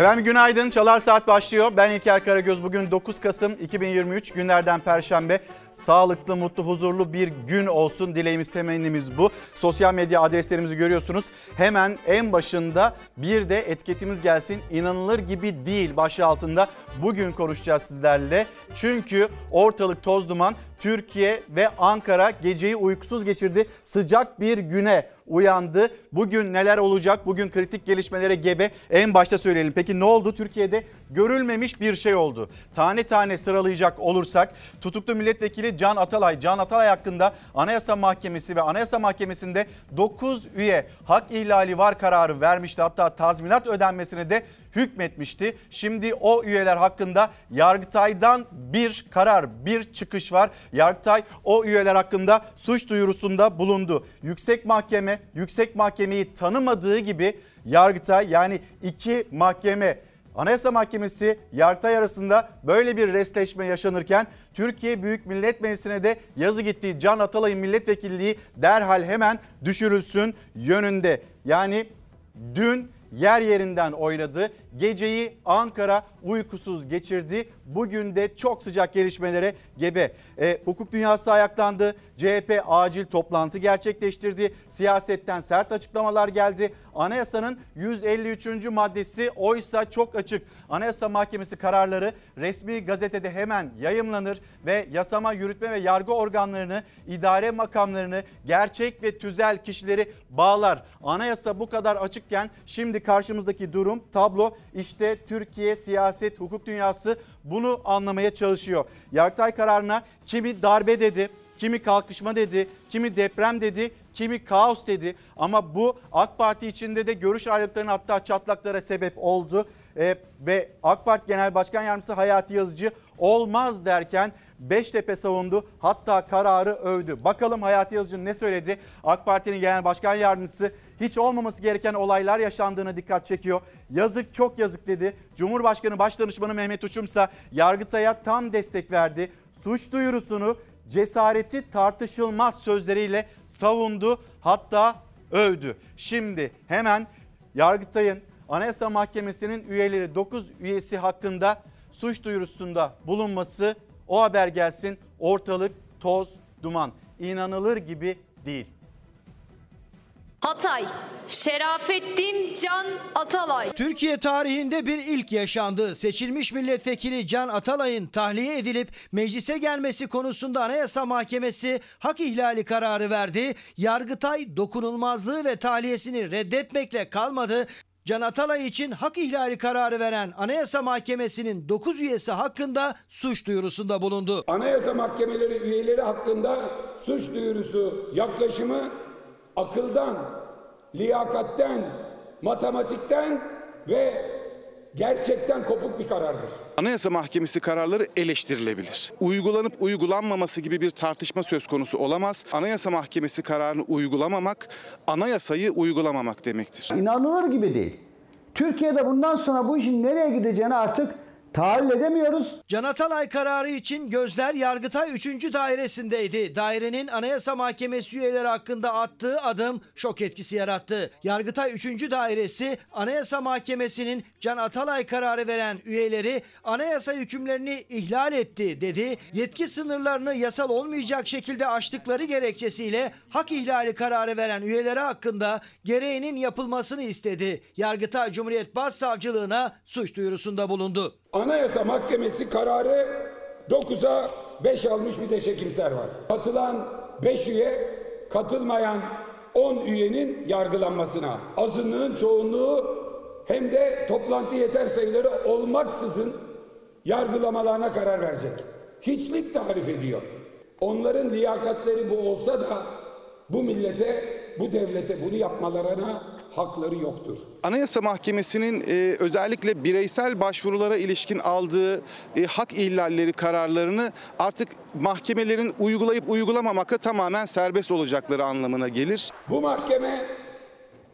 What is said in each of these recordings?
Efendim günaydın. Çalar Saat başlıyor. Ben İlker Karagöz. Bugün 9 Kasım 2023 günlerden Perşembe. Sağlıklı, mutlu, huzurlu bir gün olsun. Dileğimiz, temennimiz bu. Sosyal medya adreslerimizi görüyorsunuz. Hemen en başında bir de etiketimiz gelsin. İnanılır gibi değil başlığı altında bugün konuşacağız sizlerle. Çünkü ortalık toz duman. Türkiye ve Ankara geceyi uykusuz geçirdi. Sıcak bir güne uyandı. Bugün neler olacak? Bugün kritik gelişmelere gebe. En başta söyleyelim. Peki ne oldu? Türkiye'de görülmemiş bir şey oldu. Tane tane sıralayacak olursak tutuklu milletvekili Can Atalay, Can Atalay hakkında Anayasa Mahkemesi ve Anayasa Mahkemesi'nde 9 üye hak ihlali var kararı vermişti. Hatta tazminat ödenmesine de hükmetmişti. Şimdi o üyeler hakkında Yargıtay'dan bir karar, bir çıkış var. Yargıtay o üyeler hakkında suç duyurusunda bulundu. Yüksek Mahkeme, Yüksek Mahkemeyi tanımadığı gibi Yargıtay yani iki mahkeme Anayasa Mahkemesi Yargıtay arasında böyle bir restleşme yaşanırken Türkiye Büyük Millet Meclisi'ne de yazı gittiği Can Atalay'ın milletvekilliği derhal hemen düşürülsün yönünde. Yani dün yer yerinden oynadı. Geceyi Ankara uykusuz geçirdi. Bugün de çok sıcak gelişmelere gebe. E, hukuk dünyası ayaklandı. CHP acil toplantı gerçekleştirdi. Siyasetten sert açıklamalar geldi. Anayasanın 153. maddesi oysa çok açık. Anayasa Mahkemesi kararları resmi gazetede hemen yayımlanır ve yasama, yürütme ve yargı organlarını, idare makamlarını, gerçek ve tüzel kişileri bağlar. Anayasa bu kadar açıkken şimdi karşımızdaki durum, tablo işte Türkiye siyaset, hukuk dünyası bunu anlamaya çalışıyor. Yargıtay kararına kimi darbe dedi, kimi kalkışma dedi, kimi deprem dedi, kimi kaos dedi. Ama bu AK Parti içinde de görüş ayrılıklarına hatta çatlaklara sebep oldu. Ee, ve AK Parti Genel Başkan Yardımcısı Hayati Yazıcı olmaz derken Beştepe savundu hatta kararı övdü. Bakalım Hayati Yazıcı ne söyledi? AK Parti'nin Genel Başkan Yardımcısı hiç olmaması gereken olaylar yaşandığına dikkat çekiyor. Yazık çok yazık dedi. Cumhurbaşkanı Başdanışmanı Mehmet Uçumsa Yargıtay'a tam destek verdi. Suç duyurusunu cesareti tartışılmaz sözleriyle savundu hatta övdü. Şimdi hemen Yargıtay'ın Anayasa Mahkemesi'nin üyeleri 9 üyesi hakkında suç duyurusunda bulunması o haber gelsin ortalık toz duman inanılır gibi değil. Hatay, Şerafettin Can Atalay. Türkiye tarihinde bir ilk yaşandı. Seçilmiş milletvekili Can Atalay'ın tahliye edilip meclise gelmesi konusunda Anayasa Mahkemesi hak ihlali kararı verdi. Yargıtay dokunulmazlığı ve tahliyesini reddetmekle kalmadı. Can Atalay için hak ihlali kararı veren Anayasa Mahkemesi'nin 9 üyesi hakkında suç duyurusunda bulundu. Anayasa mahkemeleri üyeleri hakkında suç duyurusu yaklaşımı akıldan, liyakatten, matematikten ve gerçekten kopuk bir karardır. Anayasa Mahkemesi kararları eleştirilebilir. Uygulanıp uygulanmaması gibi bir tartışma söz konusu olamaz. Anayasa Mahkemesi kararını uygulamamak, anayasayı uygulamamak demektir. İnanılır gibi değil. Türkiye'de bundan sonra bu işin nereye gideceğini artık tahayyül edemiyoruz. Can Atalay kararı için gözler Yargıtay 3. dairesindeydi. Dairenin Anayasa Mahkemesi üyeleri hakkında attığı adım şok etkisi yarattı. Yargıtay 3. dairesi Anayasa Mahkemesi'nin Can Atalay kararı veren üyeleri anayasa hükümlerini ihlal etti dedi. Yetki sınırlarını yasal olmayacak şekilde aştıkları gerekçesiyle hak ihlali kararı veren üyeleri hakkında gereğinin yapılmasını istedi. Yargıtay Cumhuriyet Başsavcılığına suç duyurusunda bulundu. Anayasa Mahkemesi kararı 9'a 5 almış bir de çekimser var. Katılan 5 üye, katılmayan 10 üyenin yargılanmasına. Azınlığın çoğunluğu hem de toplantı yeter sayıları olmaksızın yargılamalarına karar verecek. Hiçlik tarif ediyor. Onların liyakatleri bu olsa da bu millete, bu devlete bunu yapmalarına hakları yoktur. Anayasa Mahkemesi'nin e, özellikle bireysel başvurulara ilişkin aldığı e, hak ihlalleri kararlarını artık mahkemelerin uygulayıp uygulamamakla tamamen serbest olacakları anlamına gelir. Bu mahkeme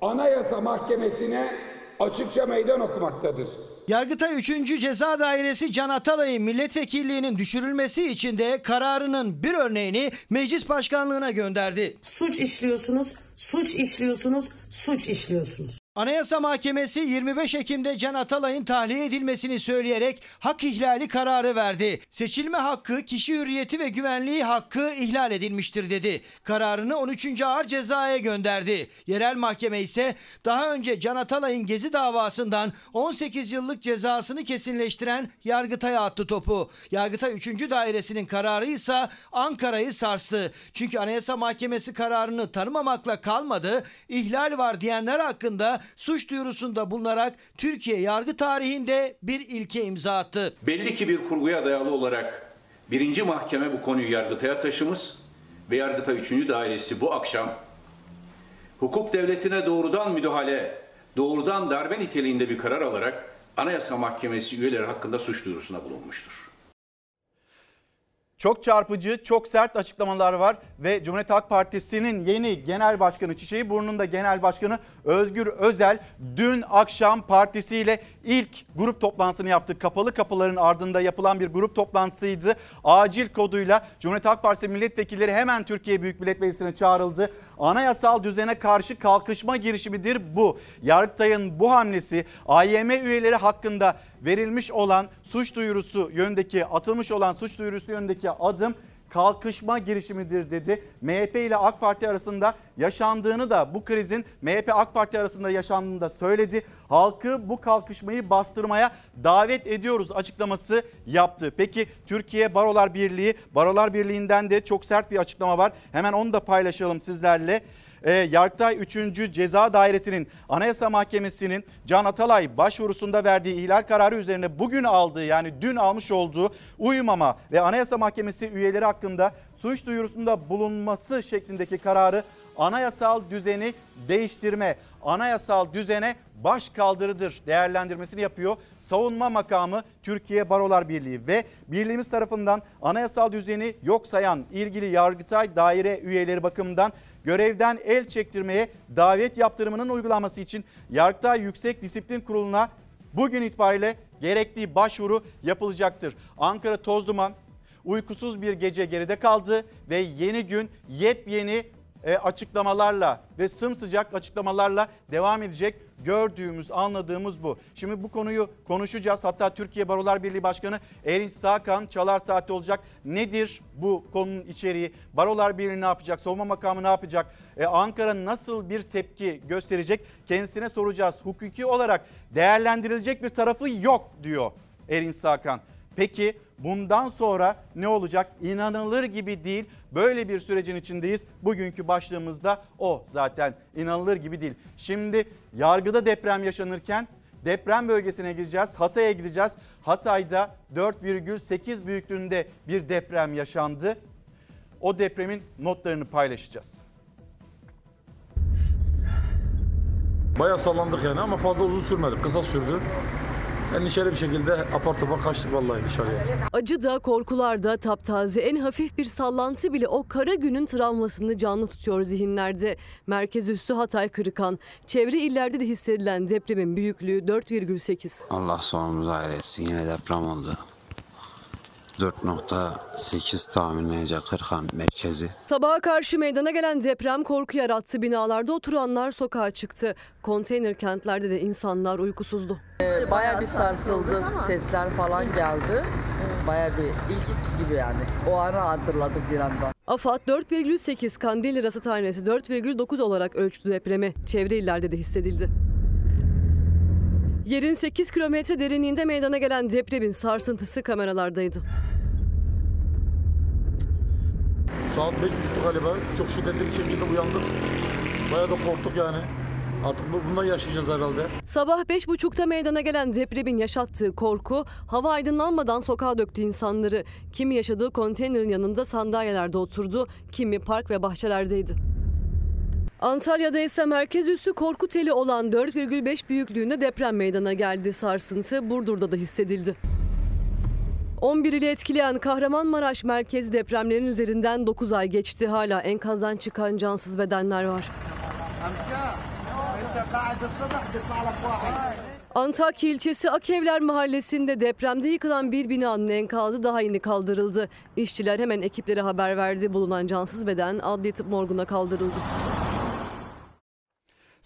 Anayasa Mahkemesi'ne açıkça meydan okumaktadır. Yargıtay 3. Ceza Dairesi Can Atalay'ın milletvekilliğinin düşürülmesi için de kararının bir örneğini meclis başkanlığına gönderdi. suç işliyorsunuz, suç işliyorsunuz, suç işliyorsunuz. Anayasa Mahkemesi 25 Ekim'de Can Atalay'ın tahliye edilmesini söyleyerek hak ihlali kararı verdi. Seçilme hakkı, kişi hürriyeti ve güvenliği hakkı ihlal edilmiştir dedi. Kararını 13. Ağır Ceza'ya gönderdi. Yerel mahkeme ise daha önce Can Atalay'ın Gezi davasından 18 yıllık cezasını kesinleştiren Yargıtay'a attı topu. Yargıtay 3. Dairesi'nin kararı ise Ankara'yı sarstı. Çünkü Anayasa Mahkemesi kararını tanımamakla kalmadı. İhlal var diyenler hakkında suç duyurusunda bulunarak Türkiye yargı tarihinde bir ilke imza attı. Belli ki bir kurguya dayalı olarak birinci mahkeme bu konuyu Yargıtay'a taşımış ve Yargıtay 3. Dairesi bu akşam hukuk devletine doğrudan müdahale, doğrudan darbe niteliğinde bir karar alarak Anayasa Mahkemesi üyeleri hakkında suç duyurusuna bulunmuştur. Çok çarpıcı, çok sert açıklamalar var ve Cumhuriyet Halk Partisi'nin yeni genel başkanı Çiçeği Burnu'nda genel başkanı Özgür Özel dün akşam partisiyle ilk grup toplantısını yaptı. Kapalı kapıların ardında yapılan bir grup toplantısıydı. Acil koduyla Cumhuriyet Halk Partisi milletvekilleri hemen Türkiye Büyük Millet Meclisi'ne çağrıldı. Anayasal düzene karşı kalkışma girişimidir bu. Yargıtay'ın bu hamlesi AYM üyeleri hakkında verilmiş olan suç duyurusu yöndeki atılmış olan suç duyurusu yöndeki adım kalkışma girişimidir dedi. MHP ile AK Parti arasında yaşandığını da bu krizin MHP AK Parti arasında yaşandığını da söyledi. Halkı bu kalkışmayı bastırmaya davet ediyoruz açıklaması yaptı. Peki Türkiye Barolar Birliği, Barolar Birliği'nden de çok sert bir açıklama var. Hemen onu da paylaşalım sizlerle e, Yargıtay 3. Ceza Dairesi'nin Anayasa Mahkemesi'nin Can Atalay başvurusunda verdiği ihlal kararı üzerine bugün aldığı yani dün almış olduğu uyumama ve Anayasa Mahkemesi üyeleri hakkında suç duyurusunda bulunması şeklindeki kararı anayasal düzeni değiştirme, anayasal düzene baş kaldırıdır değerlendirmesini yapıyor. Savunma makamı Türkiye Barolar Birliği ve birliğimiz tarafından anayasal düzeni yok sayan ilgili Yargıtay daire üyeleri bakımından görevden el çektirmeye davet yaptırımının uygulanması için Yargıtay Yüksek Disiplin Kurulu'na bugün itibariyle gerektiği başvuru yapılacaktır. Ankara toz duman, uykusuz bir gece geride kaldı ve yeni gün yepyeni e, açıklamalarla ve sımsıcak açıklamalarla devam edecek. Gördüğümüz, anladığımız bu. Şimdi bu konuyu konuşacağız. Hatta Türkiye Barolar Birliği Başkanı Erinç Sakan Çalar Saati olacak. Nedir bu konunun içeriği? Barolar Birliği ne yapacak? Savunma makamı ne yapacak? Ee, Ankara nasıl bir tepki gösterecek? Kendisine soracağız. Hukuki olarak değerlendirilecek bir tarafı yok diyor Erinç Sakan. Peki bundan sonra ne olacak? İnanılır gibi değil. Böyle bir sürecin içindeyiz. Bugünkü başlığımızda o zaten inanılır gibi değil. Şimdi yargıda deprem yaşanırken deprem bölgesine gideceğiz. Hatay'a gideceğiz. Hatay'da 4,8 büyüklüğünde bir deprem yaşandı. O depremin notlarını paylaşacağız. Bayağı sallandık yani ama fazla uzun sürmedi. Kısa sürdü. Endişeli bir şekilde apar topar kaçtık vallahi dışarıya. Acı da korkular da taptaze en hafif bir sallantı bile o kara günün travmasını canlı tutuyor zihinlerde. Merkez üssü Hatay Kırıkan, çevre illerde de hissedilen depremin büyüklüğü 4,8. Allah sonumuzu hayretsin. Yine deprem oldu. 4.8 tahminleyecek Kırkan merkezi. Sabaha karşı meydana gelen deprem korku yarattı. Binalarda oturanlar sokağa çıktı. Konteyner kentlerde de insanlar uykusuzdu. Baya bir sarsıldı. Sesler falan geldi. Baya bir ilk gibi yani. O anı hatırladım bir anda. AFAD 4,8, Kandilli Rasathanesi 4,9 olarak ölçtü depremi. Çevre illerde de hissedildi. Yerin 8 kilometre derinliğinde meydana gelen depremin sarsıntısı kameralardaydı. Saat 5.30'du galiba. Çok şiddetli bir şekilde uyandık. Bayağı da korktuk yani. Artık bu- bundan yaşayacağız herhalde. Sabah 5.30'da meydana gelen depremin yaşattığı korku hava aydınlanmadan sokağa döktü insanları. Kimi yaşadığı konteynerin yanında sandalyelerde oturdu, kimi park ve bahçelerdeydi. Antalya'da ise merkez üssü korku teli olan 4,5 büyüklüğünde deprem meydana geldi. Sarsıntı Burdur'da da hissedildi. 11 ili etkileyen Kahramanmaraş merkezi depremlerin üzerinden 9 ay geçti. Hala enkazdan çıkan cansız bedenler var. Antakya ilçesi Akevler mahallesinde depremde yıkılan bir binanın enkazı daha yeni kaldırıldı. İşçiler hemen ekiplere haber verdi. Bulunan cansız beden adli tıp morguna kaldırıldı.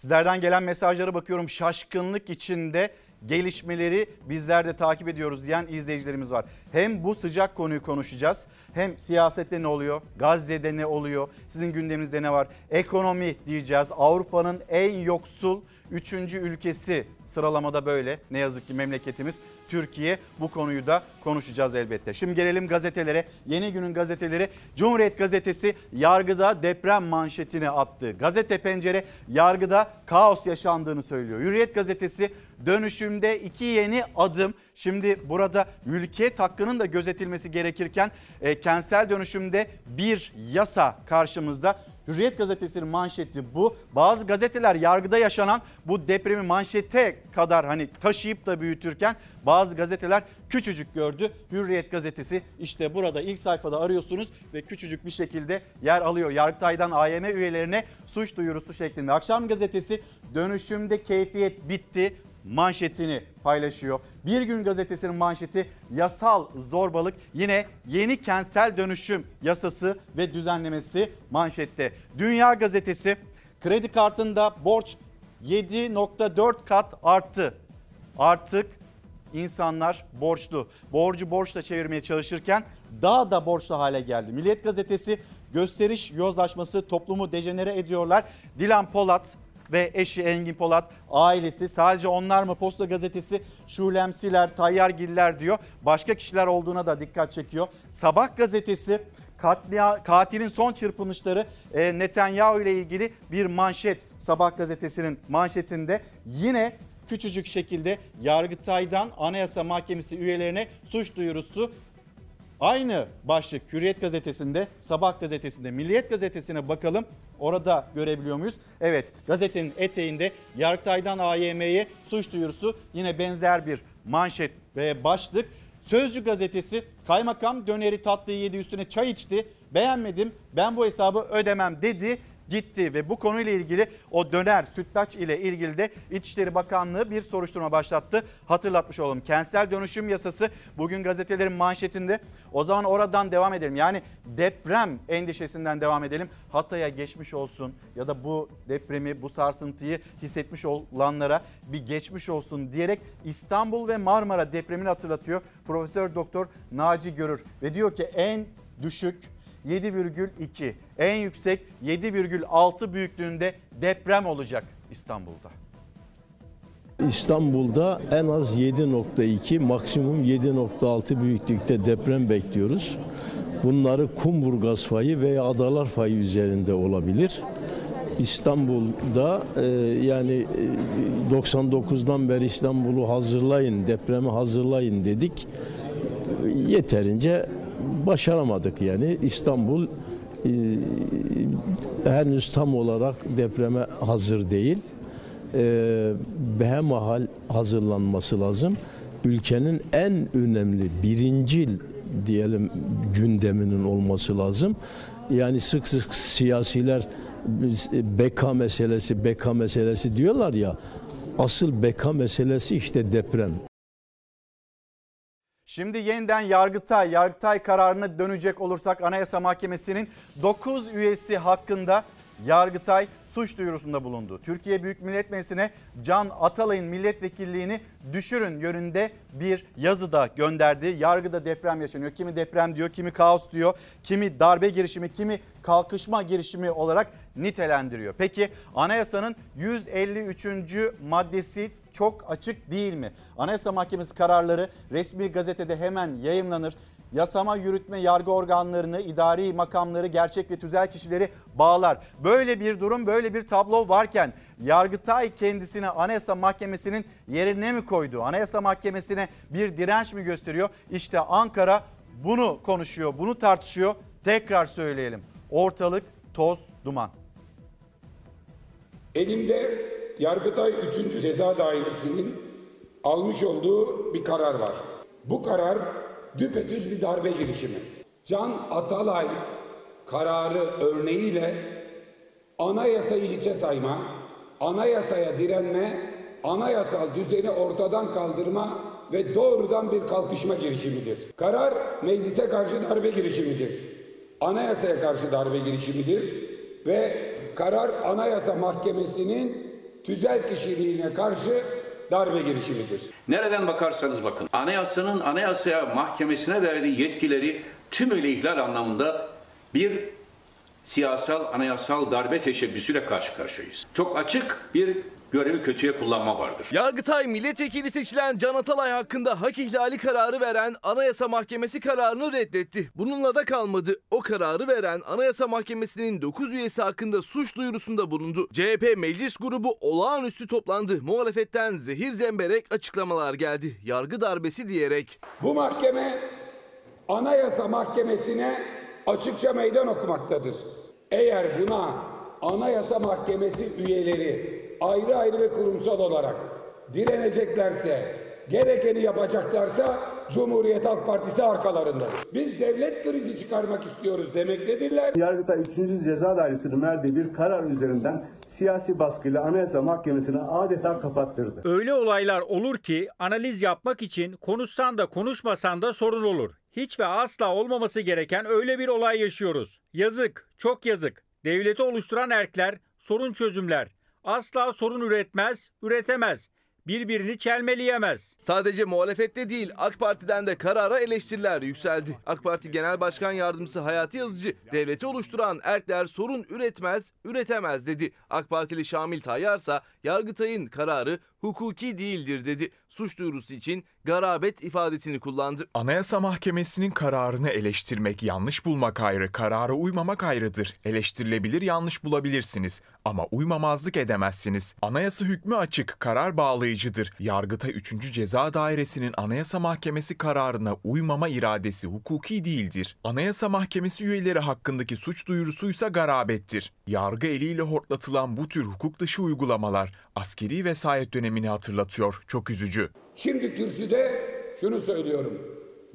Sizlerden gelen mesajlara bakıyorum şaşkınlık içinde gelişmeleri bizler de takip ediyoruz diyen izleyicilerimiz var. Hem bu sıcak konuyu konuşacağız hem siyasette ne oluyor, Gazze'de ne oluyor, sizin gündeminizde ne var, ekonomi diyeceğiz. Avrupa'nın en yoksul 3. ülkesi sıralamada böyle ne yazık ki memleketimiz Türkiye bu konuyu da konuşacağız elbette. Şimdi gelelim gazetelere. Yeni günün gazeteleri Cumhuriyet gazetesi yargıda deprem manşetini attı. Gazete pencere yargıda kaos yaşandığını söylüyor. Hürriyet gazetesi dönüşümde iki yeni adım. Şimdi burada mülkiyet hakkının da gözetilmesi gerekirken e, kentsel dönüşümde bir yasa karşımızda. Hürriyet gazetesinin manşeti bu. Bazı gazeteler yargıda yaşanan bu depremi manşete kadar hani taşıyıp da büyütürken bazı gazeteler küçücük gördü. Hürriyet gazetesi işte burada ilk sayfada arıyorsunuz ve küçücük bir şekilde yer alıyor. Yargıtay'dan AYM üyelerine suç duyurusu şeklinde. Akşam gazetesi dönüşümde keyfiyet bitti manşetini paylaşıyor. Bir gün gazetesinin manşeti yasal zorbalık yine yeni kentsel dönüşüm yasası ve düzenlemesi manşette. Dünya gazetesi kredi kartında borç 7.4 kat arttı. Artık insanlar borçlu. Borcu borçla çevirmeye çalışırken daha da borçlu hale geldi. Milliyet gazetesi gösteriş yozlaşması toplumu dejenere ediyorlar. Dilan Polat ve eşi Engin Polat ailesi sadece onlar mı Posta Gazetesi Şulemsiler, Tayyargiller diyor. Başka kişiler olduğuna da dikkat çekiyor. Sabah gazetesi katlia, katilin son çırpınışları e, Netanyahu ile ilgili bir manşet Sabah gazetesinin manşetinde yine küçücük şekilde Yargıtay'dan Anayasa Mahkemesi üyelerine suç duyurusu Aynı başlık Hürriyet gazetesinde, Sabah gazetesinde, Milliyet gazetesine bakalım. Orada görebiliyor muyuz? Evet gazetenin eteğinde Yargıtay'dan AYM'ye suç duyurusu yine benzer bir manşet ve başlık. Sözcü gazetesi kaymakam döneri tatlıyı yedi üstüne çay içti. Beğenmedim ben bu hesabı ödemem dedi gitti ve bu konuyla ilgili o döner sütlaç ile ilgili de İçişleri Bakanlığı bir soruşturma başlattı. Hatırlatmış olalım. Kentsel dönüşüm yasası bugün gazetelerin manşetinde. O zaman oradan devam edelim. Yani deprem endişesinden devam edelim. Hatay'a geçmiş olsun ya da bu depremi, bu sarsıntıyı hissetmiş olanlara bir geçmiş olsun diyerek İstanbul ve Marmara depremini hatırlatıyor. Profesör Doktor Naci Görür ve diyor ki en düşük 7,2. En yüksek 7,6 büyüklüğünde deprem olacak İstanbul'da. İstanbul'da en az 7.2 maksimum 7.6 büyüklükte deprem bekliyoruz. Bunları Kumburgaz fayı veya Adalar fayı üzerinde olabilir. İstanbul'da e, yani e, 99'dan beri İstanbul'u hazırlayın, depremi hazırlayın dedik. Yeterince başaramadık yani. İstanbul e, henüz tam olarak depreme hazır değil. E, behemahal hazırlanması lazım. Ülkenin en önemli birincil diyelim gündeminin olması lazım. Yani sık sık siyasiler beka meselesi, beka meselesi diyorlar ya. Asıl beka meselesi işte deprem. Şimdi yeniden Yargıtay, Yargıtay kararına dönecek olursak Anayasa Mahkemesi'nin 9 üyesi hakkında Yargıtay suç duyurusunda bulundu. Türkiye Büyük Millet Meclisi'ne Can Atalay'ın milletvekilliğini düşürün yönünde bir yazı da gönderdi. Yargıda deprem yaşanıyor. Kimi deprem diyor, kimi kaos diyor, kimi darbe girişimi, kimi kalkışma girişimi olarak nitelendiriyor. Peki anayasanın 153. maddesi çok açık değil mi? Anayasa Mahkemesi kararları resmi gazetede hemen yayınlanır yasama, yürütme, yargı organlarını, idari makamları, gerçek ve tüzel kişileri bağlar. Böyle bir durum, böyle bir tablo varken Yargıtay kendisine Anayasa Mahkemesi'nin yerine mi koydu? Anayasa Mahkemesi'ne bir direnç mi gösteriyor? İşte Ankara bunu konuşuyor, bunu tartışıyor. Tekrar söyleyelim. Ortalık toz duman. Elimde Yargıtay 3. Ceza Dairesi'nin almış olduğu bir karar var. Bu karar düpedüz bir darbe girişimi. Can Atalay kararı örneğiyle anayasayı hiçe sayma, anayasaya direnme, anayasal düzeni ortadan kaldırma ve doğrudan bir kalkışma girişimidir. Karar meclise karşı darbe girişimidir. Anayasaya karşı darbe girişimidir ve karar Anayasa Mahkemesi'nin tüzel kişiliğine karşı darbe girişimidir. Nereden bakarsanız bakın anayasanın anayasaya mahkemesine verdiği yetkileri tümüyle ihlal anlamında bir siyasal anayasal darbe teşebbüsüyle karşı karşıyayız. Çok açık bir görevi kötüye kullanma vardır. Yargıtay milletvekili seçilen Can Atalay hakkında hak ihlali kararı veren Anayasa Mahkemesi kararını reddetti. Bununla da kalmadı. O kararı veren Anayasa Mahkemesi'nin 9 üyesi hakkında suç duyurusunda bulundu. CHP meclis grubu olağanüstü toplandı. Muhalefetten zehir zemberek açıklamalar geldi. Yargı darbesi diyerek. Bu mahkeme Anayasa Mahkemesi'ne açıkça meydan okumaktadır. Eğer buna Anayasa Mahkemesi üyeleri ayrı ayrı ve kurumsal olarak direneceklerse, gerekeni yapacaklarsa Cumhuriyet Halk Partisi arkalarındadır. Biz devlet krizi çıkarmak istiyoruz demektedirler. Yargıtay 3. Ceza Dairesi'nin verdiği bir karar üzerinden siyasi baskıyla Anayasa Mahkemesi'ni adeta kapattırdı. Öyle olaylar olur ki analiz yapmak için konuşsan da konuşmasan da sorun olur. Hiç ve asla olmaması gereken öyle bir olay yaşıyoruz. Yazık, çok yazık. Devleti oluşturan erkler sorun çözümler. Asla sorun üretmez, üretemez. Birbirini çelmeleyemez. Sadece muhalefette değil AK Parti'den de karara eleştiriler yükseldi. AK Parti Genel Başkan Yardımcısı Hayati Yazıcı devleti oluşturan erkler sorun üretmez, üretemez dedi. AK Partili Şamil Tayyar ise Yargıtay'ın kararı hukuki değildir dedi. Suç duyurusu için garabet ifadesini kullandı. Anayasa Mahkemesi'nin kararını eleştirmek, yanlış bulmak ayrı, karara uymamak ayrıdır. Eleştirilebilir, yanlış bulabilirsiniz ama uymamazlık edemezsiniz. Anayasa hükmü açık, karar bağlayıcıdır. Yargıtay 3. Ceza Dairesi'nin Anayasa Mahkemesi kararına uymama iradesi hukuki değildir. Anayasa Mahkemesi üyeleri hakkındaki suç duyurusuysa garabettir. Yargı eliyle hortlatılan bu tür hukuk dışı uygulamalar askeri vesayet dönemini hatırlatıyor. Çok üzücü. Şimdi kürsüde şunu söylüyorum.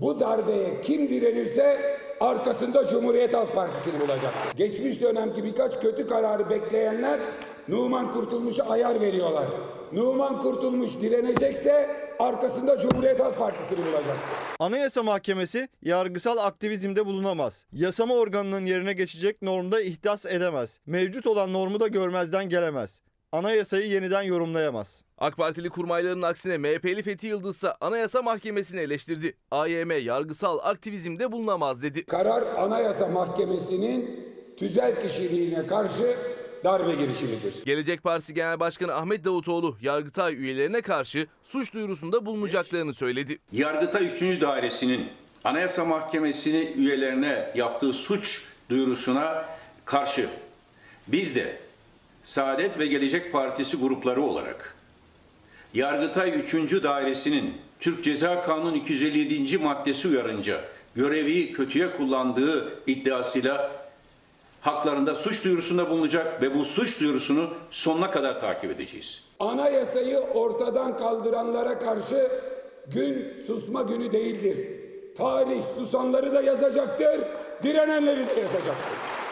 Bu darbeye kim direnirse arkasında Cumhuriyet Halk Partisi'ni bulacaktır. Geçmiş dönemki birkaç kötü kararı bekleyenler Numan Kurtulmuş'a ayar veriyorlar. Numan Kurtulmuş direnecekse arkasında Cumhuriyet Halk Partisi'ni bulacaktır. Anayasa Mahkemesi yargısal aktivizmde bulunamaz. Yasama organının yerine geçecek normda ihdas edemez. Mevcut olan normu da görmezden gelemez. Anayasayı yeniden yorumlayamaz. AK Partili kurmayların aksine MHP'li Fethi Yıldız ise Anayasa Mahkemesi'ni eleştirdi. AYM yargısal aktivizmde bulunamaz dedi. Karar Anayasa Mahkemesi'nin tüzel kişiliğine karşı darbe girişimidir. Gelecek Partisi Genel Başkanı Ahmet Davutoğlu Yargıtay üyelerine karşı suç duyurusunda bulunacaklarını söyledi. Yargıtay 3. Dairesi'nin Anayasa Mahkemesi'ni üyelerine yaptığı suç duyurusuna karşı biz de Saadet ve Gelecek Partisi grupları olarak Yargıtay 3. Dairesi'nin Türk Ceza Kanunu 257. maddesi uyarınca görevi kötüye kullandığı iddiasıyla haklarında suç duyurusunda bulunacak ve bu suç duyurusunu sonuna kadar takip edeceğiz. Anayasayı ortadan kaldıranlara karşı gün susma günü değildir. Tarih susanları da yazacaktır, direnenleri de yazacaktır.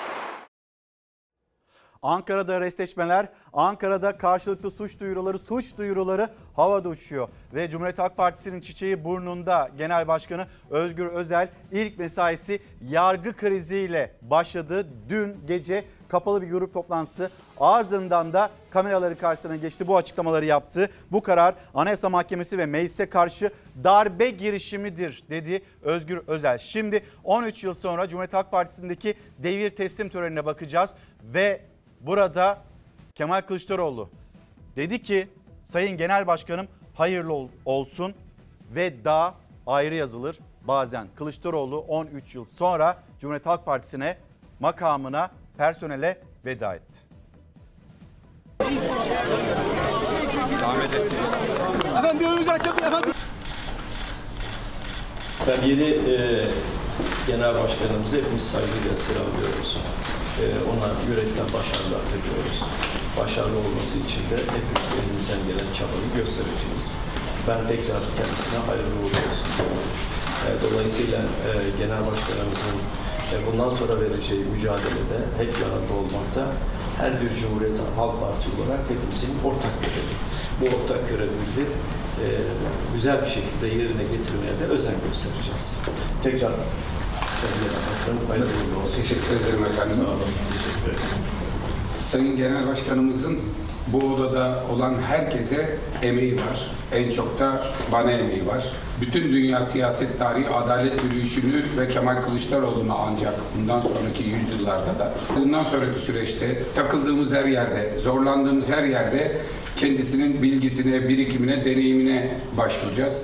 Ankara'da restleşmeler, Ankara'da karşılıklı suç duyuruları, suç duyuruları havada uçuyor. Ve Cumhuriyet Halk Partisi'nin çiçeği burnunda Genel Başkanı Özgür Özel ilk mesaisi yargı kriziyle başladı. Dün gece kapalı bir grup toplantısı ardından da kameraları karşısına geçti. Bu açıklamaları yaptı. Bu karar Anayasa Mahkemesi ve meclise karşı darbe girişimidir dedi Özgür Özel. Şimdi 13 yıl sonra Cumhuriyet Halk Partisi'ndeki devir teslim törenine bakacağız ve Burada Kemal Kılıçdaroğlu dedi ki Sayın Genel Başkanım hayırlı ol, olsun ve daha ayrı yazılır. Bazen Kılıçdaroğlu 13 yıl sonra Cumhuriyet Halk Partisi'ne makamına personele veda etti. Efendim bir önünüzü açın efendim. Ben yeni e, genel başkanımızı hepimiz saygıyla selamlıyoruz. E, ona yürekten başarılar diliyoruz. Başarılı olması için de hepimiz elimizden gelen çabayı göstereceğiz. Ben tekrar kendisine hayırlı uğurlu. E, dolayısıyla e, genel başkanımızın e, bundan sonra vereceği mücadelede hep yanında olmakta her bir Cumhuriyet Halk Parti olarak hepimizin ortak görevi. Bu ortak görevimizi e, güzel bir şekilde yerine getirmeye de özen göstereceğiz. Tekrar Teşekkür ederim efendim. Sayın Genel Başkanımızın Bu odada olan herkese emeği var. En çok da bana emeği var. Bütün dünya siyaset tarihi adalet yürüyüşünü ve Kemal Kılıçdaroğlu'nu ancak bundan sonraki yüzyıllarda da bundan sonraki süreçte takıldığımız her yerde, zorlandığımız her yerde kendisinin bilgisine, birikimine, deneyimine başvuracağız.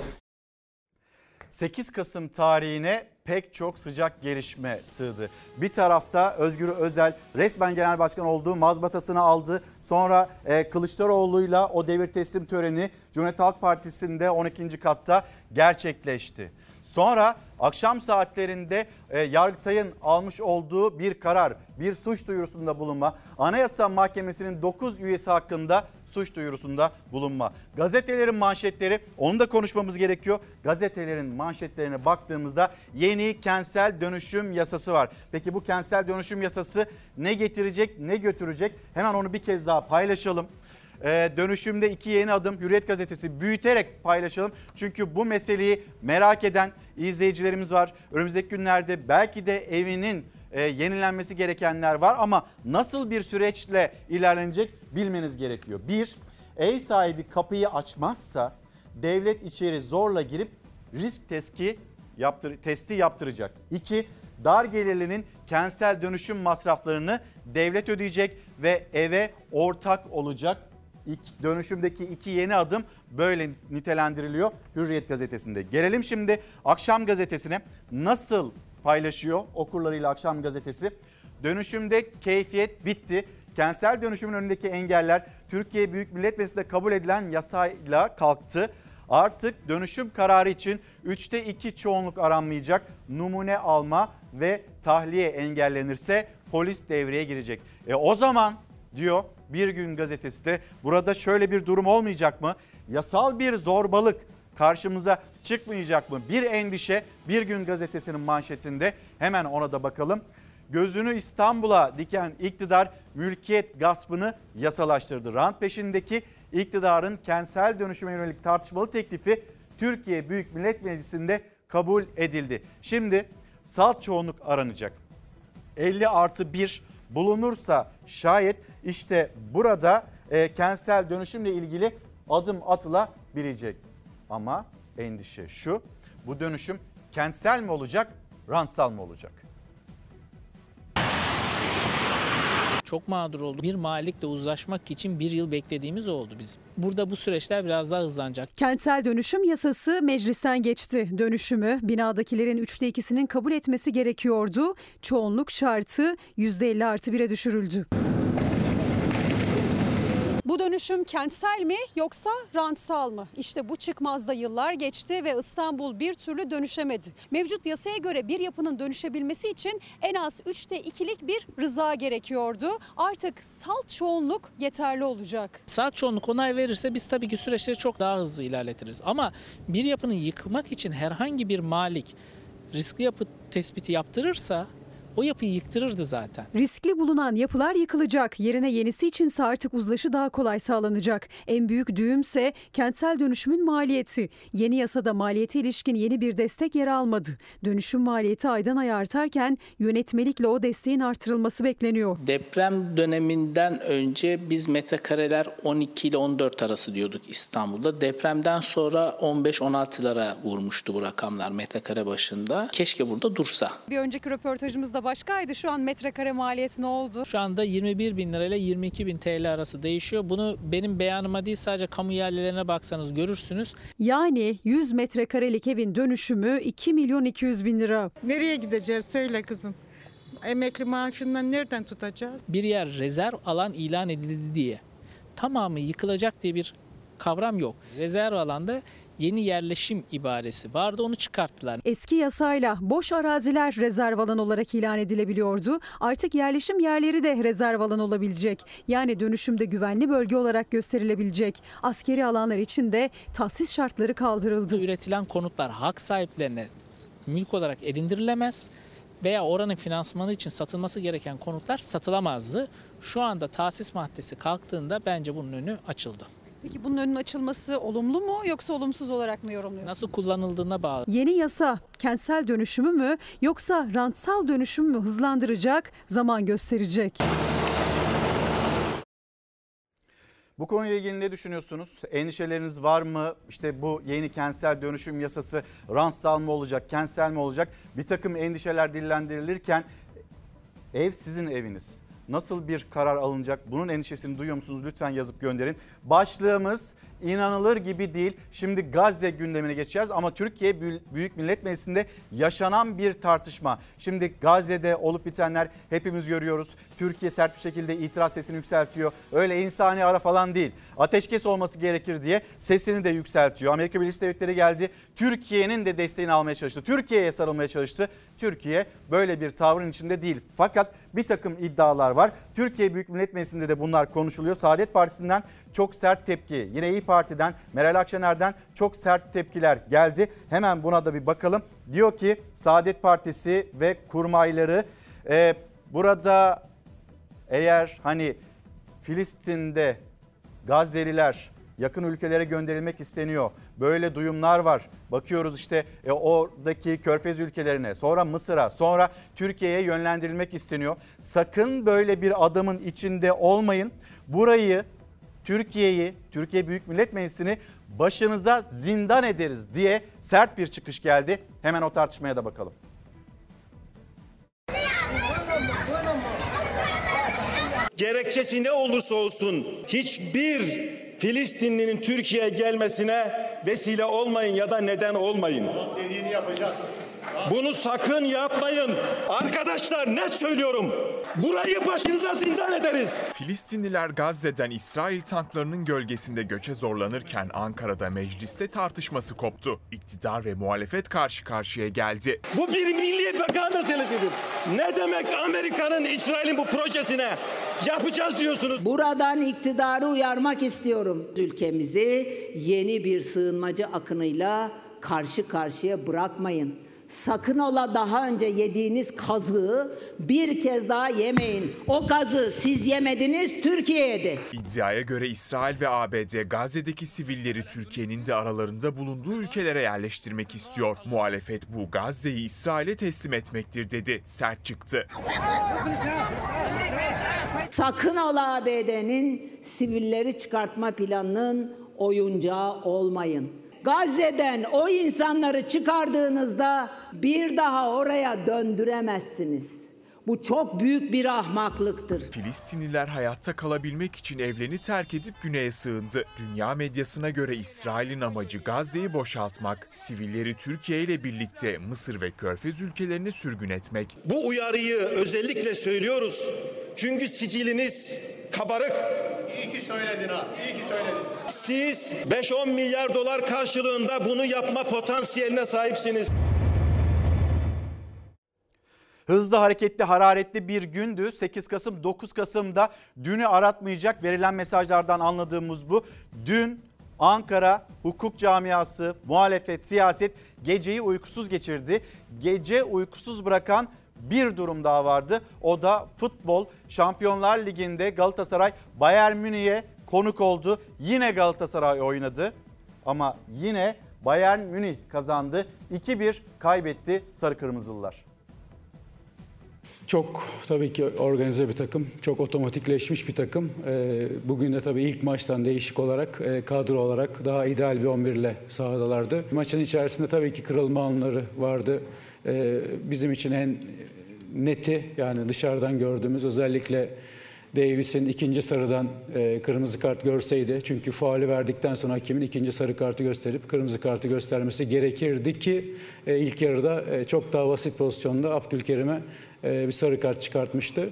8 Kasım tarihine pek çok sıcak gelişme sığdı. Bir tarafta Özgür Özel resmen genel başkan olduğu mazbatasını aldı. Sonra e, Kılıçdaroğlu'yla o devir teslim töreni Cumhuriyet Halk Partisi'nde 12. katta gerçekleşti. Sonra akşam saatlerinde e, Yargıtay'ın almış olduğu bir karar, bir suç duyurusunda bulunma, Anayasa Mahkemesi'nin 9 üyesi hakkında suç duyurusunda bulunma. Gazetelerin manşetleri onu da konuşmamız gerekiyor. Gazetelerin manşetlerine baktığımızda yeni kentsel dönüşüm yasası var. Peki bu kentsel dönüşüm yasası ne getirecek ne götürecek? Hemen onu bir kez daha paylaşalım. Ee, dönüşümde iki yeni adım Hürriyet Gazetesi büyüterek paylaşalım. Çünkü bu meseleyi merak eden izleyicilerimiz var. Önümüzdeki günlerde belki de evinin e, yenilenmesi gerekenler var ama nasıl bir süreçle ilerlenecek bilmeniz gerekiyor. Bir, ev sahibi kapıyı açmazsa devlet içeri zorla girip risk testi, yaptır, testi yaptıracak. İki, dar gelirlinin kentsel dönüşüm masraflarını devlet ödeyecek ve eve ortak olacak. İlk dönüşümdeki iki yeni adım böyle nitelendiriliyor Hürriyet gazetesinde. Gelelim şimdi Akşam gazetesine. Nasıl paylaşıyor okurlarıyla Akşam gazetesi? Dönüşümde keyfiyet bitti. Kentsel dönüşümün önündeki engeller Türkiye Büyük Millet Meclisi'nde kabul edilen yasayla kalktı. Artık dönüşüm kararı için 3'te 2 çoğunluk aranmayacak. Numune alma ve tahliye engellenirse polis devreye girecek. E o zaman diyor Bir Gün gazetesi de burada şöyle bir durum olmayacak mı? Yasal bir zorbalık karşımıza çıkmayacak mı? Bir endişe Bir Gün gazetesinin manşetinde hemen ona da bakalım. Gözünü İstanbul'a diken iktidar mülkiyet gaspını yasalaştırdı. Rant peşindeki iktidarın kentsel dönüşüme yönelik tartışmalı teklifi Türkiye Büyük Millet Meclisi'nde kabul edildi. Şimdi salt çoğunluk aranacak. 50 artı 1 bulunursa şayet işte burada e, kentsel dönüşümle ilgili adım atılabilecek. Ama endişe şu bu dönüşüm kentsel mi olacak rantsal mı olacak? Çok mağdur oldu. Bir malikle uzlaşmak için bir yıl beklediğimiz oldu bizim. Burada bu süreçler biraz daha hızlanacak. Kentsel dönüşüm yasası meclisten geçti. Dönüşümü binadakilerin üçte ikisinin kabul etmesi gerekiyordu. Çoğunluk şartı %50 artı 1'e düşürüldü. Bu dönüşüm kentsel mi yoksa rantsal mı? İşte bu çıkmazda yıllar geçti ve İstanbul bir türlü dönüşemedi. Mevcut yasaya göre bir yapının dönüşebilmesi için en az 3'te 2'lik bir rıza gerekiyordu. Artık salt çoğunluk yeterli olacak. Saat çoğunluk onay verirse biz tabii ki süreçleri çok daha hızlı ilerletiriz. Ama bir yapının yıkmak için herhangi bir malik riskli yapı tespiti yaptırırsa o yapıyı yıktırırdı zaten. Riskli bulunan yapılar yıkılacak. Yerine yenisi içinse artık uzlaşı daha kolay sağlanacak. En büyük düğümse kentsel dönüşümün maliyeti. Yeni yasada maliyete ilişkin yeni bir destek yer almadı. Dönüşüm maliyeti aydan aya artarken yönetmelikle o desteğin artırılması bekleniyor. Deprem döneminden önce biz metrekareler 12 ile 14 arası diyorduk İstanbul'da. Depremden sonra 15-16'lara vurmuştu bu rakamlar metrekare başında. Keşke burada dursa. Bir önceki röportajımızda başkaydı. Şu an metrekare maliyeti ne oldu? Şu anda 21 bin lirayla 22 bin TL arası değişiyor. Bunu benim beyanıma değil sadece kamu yerlilerine baksanız görürsünüz. Yani 100 metrekarelik evin dönüşümü 2 milyon 200 bin lira. Nereye gideceğiz söyle kızım. Emekli maaşından nereden tutacağız? Bir yer rezerv alan ilan edildi diye tamamı yıkılacak diye bir kavram yok. Rezerv alanda yeni yerleşim ibaresi vardı onu çıkarttılar. Eski yasayla boş araziler rezerv alan olarak ilan edilebiliyordu. Artık yerleşim yerleri de rezerv alan olabilecek. Yani dönüşümde güvenli bölge olarak gösterilebilecek. Askeri alanlar için de tahsis şartları kaldırıldı. Üretilen konutlar hak sahiplerine mülk olarak edindirilemez veya oranın finansmanı için satılması gereken konutlar satılamazdı. Şu anda tahsis maddesi kalktığında bence bunun önü açıldı. Peki bunun önünün açılması olumlu mu yoksa olumsuz olarak mı yorumluyorsunuz? Nasıl kullanıldığına bağlı. Yeni yasa kentsel dönüşümü mü yoksa rantsal dönüşüm mü hızlandıracak zaman gösterecek. Bu konuyla ilgili ne düşünüyorsunuz? Endişeleriniz var mı? İşte bu yeni kentsel dönüşüm yasası rantsal mı olacak, kentsel mi olacak? Bir takım endişeler dillendirilirken ev sizin eviniz. Nasıl bir karar alınacak? Bunun endişesini duyuyor musunuz? Lütfen yazıp gönderin. Başlığımız inanılır gibi değil. Şimdi Gazze gündemine geçeceğiz ama Türkiye Büyü- Büyük Millet Meclisi'nde yaşanan bir tartışma. Şimdi Gazze'de olup bitenler hepimiz görüyoruz. Türkiye sert bir şekilde itiraz sesini yükseltiyor. Öyle insani ara falan değil. Ateşkes olması gerekir diye sesini de yükseltiyor. Amerika Birleşik Devletleri geldi. Türkiye'nin de desteğini almaya çalıştı. Türkiye'ye sarılmaya çalıştı. Türkiye böyle bir tavrın içinde değil. Fakat bir takım iddialar var. Türkiye Büyük Millet Meclisi'nde de bunlar konuşuluyor. Saadet Partisi'nden çok sert tepki. Yine İyi Parti'den Meral Akşener'den çok sert tepkiler geldi. Hemen buna da bir bakalım. Diyor ki Saadet Partisi ve kurmayları e, burada eğer hani Filistin'de Gazze'liler yakın ülkelere gönderilmek isteniyor. Böyle duyumlar var. Bakıyoruz işte e, oradaki körfez ülkelerine, sonra Mısır'a, sonra Türkiye'ye yönlendirilmek isteniyor. Sakın böyle bir adımın içinde olmayın. Burayı Türkiye'yi, Türkiye Büyük Millet Meclisi'ni başınıza zindan ederiz diye sert bir çıkış geldi. Hemen o tartışmaya da bakalım. Gerekçesi ne olursa olsun hiçbir Filistinlinin Türkiye'ye gelmesine vesile olmayın ya da neden olmayın. Dediğini yapacağız. Bunu sakın yapmayın. Arkadaşlar ne söylüyorum? Burayı başınıza zindan ederiz. Filistinliler Gazze'den İsrail tanklarının gölgesinde göçe zorlanırken Ankara'da mecliste tartışması koptu. İktidar ve muhalefet karşı karşıya geldi. Bu bir milliyet bakan meselesidir. Ne demek Amerika'nın İsrail'in bu projesine yapacağız diyorsunuz? Buradan iktidarı uyarmak istiyorum. Ülkemizi yeni bir sığınmacı akınıyla karşı karşıya bırakmayın. Sakın ola daha önce yediğiniz kazığı bir kez daha yemeyin. O kazığı siz yemediniz, Türkiye yedi. İddiaya göre İsrail ve ABD Gazze'deki sivilleri Türkiye'nin de aralarında bulunduğu ülkelere yerleştirmek istiyor. Muhalefet bu Gazze'yi İsrail'e teslim etmektir dedi. Sert çıktı. Sakın ola ABD'nin sivilleri çıkartma planının oyuncağı olmayın. Gazze'den o insanları çıkardığınızda bir daha oraya döndüremezsiniz. Bu çok büyük bir ahmaklıktır. Filistinliler hayatta kalabilmek için evlerini terk edip güneye sığındı. Dünya medyasına göre İsrail'in amacı Gazze'yi boşaltmak, sivilleri Türkiye ile birlikte Mısır ve Körfez ülkelerine sürgün etmek. Bu uyarıyı özellikle söylüyoruz. Çünkü siciliniz kabarık. İyi ki söyledin ha. İyi ki söyledin. Siz 5-10 milyar dolar karşılığında bunu yapma potansiyeline sahipsiniz. Hızlı hareketli hararetli bir gündü. 8 Kasım 9 Kasım'da dünü aratmayacak verilen mesajlardan anladığımız bu. Dün Ankara hukuk camiası, muhalefet, siyaset geceyi uykusuz geçirdi. Gece uykusuz bırakan bir durum daha vardı. O da futbol. Şampiyonlar Ligi'nde Galatasaray Bayern Münih'e konuk oldu. Yine Galatasaray oynadı ama yine Bayern Münih kazandı. 2-1 kaybetti Sarı Kırmızılılar. Çok tabii ki organize bir takım, çok otomatikleşmiş bir takım. Ee, Bugün de tabii ilk maçtan değişik olarak, e, kadro olarak daha ideal bir 11 ile sahadalardı. Maçın içerisinde tabii ki kırılma anları vardı. Ee, Bizim için en neti yani dışarıdan gördüğümüz özellikle Davis'in ikinci sarıdan e, kırmızı kart görseydi. Çünkü faali verdikten sonra hakemin ikinci sarı kartı gösterip kırmızı kartı göstermesi gerekirdi ki e, ilk yarıda e, çok daha basit pozisyonda Abdülkerim'e bir sarı kart çıkartmıştı.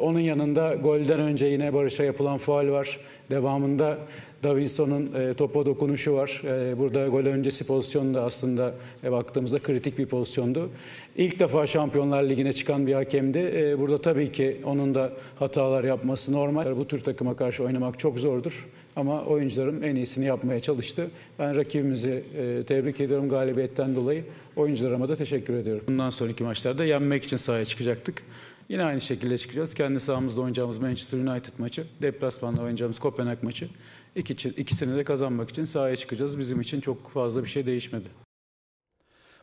Onun yanında golden önce yine Barış'a yapılan faal var. Devamında Davinson'un e, topa dokunuşu var. E, burada gol öncesi pozisyon da aslında e, baktığımızda kritik bir pozisyondu. İlk defa Şampiyonlar Ligi'ne çıkan bir hakemdi. E, burada tabii ki onun da hatalar yapması normal. Bu tür takıma karşı oynamak çok zordur. Ama oyuncularım en iyisini yapmaya çalıştı. Ben rakibimizi e, tebrik ediyorum galibiyetten dolayı. Oyuncularıma da teşekkür ediyorum. Bundan sonraki maçlarda yenmek için sahaya çıkacaktık. Yine aynı şekilde çıkacağız. Kendi sahamızda oynayacağımız Manchester United maçı, deplasmanda oynayacağımız Kopenhag maçı. İki, ikisini de kazanmak için sahaya çıkacağız. Bizim için çok fazla bir şey değişmedi.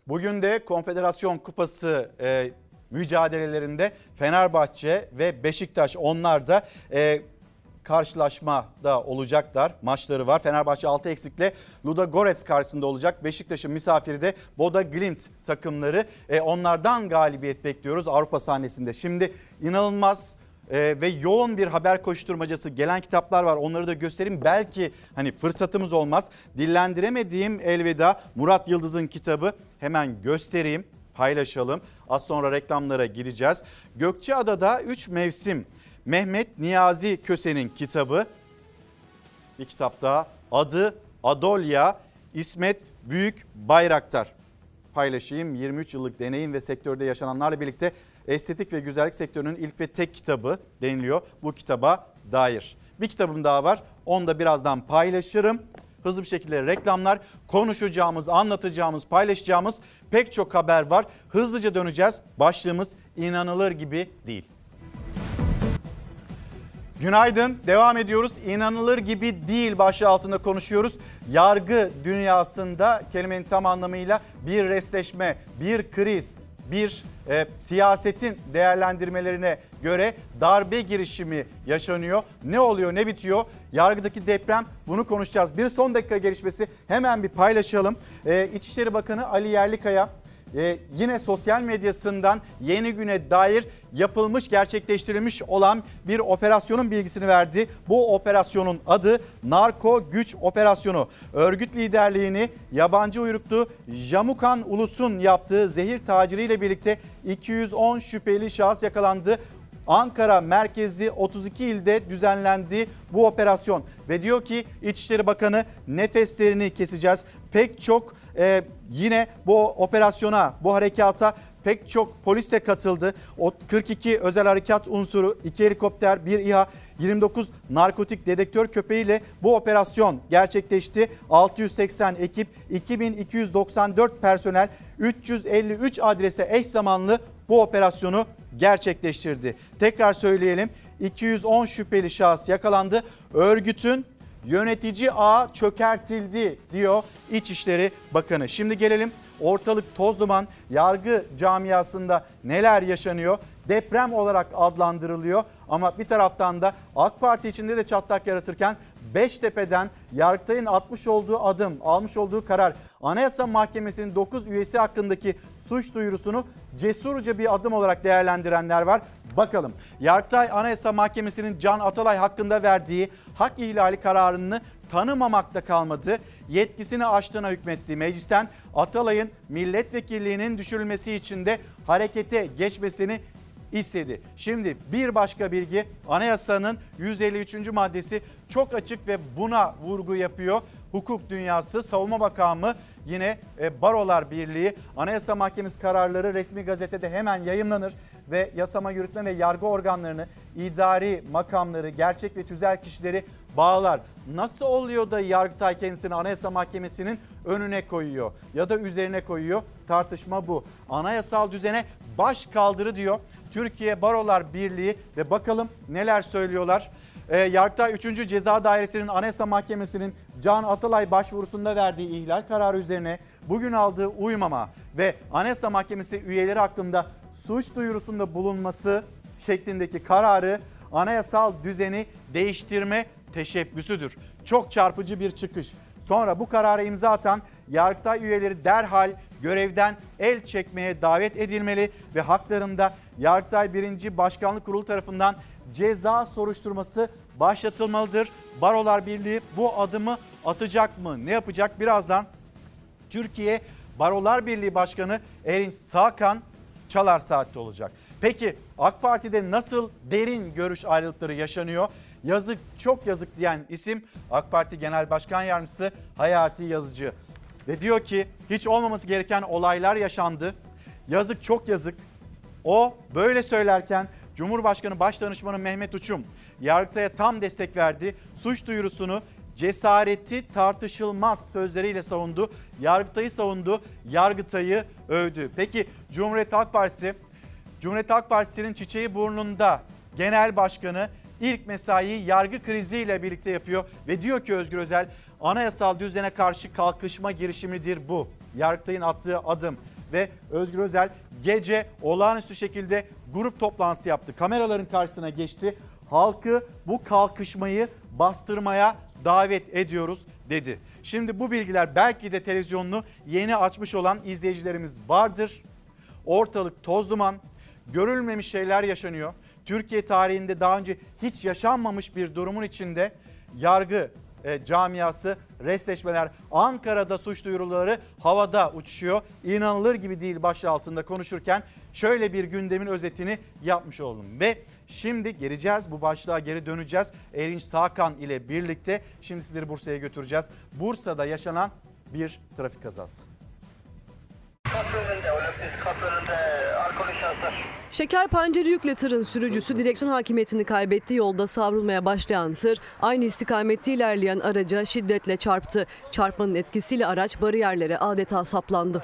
Bugün de Konfederasyon Kupası e, mücadelelerinde Fenerbahçe ve Beşiktaş onlar da e, karşılaşma da olacaklar. Maçları var. Fenerbahçe 6 eksikle Luda Gorets karşısında olacak. Beşiktaş'ın misafiri de Boda Glimt takımları. E, onlardan galibiyet bekliyoruz Avrupa sahnesinde. Şimdi inanılmaz e, ve yoğun bir haber koşturmacası gelen kitaplar var. Onları da göstereyim. Belki hani fırsatımız olmaz. Dillendiremediğim Elveda Murat Yıldız'ın kitabı hemen göstereyim paylaşalım. Az sonra reklamlara gireceğiz. Gökçeada'da 3 mevsim Mehmet Niyazi Köse'nin kitabı. Bir kitap daha adı Adolya İsmet Büyük Bayraktar. Paylaşayım 23 yıllık deneyim ve sektörde yaşananlarla birlikte estetik ve güzellik sektörünün ilk ve tek kitabı deniliyor bu kitaba dair. Bir kitabım daha var onu da birazdan paylaşırım. Hızlı bir şekilde reklamlar, konuşacağımız, anlatacağımız, paylaşacağımız pek çok haber var. Hızlıca döneceğiz. Başlığımız inanılır gibi değil. Günaydın. Devam ediyoruz. İnanılır gibi değil başlığı altında konuşuyoruz. Yargı dünyasında kelimenin tam anlamıyla bir resleşme, bir kriz, bir e, siyasetin değerlendirmelerine göre darbe girişimi yaşanıyor. Ne oluyor, ne bitiyor? Yargıdaki deprem bunu konuşacağız. Bir son dakika gelişmesi hemen bir paylaşalım. E, İçişleri Bakanı Ali Yerlikaya ee, yine sosyal medyasından yeni güne dair yapılmış, gerçekleştirilmiş olan bir operasyonun bilgisini verdi. Bu operasyonun adı Narko Güç Operasyonu. Örgüt liderliğini yabancı uyruklu Jamukan Ulus'un yaptığı zehir taciriyle birlikte 210 şüpheli şahıs yakalandı. Ankara merkezli 32 ilde düzenlendi bu operasyon ve diyor ki İçişleri Bakanı nefeslerini keseceğiz. Pek çok e, yine bu operasyona, bu harekata pek çok polis de katıldı. O 42 özel harekat unsuru, 2 helikopter, 1 İHA, 29 narkotik dedektör köpeğiyle bu operasyon gerçekleşti. 680 ekip, 2294 personel, 353 adrese eş zamanlı bu operasyonu gerçekleştirdi. Tekrar söyleyelim 210 şüpheli şahıs yakalandı. Örgütün yönetici ağ çökertildi diyor İçişleri Bakanı. Şimdi gelelim ortalık toz duman yargı camiasında neler yaşanıyor? Deprem olarak adlandırılıyor ama bir taraftan da AK Parti içinde de çatlak yaratırken Beştepe'den Yargıtay'ın atmış olduğu adım, almış olduğu karar Anayasa Mahkemesi'nin 9 üyesi hakkındaki suç duyurusunu cesurca bir adım olarak değerlendirenler var. Bakalım Yargıtay Anayasa Mahkemesi'nin Can Atalay hakkında verdiği hak ihlali kararını tanımamakta kalmadı. Yetkisini aştığına hükmetti. Meclisten Atalay'ın milletvekilliğinin düşürülmesi için de harekete geçmesini istedi. Şimdi bir başka bilgi anayasanın 153. maddesi çok açık ve buna vurgu yapıyor. Hukuk dünyası, savunma makamı yine e, Barolar Birliği Anayasa Mahkemesi kararları resmi gazetede hemen yayınlanır ve yasama yürütme ve yargı organlarını, idari makamları, gerçek ve tüzel kişileri bağlar. Nasıl oluyor da Yargıtay kendisini Anayasa Mahkemesi'nin önüne koyuyor ya da üzerine koyuyor? Tartışma bu. Anayasal düzene baş kaldırı diyor. Türkiye Barolar Birliği ve bakalım neler söylüyorlar. E, Yargıtay 3. Ceza Dairesi'nin Anayasa Mahkemesi'nin Can Atalay başvurusunda verdiği ihlal kararı üzerine bugün aldığı uymama ve Anayasa Mahkemesi üyeleri hakkında suç duyurusunda bulunması şeklindeki kararı anayasal düzeni değiştirme teşebbüsüdür. Çok çarpıcı bir çıkış. Sonra bu karara imza atan Yargıtay üyeleri derhal görevden el çekmeye davet edilmeli ve haklarında Yargıtay 1. Başkanlık Kurulu tarafından ceza soruşturması başlatılmalıdır. Barolar Birliği bu adımı atacak mı? Ne yapacak? Birazdan Türkiye Barolar Birliği Başkanı Erinç Sakan Çalar Saat'te olacak. Peki AK Parti'de nasıl derin görüş ayrılıkları yaşanıyor? Yazık çok yazık diyen isim AK Parti Genel Başkan Yardımcısı Hayati Yazıcı. Ve diyor ki hiç olmaması gereken olaylar yaşandı. Yazık çok yazık. O böyle söylerken Cumhurbaşkanı Başdanışmanı Mehmet Uçum Yargıtay'a tam destek verdi. Suç duyurusunu cesareti tartışılmaz sözleriyle savundu. Yargıtay'ı savundu, Yargıtay'ı övdü. Peki Cumhuriyet Halk Partisi, Cumhuriyet Halk Partisi'nin çiçeği burnunda genel başkanı ilk mesaiyi yargı kriziyle birlikte yapıyor ve diyor ki Özgür Özel anayasal düzene karşı kalkışma girişimidir bu. Yargıtay'ın attığı adım ve Özgür Özel gece olağanüstü şekilde grup toplantısı yaptı. Kameraların karşısına geçti. Halkı bu kalkışmayı bastırmaya davet ediyoruz dedi. Şimdi bu bilgiler belki de televizyonunu yeni açmış olan izleyicilerimiz vardır. Ortalık toz duman, görülmemiş şeyler yaşanıyor. Türkiye tarihinde daha önce hiç yaşanmamış bir durumun içinde yargı e, camiası restleşmeler Ankara'da suç duyuruları havada uçuşuyor. İnanılır gibi değil başlığı altında konuşurken şöyle bir gündemin özetini yapmış oldum. Ve şimdi geleceğiz bu başlığa geri döneceğiz. Erinç Sakan ile birlikte şimdi sizleri Bursa'ya götüreceğiz. Bursa'da yaşanan bir trafik kazası. Şeker pancarı yükle tırın sürücüsü direksiyon hakimiyetini kaybettiği yolda savrulmaya başlayan tır aynı istikamette ilerleyen araca şiddetle çarptı. Çarpmanın etkisiyle araç bariyerlere adeta saplandı.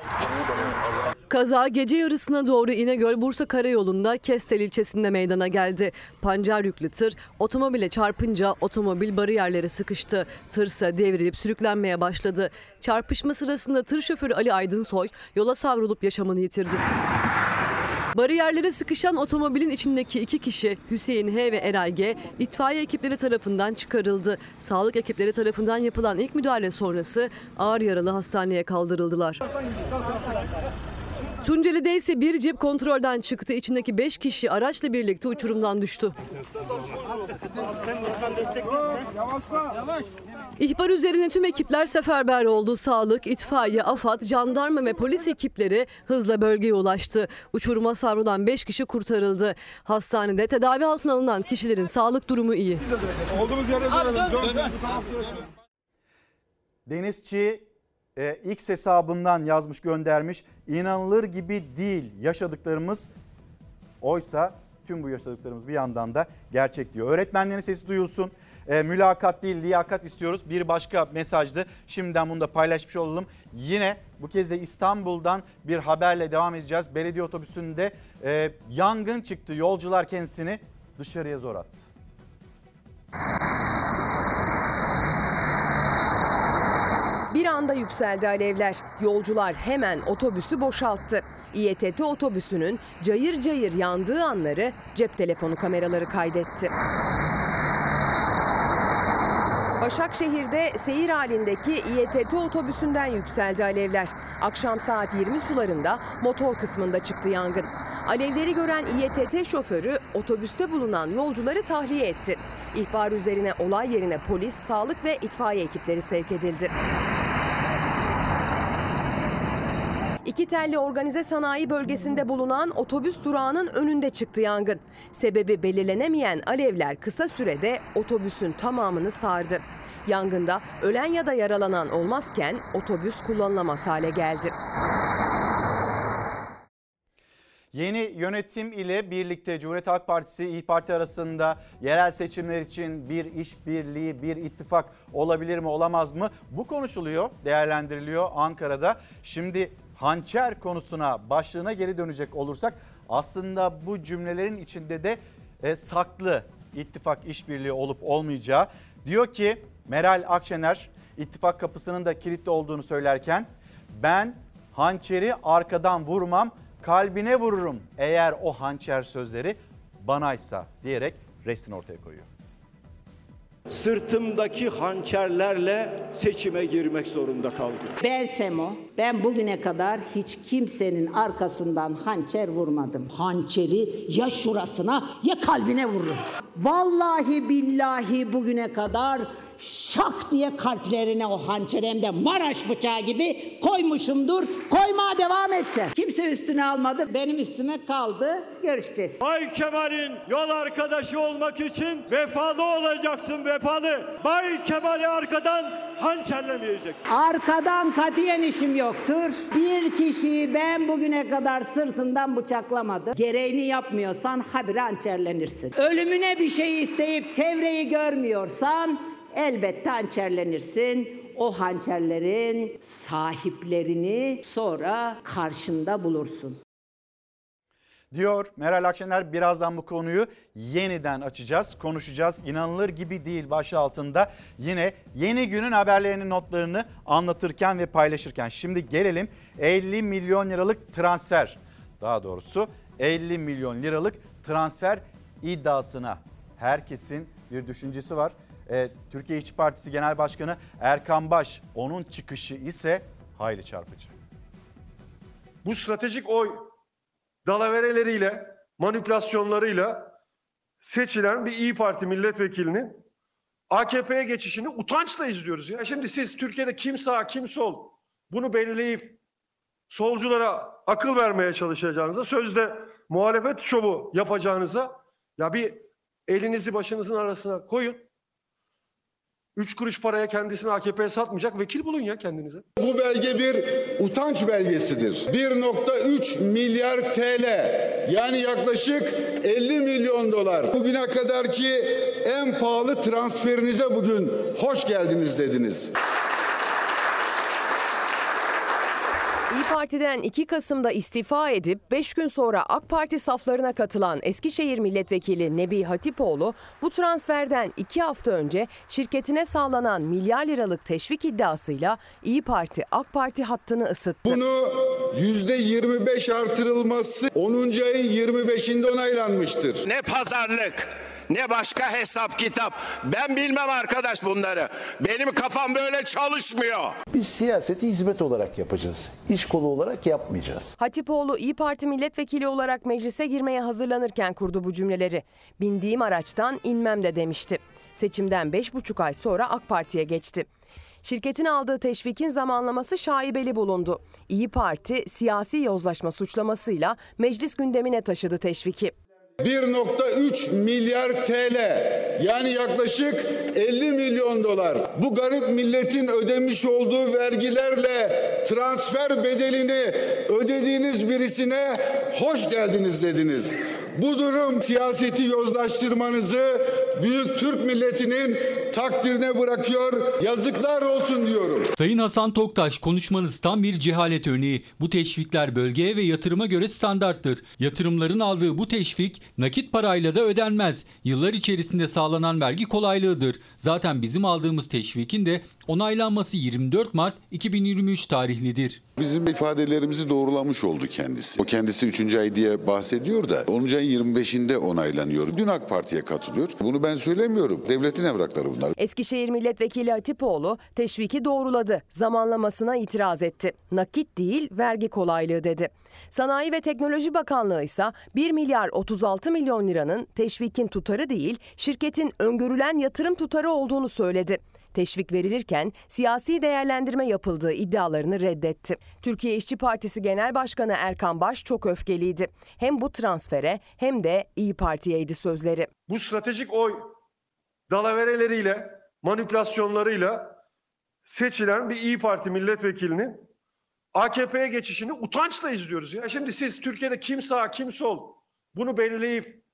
Kaza gece yarısına doğru İnegöl Bursa Karayolu'nda Kestel ilçesinde meydana geldi. Pancar yüklü tır otomobile çarpınca otomobil bariyerlere sıkıştı. Tırsa devrilip sürüklenmeye başladı. Çarpışma sırasında tır şoförü Ali Aydınsoy yola savrulup yaşamını yitirdi. Bariyerlere sıkışan otomobilin içindeki iki kişi Hüseyin H ve Eray G itfaiye ekipleri tarafından çıkarıldı. Sağlık ekipleri tarafından yapılan ilk müdahale sonrası ağır yaralı hastaneye kaldırıldılar. Tunceli'de ise bir cip kontrolden çıktı. İçindeki 5 kişi araçla birlikte uçurumdan düştü. İhbar üzerine tüm ekipler seferber oldu. Sağlık, itfaiye, AFAD, jandarma ve polis ekipleri hızla bölgeye ulaştı. Uçuruma savrulan 5 kişi kurtarıldı. Hastanede tedavi altına alınan kişilerin sağlık durumu iyi. Olduğumuz yere dönelim. Denizçi e, X hesabından yazmış göndermiş. İnanılır gibi değil yaşadıklarımız. Oysa tüm bu yaşadıklarımız bir yandan da gerçek diyor. Öğretmenlerin sesi duyulsun. E, mülakat değil liyakat istiyoruz. Bir başka mesajdı. Şimdiden bunu da paylaşmış olalım. Yine bu kez de İstanbul'dan bir haberle devam edeceğiz. Belediye otobüsünde e, yangın çıktı. Yolcular kendisini dışarıya zor attı. Bir anda yükseldi alevler. Yolcular hemen otobüsü boşalttı. İETT otobüsünün cayır cayır yandığı anları cep telefonu kameraları kaydetti. Başakşehir'de seyir halindeki İETT otobüsünden yükseldi alevler. Akşam saat 20 sularında motor kısmında çıktı yangın. Alevleri gören İETT şoförü otobüste bulunan yolcuları tahliye etti. İhbar üzerine olay yerine polis, sağlık ve itfaiye ekipleri sevk edildi. İki telli organize sanayi bölgesinde bulunan otobüs durağının önünde çıktı yangın. Sebebi belirlenemeyen alevler kısa sürede otobüsün tamamını sardı. Yangında ölen ya da yaralanan olmazken otobüs kullanılamaz hale geldi. Yeni yönetim ile birlikte Cumhuriyet Halk Partisi İYİ Parti arasında yerel seçimler için bir işbirliği, bir ittifak olabilir mi, olamaz mı? Bu konuşuluyor, değerlendiriliyor Ankara'da. Şimdi hançer konusuna, başlığına geri dönecek olursak aslında bu cümlelerin içinde de e, saklı ittifak işbirliği olup olmayacağı. Diyor ki Meral Akşener ittifak kapısının da kilitli olduğunu söylerken ben hançeri arkadan vurmam kalbine vururum eğer o hançer sözleri banaysa diyerek restini ortaya koyuyor. Sırtımdaki hançerlerle seçime girmek zorunda kaldım. Ben Semo, ben bugüne kadar hiç kimsenin arkasından hançer vurmadım. Hançeri ya şurasına ya kalbine vururum. Vallahi billahi bugüne kadar şak diye kalplerine o hançer hem de Maraş bıçağı gibi koymuşumdur. Koymaya devam edeceğim. Kimse üstüne almadı. Benim üstüme kaldı. Görüşeceğiz. Bay Kemal'in yol arkadaşı olmak için vefalı olacaksın vefalı. Bay Kemal'i arkadan hançerlemeyeceksin. Arkadan katiyen işim yoktur. Bir kişiyi ben bugüne kadar sırtından bıçaklamadım. Gereğini yapmıyorsan habire hançerlenirsin. Ölümüne bir şey isteyip çevreyi görmüyorsan elbette hançerlenirsin. O hançerlerin sahiplerini sonra karşında bulursun. Diyor Meral Akşener. Birazdan bu konuyu yeniden açacağız, konuşacağız. İnanılır gibi değil başlığı altında yine yeni günün haberlerinin notlarını anlatırken ve paylaşırken. Şimdi gelelim 50 milyon liralık transfer. Daha doğrusu 50 milyon liralık transfer iddiasına. Herkesin bir düşüncesi var. Ee, Türkiye İşçi Partisi Genel Başkanı Erkan Baş onun çıkışı ise hayli çarpıcı. Bu stratejik oy dalavereleriyle, manipülasyonlarıyla seçilen bir İyi Parti milletvekilinin AKP'ye geçişini utançla izliyoruz. Ya şimdi siz Türkiye'de kim sağ kim sol bunu belirleyip solculara akıl vermeye çalışacağınıza, sözde muhalefet şovu yapacağınıza ya bir elinizi başınızın arasına koyun. Üç kuruş paraya kendisini AKP'ye satmayacak vekil bulun ya kendinize. Bu belge bir utanç belgesidir. 1.3 milyar TL yani yaklaşık 50 milyon dolar. Bugüne kadarki en pahalı transferinize bugün hoş geldiniz dediniz. İyi Parti'den 2 Kasım'da istifa edip 5 gün sonra AK Parti saflarına katılan Eskişehir Milletvekili Nebi Hatipoğlu bu transferden 2 hafta önce şirketine sağlanan milyar liralık teşvik iddiasıyla İyi Parti AK Parti hattını ısıttı. Bunu %25 artırılması 10. ayın 25'inde onaylanmıştır. Ne pazarlık, ne başka hesap kitap. Ben bilmem arkadaş bunları. Benim kafam böyle çalışmıyor. Biz siyaseti hizmet olarak yapacağız. İş kolu olarak yapmayacağız. Hatipoğlu İyi Parti milletvekili olarak meclise girmeye hazırlanırken kurdu bu cümleleri. Bindiğim araçtan inmem de demişti. Seçimden 5,5 ay sonra AK Parti'ye geçti. Şirketin aldığı teşvikin zamanlaması şaibeli bulundu. İyi Parti siyasi yozlaşma suçlamasıyla meclis gündemine taşıdı teşviki. 1.3 milyar TL yani yaklaşık 50 milyon dolar. Bu garip milletin ödemiş olduğu vergilerle transfer bedelini ödediğiniz birisine hoş geldiniz dediniz. Bu durum siyaseti yozlaştırmanızı büyük Türk milletinin takdirine bırakıyor. Yazıklar olsun diyorum. Sayın Hasan Toktaş konuşmanız tam bir cehalet örneği. Bu teşvikler bölgeye ve yatırıma göre standarttır. Yatırımların aldığı bu teşvik nakit parayla da ödenmez. Yıllar içerisinde sağlanan vergi kolaylığıdır. Zaten bizim aldığımız teşvikin de onaylanması 24 Mart 2023 tarihlidir. Bizim ifadelerimizi doğrulamış oldu kendisi. O kendisi 3. ay diye bahsediyor da 10. ayın 25'inde onaylanıyor. Dün AK Parti'ye katılıyor. Bunu ben söylemiyorum. Devletin evrakları bunlar. Eskişehir Milletvekili Hatipoğlu teşviki doğruladı. Zamanlamasına itiraz etti. Nakit değil vergi kolaylığı dedi. Sanayi ve Teknoloji Bakanlığı ise 1 milyar 36 milyon liranın teşvikin tutarı değil şirketin öngörülen yatırım tutarı olduğunu söyledi. Teşvik verilirken siyasi değerlendirme yapıldığı iddialarını reddetti. Türkiye İşçi Partisi Genel Başkanı Erkan Baş çok öfkeliydi. Hem bu transfere hem de İyi Parti'yeydi sözleri. Bu stratejik oy dalavereleriyle, manipülasyonlarıyla seçilen bir İyi Parti milletvekilinin AKP'ye geçişini utançla izliyoruz. Ya şimdi siz Türkiye'de kim sağ kim sol bunu belirleyip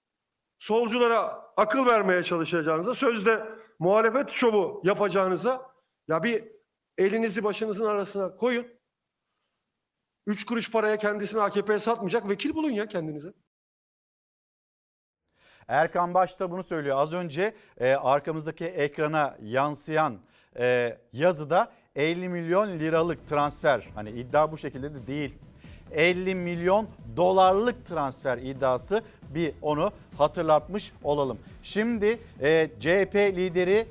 solculara akıl vermeye çalışacağınıza, sözde muhalefet şovu yapacağınıza ya bir elinizi başınızın arasına koyun. Üç kuruş paraya kendisini AKP'ye satmayacak vekil bulun ya kendinize. Erkan Baş da bunu söylüyor. Az önce e, arkamızdaki ekrana yansıyan e, yazıda 50 milyon liralık transfer. Hani iddia bu şekilde de değil. 50 milyon dolarlık transfer iddiası bir onu hatırlatmış olalım. Şimdi e, CHP lideri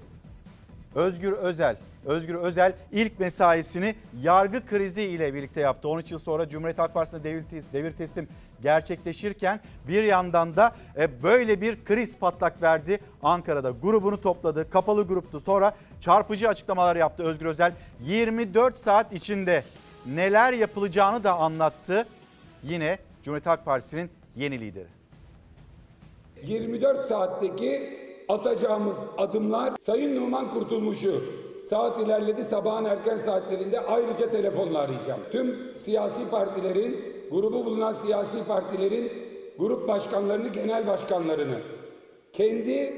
Özgür Özel Özgür Özel ilk mesaisini yargı krizi ile birlikte yaptı. 13 yıl sonra Cumhuriyet Halk Partisi'nde devir, devir teslim gerçekleşirken bir yandan da e, böyle bir kriz patlak verdi. Ankara'da grubunu topladı. Kapalı gruptu. Sonra çarpıcı açıklamalar yaptı Özgür Özel. 24 saat içinde neler yapılacağını da anlattı. Yine Cumhuriyet Halk Partisi'nin yeni lideri. 24 saatteki atacağımız adımlar Sayın Numan Kurtulmuş'u saat ilerledi sabahın erken saatlerinde ayrıca telefonla arayacağım. Tüm siyasi partilerin, grubu bulunan siyasi partilerin grup başkanlarını, genel başkanlarını kendi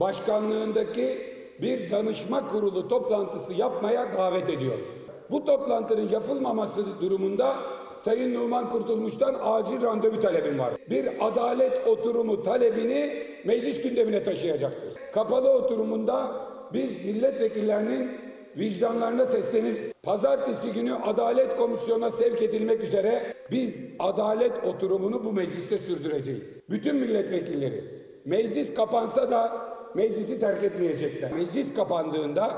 başkanlığındaki bir danışma kurulu toplantısı yapmaya davet ediyor. Bu toplantının yapılmaması durumunda Sayın Numan Kurtulmuş'tan acil randevu talebim var. Bir adalet oturumu talebini meclis gündemine taşıyacaktır. Kapalı oturumunda biz milletvekillerinin vicdanlarına sesleniriz. Pazartesi günü Adalet Komisyonu'na sevk edilmek üzere biz adalet oturumunu bu mecliste sürdüreceğiz. Bütün milletvekilleri meclis kapansa da meclisi terk etmeyecekler. Meclis kapandığında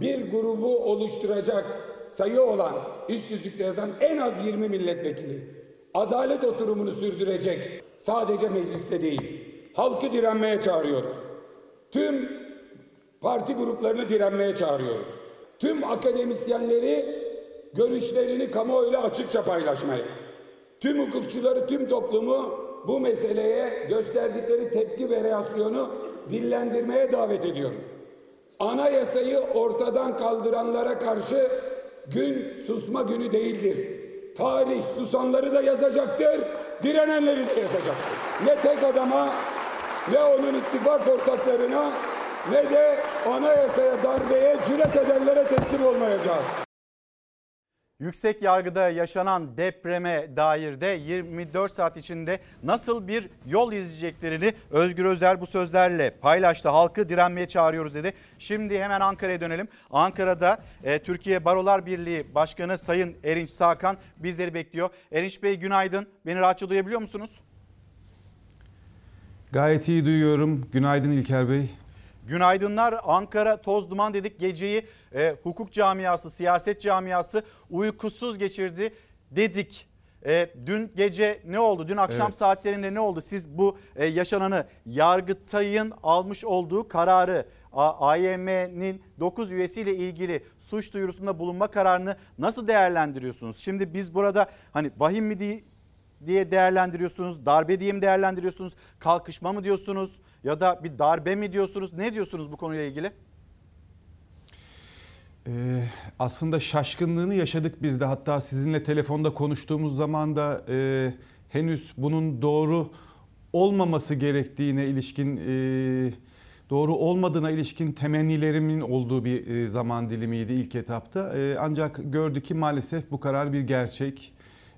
bir grubu oluşturacak sayı olan iş tüzükte yazan en az 20 milletvekili adalet oturumunu sürdürecek. Sadece mecliste değil. Halkı direnmeye çağırıyoruz. Tüm parti gruplarını direnmeye çağırıyoruz. Tüm akademisyenleri görüşlerini kamuoyuyla açıkça paylaşmaya. Tüm hukukçuları, tüm toplumu bu meseleye gösterdikleri tepki ve reaksiyonu dillendirmeye davet ediyoruz. Anayasayı ortadan kaldıranlara karşı gün susma günü değildir. Tarih susanları da yazacaktır, direnenleri de yazacaktır. Ne tek adama ne onun ittifak ortaklarına ne de anayasaya darbeye cüret edenlere teslim olmayacağız. Yüksek yargıda yaşanan depreme dair de 24 saat içinde nasıl bir yol izleyeceklerini Özgür Özel bu sözlerle paylaştı. Halkı direnmeye çağırıyoruz dedi. Şimdi hemen Ankara'ya dönelim. Ankara'da e, Türkiye Barolar Birliği Başkanı Sayın Erinç Sakan bizleri bekliyor. Erinç Bey günaydın. Beni rahatça duyabiliyor musunuz? Gayet iyi duyuyorum. Günaydın İlker Bey. Günaydınlar. Ankara toz duman dedik. Geceyi e, hukuk camiası, siyaset camiası uykusuz geçirdi dedik. E, dün gece ne oldu? Dün akşam Evet. saatlerinde ne oldu? Siz bu e, yaşananı Yargıtay'ın almış olduğu kararı AYM'nin 9 üyesiyle ilgili suç duyurusunda bulunma kararını nasıl değerlendiriyorsunuz? Şimdi biz burada hani vahim mi diye değerlendiriyorsunuz? Darbe diye mi değerlendiriyorsunuz? Kalkışma mı diyorsunuz? Ya da bir darbe mi diyorsunuz? Ne diyorsunuz bu konuyla ilgili? Ee, aslında şaşkınlığını yaşadık biz de. Hatta sizinle telefonda konuştuğumuz zaman da e, henüz bunun doğru olmaması gerektiğine ilişkin e, doğru olmadığına ilişkin temennilerimin olduğu bir e, zaman dilimiydi ilk etapta. E, ancak gördük ki maalesef bu karar bir gerçek.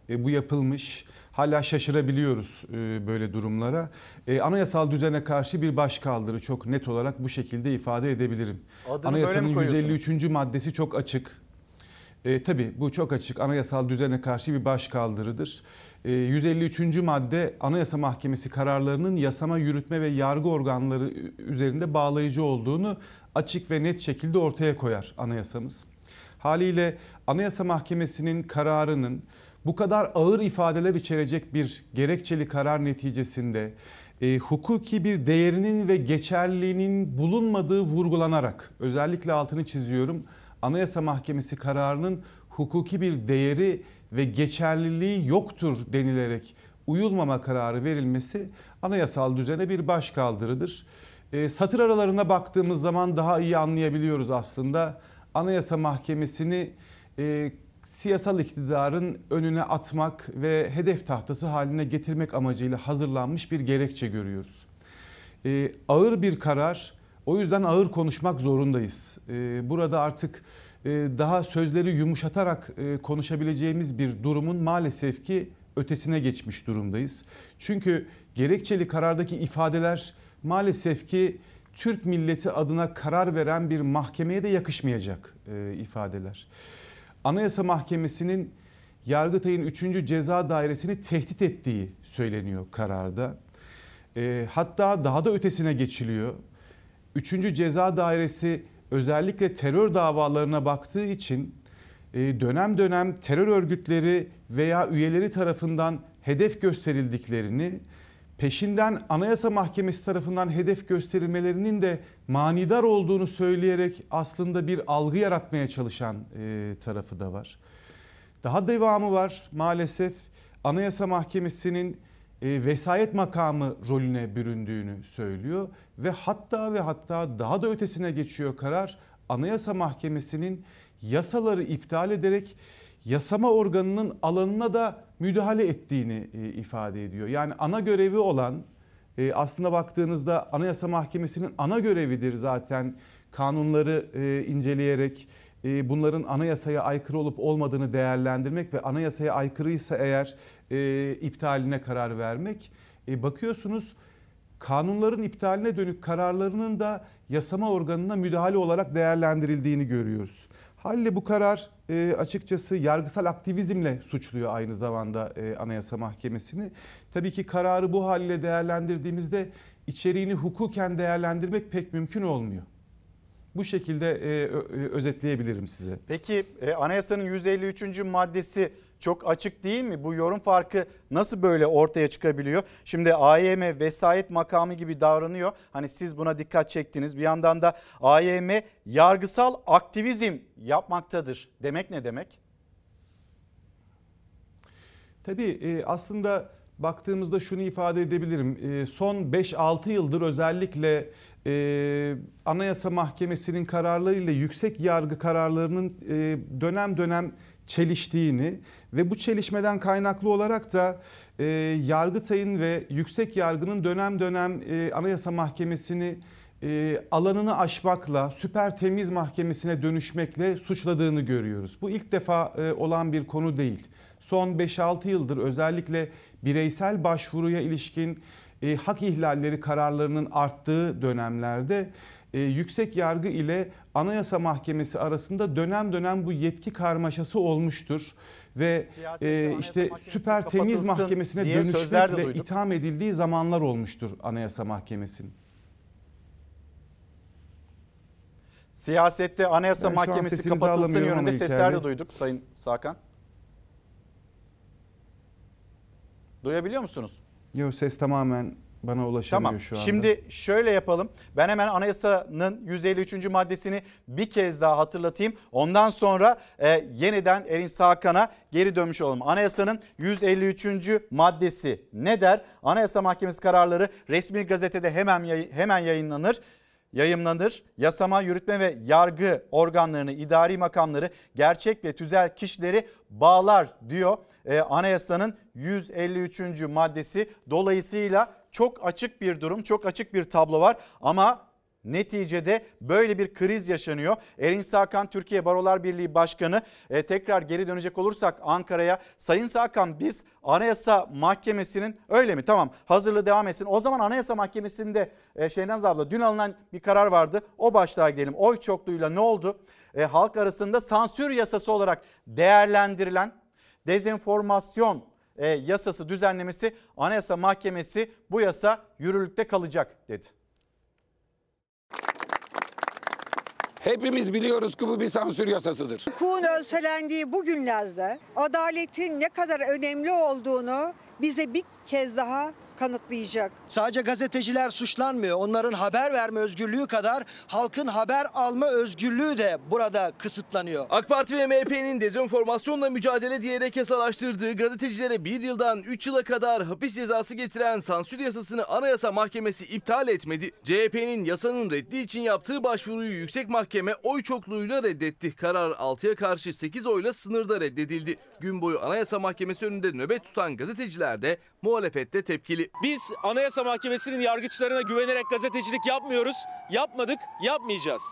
E, bu yapılmış. Hala şaşırabiliyoruz e, böyle durumlara. E, anayasal düzene karşı bir başkaldırı çok net olarak bu şekilde ifade edebilirim. Adını Anayasanın koyuyorsunuz? 153. maddesi çok açık. E, tabii bu çok açık. Anayasal düzene karşı bir başkaldırıdır. E, 153. madde Anayasa Mahkemesi kararlarının yasama, yürütme ve yargı organları üzerinde bağlayıcı olduğunu açık ve net şekilde ortaya koyar anayasamız. Haliyle Anayasa Mahkemesi'nin kararının bu kadar ağır ifadeler içerecek bir gerekçeli karar neticesinde e, hukuki bir değerinin ve geçerliliğinin bulunmadığı vurgulanarak özellikle altını çiziyorum. Anayasa Mahkemesi kararının hukuki bir değeri ve geçerliliği yoktur denilerek uyulmama kararı verilmesi anayasal düzene bir başkaldırıdır. E, satır aralarına baktığımız zaman daha iyi anlayabiliyoruz aslında. Anayasa Mahkemesi'ni e, siyasal iktidarın önüne atmak ve hedef tahtası haline getirmek amacıyla hazırlanmış bir gerekçe görüyoruz. Ee, ağır bir karar. O yüzden ağır konuşmak zorundayız. Ee, burada artık e, daha sözleri yumuşatarak e, konuşabileceğimiz bir durumun maalesef ki ötesine geçmiş durumdayız. Çünkü gerekçeli karardaki ifadeler maalesef ki Türk milleti adına karar veren bir mahkemeye de yakışmayacak e, ifadeler. Anayasa Mahkemesi'nin Yargıtay'ın 3. Ceza Dairesi'ni tehdit ettiği söyleniyor kararda. E, hatta daha da ötesine geçiliyor. 3. Ceza Dairesi özellikle terör davalarına baktığı için e, dönem dönem terör örgütleri veya üyeleri tarafından hedef gösterildiklerini, peşinden Anayasa Mahkemesi tarafından hedef gösterilmelerinin de manidar olduğunu söyleyerek aslında bir algı yaratmaya çalışan e, tarafı da var. Daha devamı var maalesef Anayasa Mahkemesi'nin e, vesayet makamı rolüne büründüğünü söylüyor ve hatta ve hatta daha da ötesine geçiyor karar Anayasa Mahkemesi'nin yasaları iptal ederek yasama organının alanına da müdahale ettiğini e, ifade ediyor. Yani ana görevi olan e, aslında baktığınızda Anayasa Mahkemesi'nin ana görevidir zaten kanunları e, inceleyerek bunların anayasaya aykırı olup olmadığını değerlendirmek ve anayasaya aykırıysa eğer iptaline karar vermek. Bakıyorsunuz kanunların iptaline dönük kararlarının da yasama organına müdahale olarak değerlendirildiğini görüyoruz. Haliyle bu karar e, açıkçası yargısal aktivizmle suçluyor aynı zamanda e, Anayasa Mahkemesi'ni. Tabii ki kararı bu haliyle değerlendirdiğimizde içeriğini hukuken değerlendirmek pek mümkün olmuyor. Bu şekilde e, ö- özetleyebilirim size. Peki e, anayasanın 153. maddesi çok açık değil mi? Bu yorum farkı nasıl böyle ortaya çıkabiliyor? Şimdi AYM vesayet makamı gibi davranıyor. Hani siz buna dikkat çektiniz. Bir yandan da AYM yargısal aktivizm yapmaktadır. Demek ne demek? Tabii e, aslında baktığımızda şunu ifade edebilirim. E, Son 5-6 yıldır özellikle e, Anayasa Mahkemesi'nin kararlarıyla yüksek yargı kararlarının dönem dönem çeliştiğini ve bu çelişmeden kaynaklı olarak da e, Yargıtay'ın ve Yüksek Yargı'nın dönem dönem e, Anayasa Mahkemesi'ni e, alanını aşmakla, süper temiz mahkemesine dönüşmekle suçladığını görüyoruz. Bu ilk defa e, olan bir konu değil. Son 5-6 yıldır özellikle bireysel başvuruya ilişkin e, hak ihlalleri kararlarının arttığı dönemlerde e, yüksek yargı ile Anayasa Mahkemesi arasında dönem dönem bu yetki karmaşası olmuştur ve e, işte süper temiz mahkemesine dönüşmekle itham edildiği zamanlar olmuştur Anayasa Mahkemesi'nin. Siyasette Anayasa Ben Mahkemesi kapatılsın yönünde sesler de duyduk Sayın Sakan. Duyabiliyor musunuz? Yok ses tamamen bana ulaşamıyor Tamam. şu anda. Şimdi şöyle yapalım. Ben hemen anayasanın 153. maddesini bir kez daha hatırlatayım. Ondan sonra e, yeniden Erin Sakan'a geri dönmüş olalım. Anayasanın 153. maddesi ne der? Anayasa Mahkemesi kararları resmi gazetede hemen yayı- hemen yayınlanır yayımlanır. Yasama, yürütme ve yargı organlarını, idari makamları, gerçek ve tüzel kişileri bağlar diyor e, anayasanın 153. maddesi. Dolayısıyla çok açık bir durum, çok açık bir tablo var ama Neticede böyle bir kriz yaşanıyor. Erin Sakan Türkiye Barolar Birliği Başkanı e, tekrar geri dönecek olursak Ankara'ya. Sayın Sakan biz Anayasa Mahkemesi'nin öyle mi? Tamam hazırlığı devam etsin. O zaman Anayasa Mahkemesi'nde e, Şehnaz abla dün alınan bir karar vardı. O başlığa gidelim. Oy çokluğuyla ne oldu? E, halk arasında sansür yasası olarak değerlendirilen dezenformasyon e, yasası düzenlemesi Anayasa Mahkemesi bu yasa yürürlükte kalacak dedi. Hepimiz biliyoruz ki bu bir sansür yasasıdır. Hukukun ölselendiği bu günlerde adaletin ne kadar önemli olduğunu bize bir kez daha kanıtlayacak. Sadece gazeteciler suçlanmıyor. Onların haber verme özgürlüğü kadar halkın haber alma özgürlüğü de burada kısıtlanıyor. AK Parti ve MHP'nin dezenformasyonla mücadele diyerek yasalaştırdığı gazetecilere bir yıldan 3 yıla kadar hapis cezası getiren sansür yasasını Anayasa Mahkemesi iptal etmedi. CHP'nin yasanın reddi için yaptığı başvuruyu yüksek mahkeme oy çokluğuyla reddetti. Karar 6'ya karşı 8 oyla sınırda reddedildi. Gün boyu Anayasa Mahkemesi önünde nöbet tutan gazeteciler de muhalefette tepkili. Biz Anayasa Mahkemesi'nin yargıçlarına güvenerek gazetecilik yapmıyoruz. Yapmadık, yapmayacağız.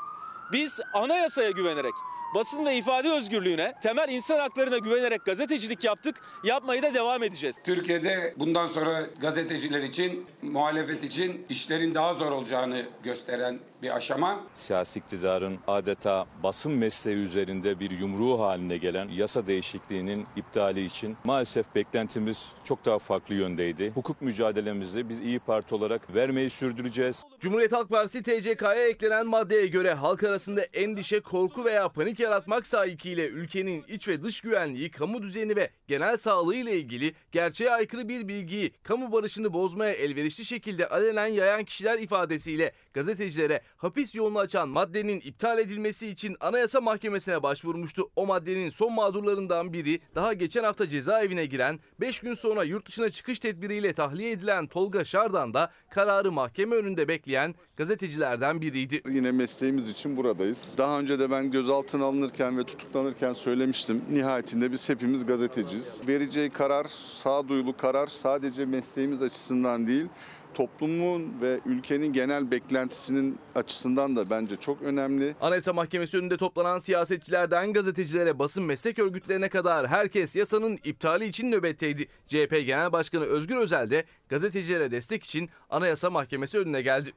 Biz anayasaya güvenerek, basın ve ifade özgürlüğüne, temel insan haklarına güvenerek gazetecilik yaptık. Yapmayı da devam edeceğiz. Türkiye'de bundan sonra gazeteciler için, muhalefet için işlerin daha zor olacağını gösteren bir aşama. Siyasi iktidarın adeta basın mesleği üzerinde bir yumruğu haline gelen yasa değişikliğinin iptali için maalesef beklentimiz çok daha farklı yöndeydi. Hukuk mücadelemizi biz İyi Parti olarak vermeyi sürdüreceğiz. Cumhuriyet Halk Partisi TCK'ya eklenen maddeye göre halk arasında endişe, korku veya panik yaratmak sahikiyle ülkenin iç ve dış güvenliği, kamu düzeni ve genel sağlığı ile ilgili gerçeğe aykırı bir bilgiyi kamu barışını bozmaya elverişli şekilde alenen yayan kişiler ifadesiyle gazetecilere hapis yolunu açan maddenin iptal edilmesi için Anayasa Mahkemesi'ne başvurmuştu. O maddenin son mağdurlarından biri daha geçen hafta cezaevine giren 5 gün sonra yurt dışına çıkış tedbiriyle tahliye edilen Tolga Şardan da kararı mahkeme önünde bekleyen gazetecilerden biriydi. Yine mesleğimiz için buradayız. Daha önce de ben gözaltına alınırken ve tutuklanırken söylemiştim. Nihayetinde biz hepimiz gazeteciyiz. Vereceği karar, sağduyulu karar sadece mesleğimiz açısından değil, toplumun ve ülkenin genel beklentisinin açısından da bence çok önemli. Anayasa Mahkemesi önünde toplanan siyasetçilerden gazetecilere, basın meslek örgütlerine kadar herkes yasanın iptali için nöbetteydi. CHP Genel Başkanı Özgür Özel de gazetecilere destek için Anayasa Mahkemesi önüne geldi.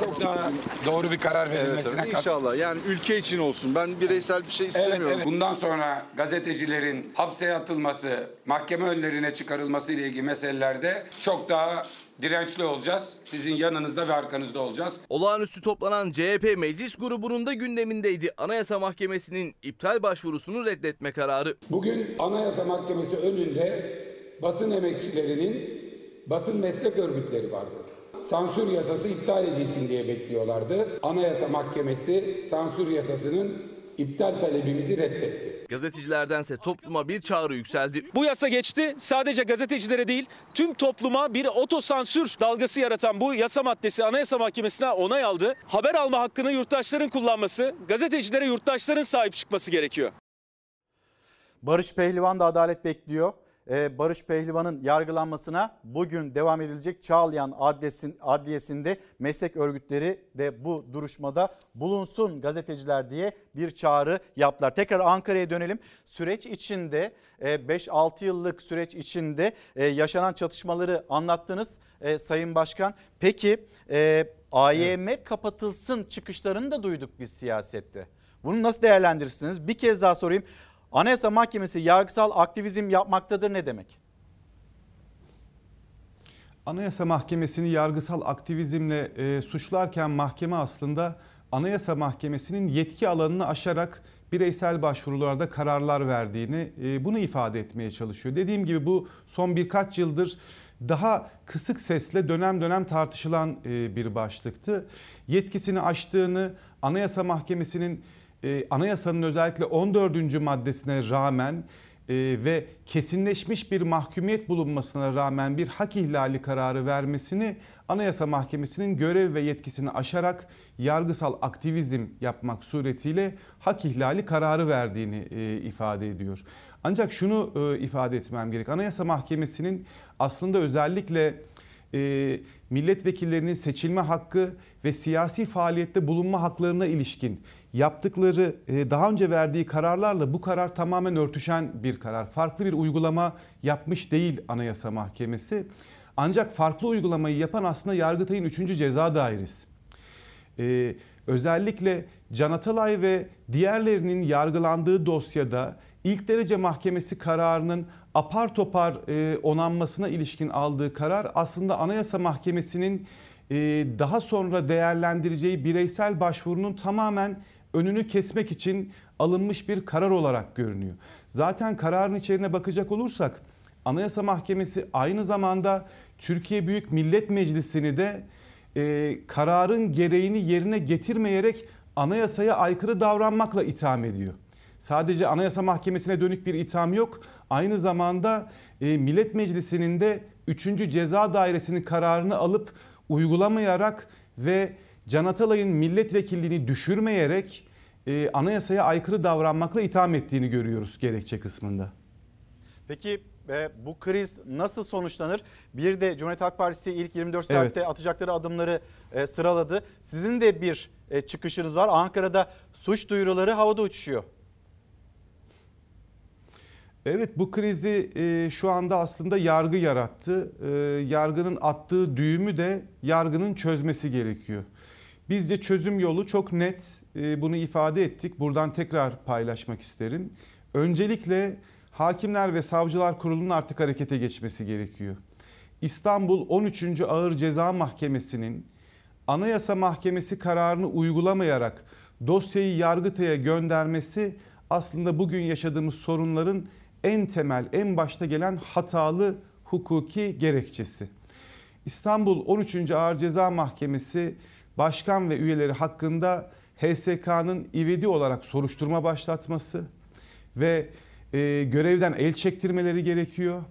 Çok daha doğru bir karar verilmesine Evet, inşallah yani ülke için olsun. Ben bireysel bir şey Evet, istemiyorum. evet. Bundan sonra gazetecilerin hapse atılması, mahkeme önlerine çıkarılması ile ilgili meselelerde çok daha dirençli olacağız. Sizin yanınızda ve arkanızda olacağız. Olağanüstü toplanan CHP meclis grubunun da gündemindeydi. Anayasa Mahkemesi'nin iptal başvurusunu reddetme kararı. Bugün Anayasa Mahkemesi önünde basın emekçilerinin basın meslek örgütleri vardı. Sansür yasası iptal edilsin diye bekliyorlardı. Anayasa Mahkemesi sansür yasasının iptal talebimizi reddetti. Gazetecilerdense topluma bir çağrı yükseldi. Bu yasa geçti. Sadece gazetecilere değil tüm topluma bir otosansür dalgası yaratan bu yasa maddesi Anayasa Mahkemesi'ne onay aldı. Haber alma hakkını yurttaşların kullanması, gazetecilere yurttaşların sahip çıkması gerekiyor. Barış Pehlivan da adalet bekliyor. Ee, Barış Pehlivan'ın yargılanmasına bugün devam edilecek Çağlayan Adliyesin- Adliyesi'nde meslek örgütleri de bu duruşmada bulunsun gazeteciler diye bir çağrı yaptılar. Tekrar Ankara'ya dönelim. Süreç içinde e, 5-6 yıllık süreç içinde e, yaşanan çatışmaları anlattınız e, Sayın Başkan. Peki e, AYM kapatılsın çıkışlarını da duyduk biz siyasette. Bunu nasıl değerlendirirsiniz? Bir kez daha sorayım. Anayasa Mahkemesi yargısal aktivizm yapmaktadır ne demek? Anayasa Mahkemesi'ni yargısal aktivizmle e, suçlarken mahkeme aslında Anayasa Mahkemesi'nin yetki alanını aşarak bireysel başvurularda kararlar verdiğini e, bunu ifade etmeye çalışıyor. Dediğim gibi bu son birkaç yıldır daha kısık sesle dönem dönem tartışılan e, bir başlıktı. Yetkisini aştığını Anayasa Mahkemesi'nin e, anayasanın özellikle 14. maddesine rağmen e, ve kesinleşmiş bir mahkumiyet bulunmasına rağmen bir hak ihlali kararı vermesini Anayasa Mahkemesi'nin görev ve yetkisini aşarak yargısal aktivizm yapmak suretiyle hak ihlali kararı verdiğini e, ifade ediyor. Ancak şunu e, ifade etmem gerek. Anayasa Mahkemesi'nin aslında özellikle e, milletvekillerinin seçilme hakkı ve siyasi faaliyette bulunma haklarına ilişkin yaptıkları e, daha önce verdiği kararlarla bu karar tamamen örtüşen bir karar. Farklı bir uygulama yapmış değil Anayasa Mahkemesi. Ancak farklı uygulamayı yapan aslında Yargıtay'ın 3. Ceza Dairesi. Ee, özellikle Can Atalay ve diğerlerinin yargılandığı dosyada ilk derece mahkemesi kararının apar topar e, onanmasına ilişkin aldığı karar aslında Anayasa Mahkemesi'nin e, daha sonra değerlendireceği bireysel başvurunun tamamen önünü kesmek için alınmış bir karar olarak görünüyor. Zaten kararın içeriğine bakacak olursak Anayasa Mahkemesi aynı zamanda Türkiye Büyük Millet Meclisi'ni de e, kararın gereğini yerine getirmeyerek anayasaya aykırı davranmakla itham ediyor. Sadece Anayasa Mahkemesi'ne dönük bir itham yok. Aynı zamanda e, Millet Meclisi'nin de 3. Ceza Dairesi'nin kararını alıp uygulamayarak ve Can Atalay'ın milletvekilliğini düşürmeyerek e, anayasaya aykırı davranmakla itham ettiğini görüyoruz gerekçe kısmında. Peki e, bu kriz nasıl sonuçlanır? Bir de Cumhuriyet Halk Partisi ilk 24 saatte Evet. atacakları adımları e, sıraladı. Sizin de bir e, çıkışınız var. Ankara'da suç duyuruları havada uçuşuyor. Evet bu krizi e, şu anda aslında yargı yarattı. E, yargının attığı düğümü de yargının çözmesi gerekiyor. Bizce çözüm yolu çok net. E, bunu ifade ettik. Buradan tekrar paylaşmak isterim. Öncelikle Hakimler ve Savcılar Kurulu'nun artık harekete geçmesi gerekiyor. İstanbul 13. Ağır Ceza Mahkemesi'nin Anayasa Mahkemesi kararını uygulamayarak dosyayı Yargıtay'a göndermesi aslında bugün yaşadığımız sorunların en temel, en başta gelen hatalı hukuki gerekçesi. İstanbul 13. Ağır Ceza Mahkemesi başkan ve üyeleri hakkında HSK'nın ivedi olarak soruşturma başlatması ve e, görevden el çektirmeleri gerekiyor.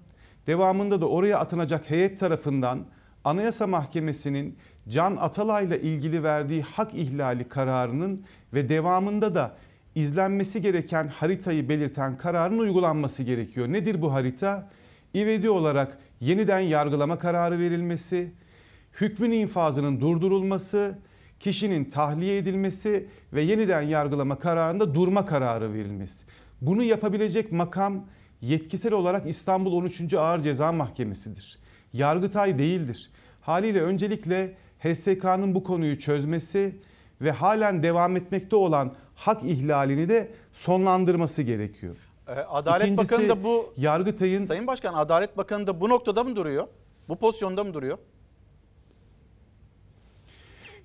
Devamında da oraya atınacak heyet tarafından Anayasa Mahkemesi'nin Can Atalay'la ilgili verdiği hak ihlali kararının ve devamında da izlenmesi gereken haritayı belirten kararın uygulanması gerekiyor. Nedir bu harita? İvedi olarak yeniden yargılama kararı verilmesi, hükmün infazının durdurulması, kişinin tahliye edilmesi ve yeniden yargılama kararında durma kararı verilmesi. Bunu yapabilecek makam yetkisel olarak İstanbul 13. Ağır Ceza Mahkemesi'dir. Yargıtay değildir. Haliyle öncelikle HSK'nın bu konuyu çözmesi ve halen devam etmekte olan hak ihlalini de sonlandırması gerekiyor. Ee, Adalet İkincisi, Bakanı da bu Yargıtay'ın Sayın Başkan Adalet Bakanı da bu noktada mı duruyor? Bu pozisyonda mı duruyor?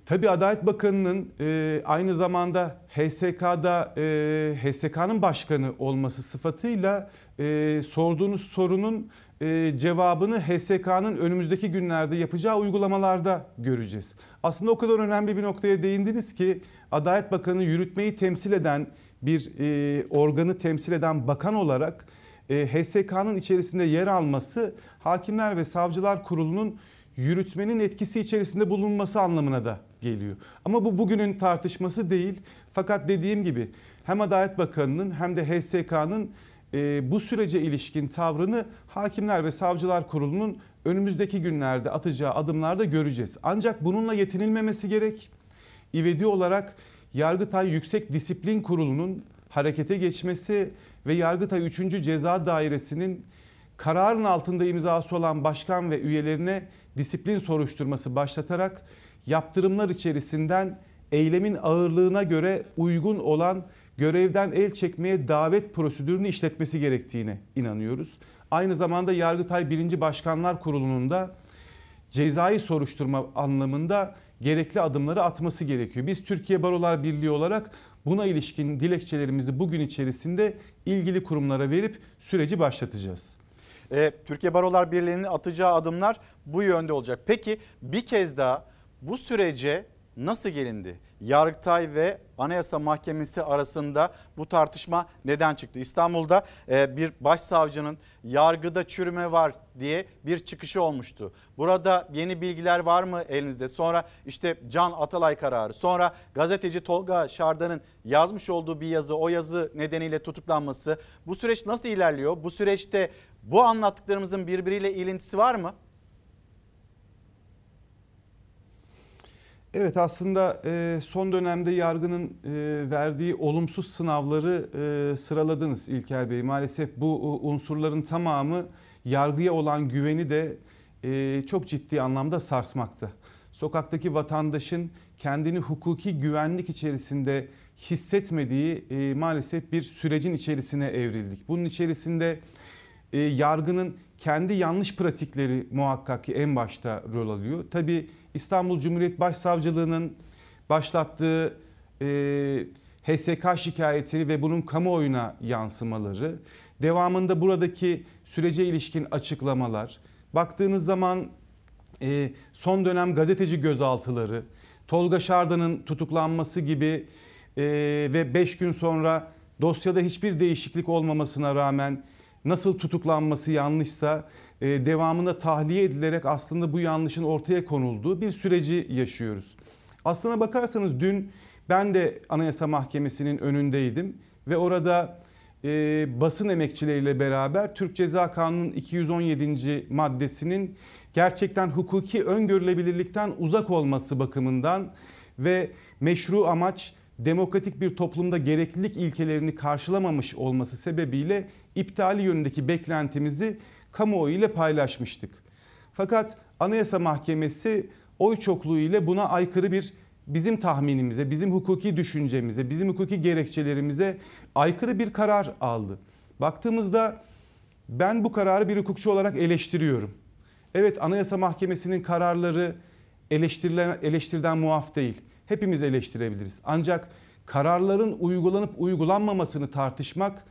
Tabii Adalet Bakanı'nın e, aynı zamanda HSK'da e, HSK'nın başkanı olması sıfatıyla e, sorduğunuz sorunun e, cevabını HSK'nın önümüzdeki günlerde yapacağı uygulamalarda göreceğiz. Aslında o kadar önemli bir noktaya değindiniz ki Adalet Bakanı yürütmeyi temsil eden bir e, organı temsil eden bakan olarak e, HSK'nın içerisinde yer alması Hakimler ve Savcılar Kurulu'nun yürütmenin etkisi içerisinde bulunması anlamına da geliyor. Ama bu bugünün tartışması değil. Fakat dediğim gibi hem Adalet Bakanı'nın hem de HSK'nın e, bu sürece ilişkin tavrını Hakimler ve Savcılar Kurulu'nun önümüzdeki günlerde atacağı adımlarda göreceğiz. Ancak bununla yetinilmemesi gerek. İvedi olarak Yargıtay Yüksek Disiplin Kurulu'nun harekete geçmesi ve Yargıtay 3. Ceza Dairesi'nin kararın altında imzası olan başkan ve üyelerine disiplin soruşturması başlatarak yaptırımlar içerisinden eylemin ağırlığına göre uygun olan görevden el çekmeye davet prosedürünü işletmesi gerektiğine inanıyoruz. Aynı zamanda Yargıtay 1. Başkanlar Kurulu'nun da cezai soruşturma anlamında gerekli adımları atması gerekiyor. Biz Türkiye Barolar Birliği olarak buna ilişkin dilekçelerimizi bugün içerisinde ilgili kurumlara verip süreci başlatacağız. E, Türkiye Barolar Birliği'nin atacağı adımlar bu yönde olacak. Peki bir kez daha bu sürece nasıl gelindi? Yargıtay ve Anayasa Mahkemesi arasında bu tartışma neden çıktı? İstanbul'da e, bir başsavcının yargıda çürüme var diye bir çıkışı olmuştu. Burada yeni bilgiler var mı elinizde? Sonra işte Can Atalay kararı, sonra gazeteci Tolga Şardan'ın yazmış olduğu bir yazı, o yazı nedeniyle tutuklanması. Bu süreç nasıl ilerliyor? Bu süreçte bu anlattıklarımızın birbiriyle ilintisi var mı? Evet aslında e, son dönemde yargının e, verdiği olumsuz sınavları e, sıraladınız İlker Bey. Maalesef bu unsurların tamamı yargıya olan güveni de çok ciddi anlamda sarsmakta. Sokaktaki vatandaşın kendini hukuki güvenlik içerisinde hissetmediği maalesef bir sürecin içerisine evrildik. Bunun içerisinde yargının kendi yanlış pratikleri muhakkak ki en başta rol alıyor. Tabii İstanbul Cumhuriyet Başsavcılığı'nın başlattığı e, HSK şikayeti ve bunun kamuoyuna yansımaları, devamında buradaki sürece ilişkin açıklamalar, baktığınız zaman e, son dönem gazeteci gözaltıları, Tolga Şardan'ın tutuklanması gibi e, ve 5 gün sonra dosyada hiçbir değişiklik olmamasına rağmen nasıl tutuklanması yanlışsa e, devamında tahliye edilerek aslında bu yanlışın ortaya konulduğu bir süreci yaşıyoruz. Aslına bakarsanız dün ben de Anayasa Mahkemesi'nin önündeydim ve orada e, basın emekçileriyle beraber Türk Ceza Kanunu'nun 217. maddesinin gerçekten hukuki öngörülebilirlikten uzak olması bakımından ve meşru amaç demokratik bir toplumda gereklilik ilkelerini karşılamamış olması sebebiyle iptali yönündeki beklentimizi kamuoyu ile paylaşmıştık. Fakat Anayasa Mahkemesi oy çokluğu ile buna aykırı bir bizim tahminimize, bizim hukuki düşüncemize, bizim hukuki gerekçelerimize aykırı bir karar aldı. Baktığımızda ben bu kararı bir hukukçu olarak eleştiriyorum. Evet Anayasa Mahkemesi'nin kararları eleştiriden muaf değil. Hepimiz eleştirebiliriz. Ancak kararların uygulanıp uygulanmamasını tartışmak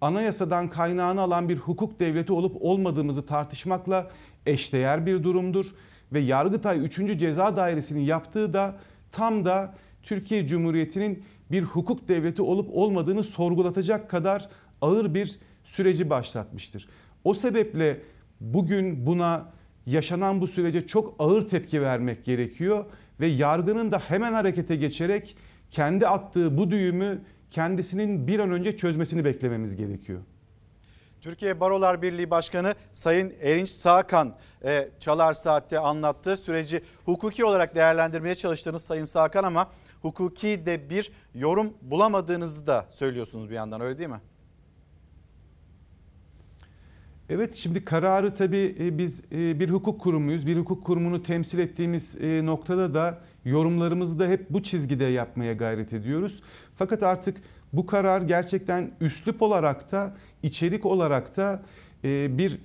anayasadan kaynağını alan bir hukuk devleti olup olmadığımızı tartışmakla eşdeğer bir durumdur. Ve Yargıtay 3. Ceza Dairesi'nin yaptığı da tam da Türkiye Cumhuriyeti'nin bir hukuk devleti olup olmadığını sorgulatacak kadar ağır bir süreci başlatmıştır. O sebeple bugün buna yaşanan bu sürece çok ağır tepki vermek gerekiyor ve yargının da hemen harekete geçerek kendi attığı bu düğümü kendisinin bir an önce çözmesini beklememiz gerekiyor. Türkiye Barolar Birliği Başkanı Sayın Erinç Sağkan e, Çalar Saat'te anlattı. Süreci hukuki olarak değerlendirmeye çalıştığınız Sayın Sağkan ama hukuki de bir yorum bulamadığınızı da söylüyorsunuz bir yandan öyle değil mi? Evet şimdi kararı tabii e, biz e, bir hukuk kurumuyuz. Bir hukuk kurumunu temsil ettiğimiz e, noktada da yorumlarımızı da hep bu çizgide yapmaya gayret ediyoruz. Fakat artık bu karar gerçekten üslup olarak da içerik olarak da bir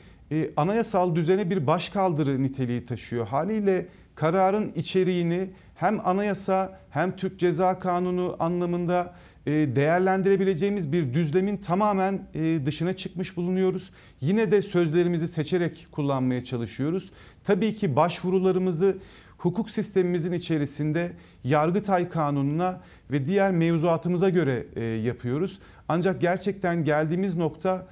anayasal düzene bir başkaldırı niteliği taşıyor. Haliyle kararın içeriğini hem anayasa hem Türk Ceza Kanunu anlamında değerlendirebileceğimiz bir düzlemin tamamen e, dışına çıkmış bulunuyoruz. Yine de sözlerimizi seçerek kullanmaya çalışıyoruz. Tabii ki başvurularımızı hukuk sistemimizin içerisinde Yargıtay Kanunu'na ve diğer mevzuatımıza göre e, yapıyoruz. Ancak gerçekten geldiğimiz nokta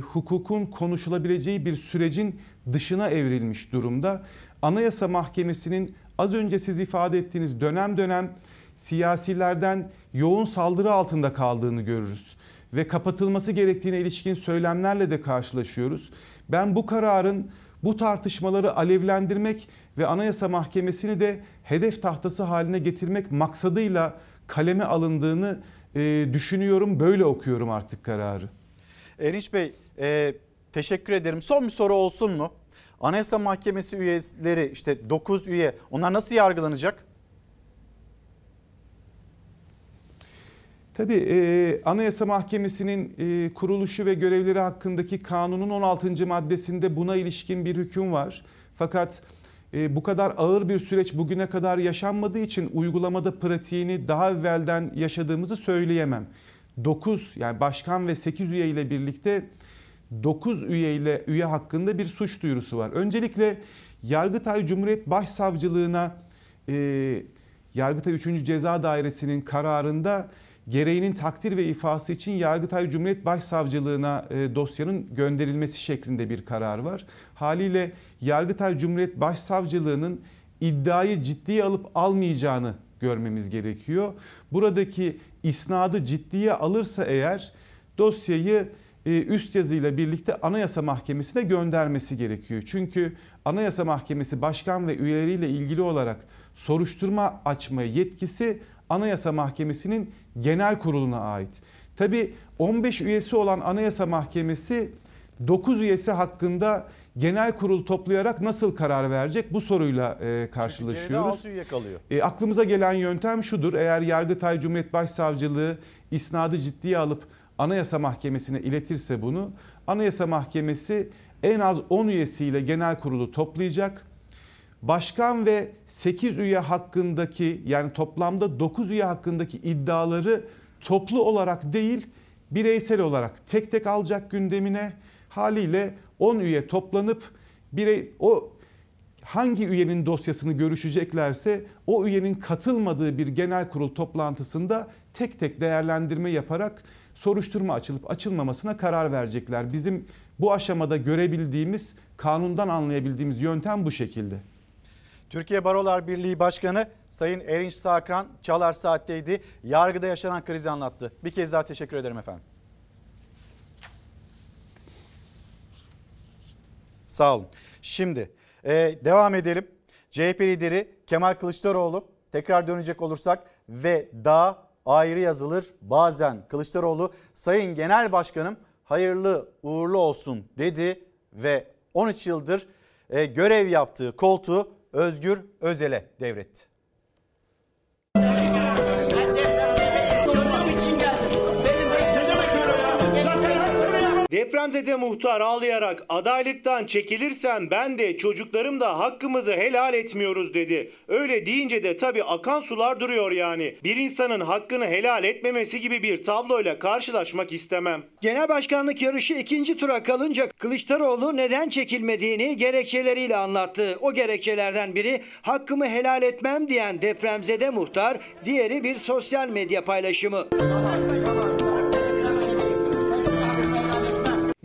hukukun konuşulabileceği bir sürecin dışına evrilmiş durumda. Anayasa Mahkemesi'nin az önce siz ifade ettiğiniz dönem dönem siyasilerden yoğun saldırı altında kaldığını görürüz ve kapatılması gerektiğine ilişkin söylemlerle de karşılaşıyoruz. Ben bu kararın bu tartışmaları alevlendirmek ve Anayasa Mahkemesi'ni de hedef tahtası haline getirmek maksadıyla kaleme alındığını e, düşünüyorum. Böyle okuyorum artık kararı. Erinç Bey e, teşekkür ederim. Son bir soru olsun mu? Anayasa Mahkemesi üyeleri işte 9 üye onlar nasıl yargılanacak? Tabii e, Anayasa Mahkemesi'nin e, kuruluşu ve görevleri hakkındaki kanunun 16. maddesinde buna ilişkin bir hüküm var. Fakat e, bu kadar ağır bir süreç bugüne kadar yaşanmadığı için uygulamada pratiğini daha evvelden yaşadığımızı söyleyemem. 9 yani başkan ve 8 üye ile birlikte 9 üye ile üye hakkında bir suç duyurusu var. Öncelikle Yargıtay Cumhuriyet Başsavcılığına e, Yargıtay 3. Ceza Dairesi'nin kararında gereğinin takdir ve ifası için Yargıtay Cumhuriyet Başsavcılığına e, dosyanın gönderilmesi şeklinde bir karar var. Haliyle Yargıtay Cumhuriyet Başsavcılığının iddiayı ciddiye alıp almayacağını görmemiz gerekiyor. Buradaki isnadı ciddiye alırsa eğer dosyayı e, üst yazıyla birlikte Anayasa Mahkemesi'ne göndermesi gerekiyor. Çünkü Anayasa Mahkemesi başkan ve üyeleriyle ilgili olarak soruşturma açma yetkisi Anayasa Mahkemesi'nin genel kuruluna ait. Tabi 15 üyesi olan Anayasa Mahkemesi 9 üyesi hakkında genel kurul toplayarak nasıl karar verecek bu soruyla e, karşılaşıyoruz. Çünkü üye kalıyor. E, aklımıza gelen yöntem şudur. Eğer Yargıtay Cumhuriyet Başsavcılığı isnadı ciddiye alıp Anayasa Mahkemesi'ne iletirse bunu Anayasa Mahkemesi en az 10 üyesiyle genel kurulu toplayacak. Başkan ve 8 üye hakkındaki yani toplamda 9 üye hakkındaki iddiaları toplu olarak değil bireysel olarak tek tek alacak gündemine haliyle 10 üye toplanıp birey o hangi üyenin dosyasını görüşeceklerse o üyenin katılmadığı bir genel kurul toplantısında tek tek değerlendirme yaparak soruşturma açılıp açılmamasına karar verecekler. Bizim bu aşamada görebildiğimiz, kanundan anlayabildiğimiz yöntem bu şekilde. Türkiye Barolar Birliği Başkanı Sayın Erinç Sakan Çalar Saat'teydi. Yargıda yaşanan krizi anlattı. Bir kez daha teşekkür ederim efendim. Sağ olun. Şimdi e, devam edelim. CHP lideri Kemal Kılıçdaroğlu tekrar dönecek olursak ve daha ayrı yazılır bazen Kılıçdaroğlu Sayın Genel Başkanım hayırlı uğurlu olsun dedi ve 13 yıldır e, görev yaptığı koltuğu Özgür Özel'e devretti. Depremzede muhtar ağlayarak adaylıktan çekilirsem ben de çocuklarım da hakkımızı helal etmiyoruz dedi. Öyle deyince de tabi akan sular duruyor yani. Bir insanın hakkını helal etmemesi gibi bir tabloyla karşılaşmak istemem. Genel başkanlık yarışı ikinci tura kalınca Kılıçdaroğlu neden çekilmediğini gerekçeleriyle anlattı. O gerekçelerden biri hakkımı helal etmem diyen depremzede muhtar, diğeri bir sosyal medya paylaşımı.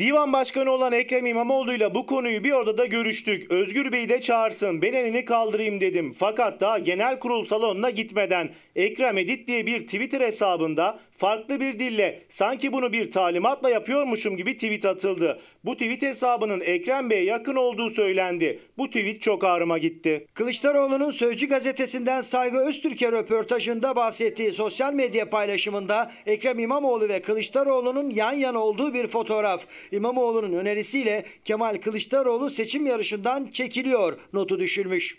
Divan Başkanı olan Ekrem İmamoğlu ile bu konuyu bir odada görüştük. Özgür Bey de çağırsın ben elini kaldırayım dedim. Fakat daha genel kurul salonuna gitmeden Ekrem Edit diye bir Twitter hesabında farklı bir dille sanki bunu bir talimatla yapıyormuşum gibi tweet atıldı. Bu tweet hesabının Ekrem Bey'e yakın olduğu söylendi. Bu tweet çok ağrıma gitti. Kılıçdaroğlu'nun Sözcü gazetesinden Saygı Öztürk'e röportajında bahsettiği sosyal medya paylaşımında Ekrem İmamoğlu ve Kılıçdaroğlu'nun yan yana olduğu bir fotoğraf. İmamoğlu'nun önerisiyle Kemal Kılıçdaroğlu seçim yarışından çekiliyor notu düşürmüş.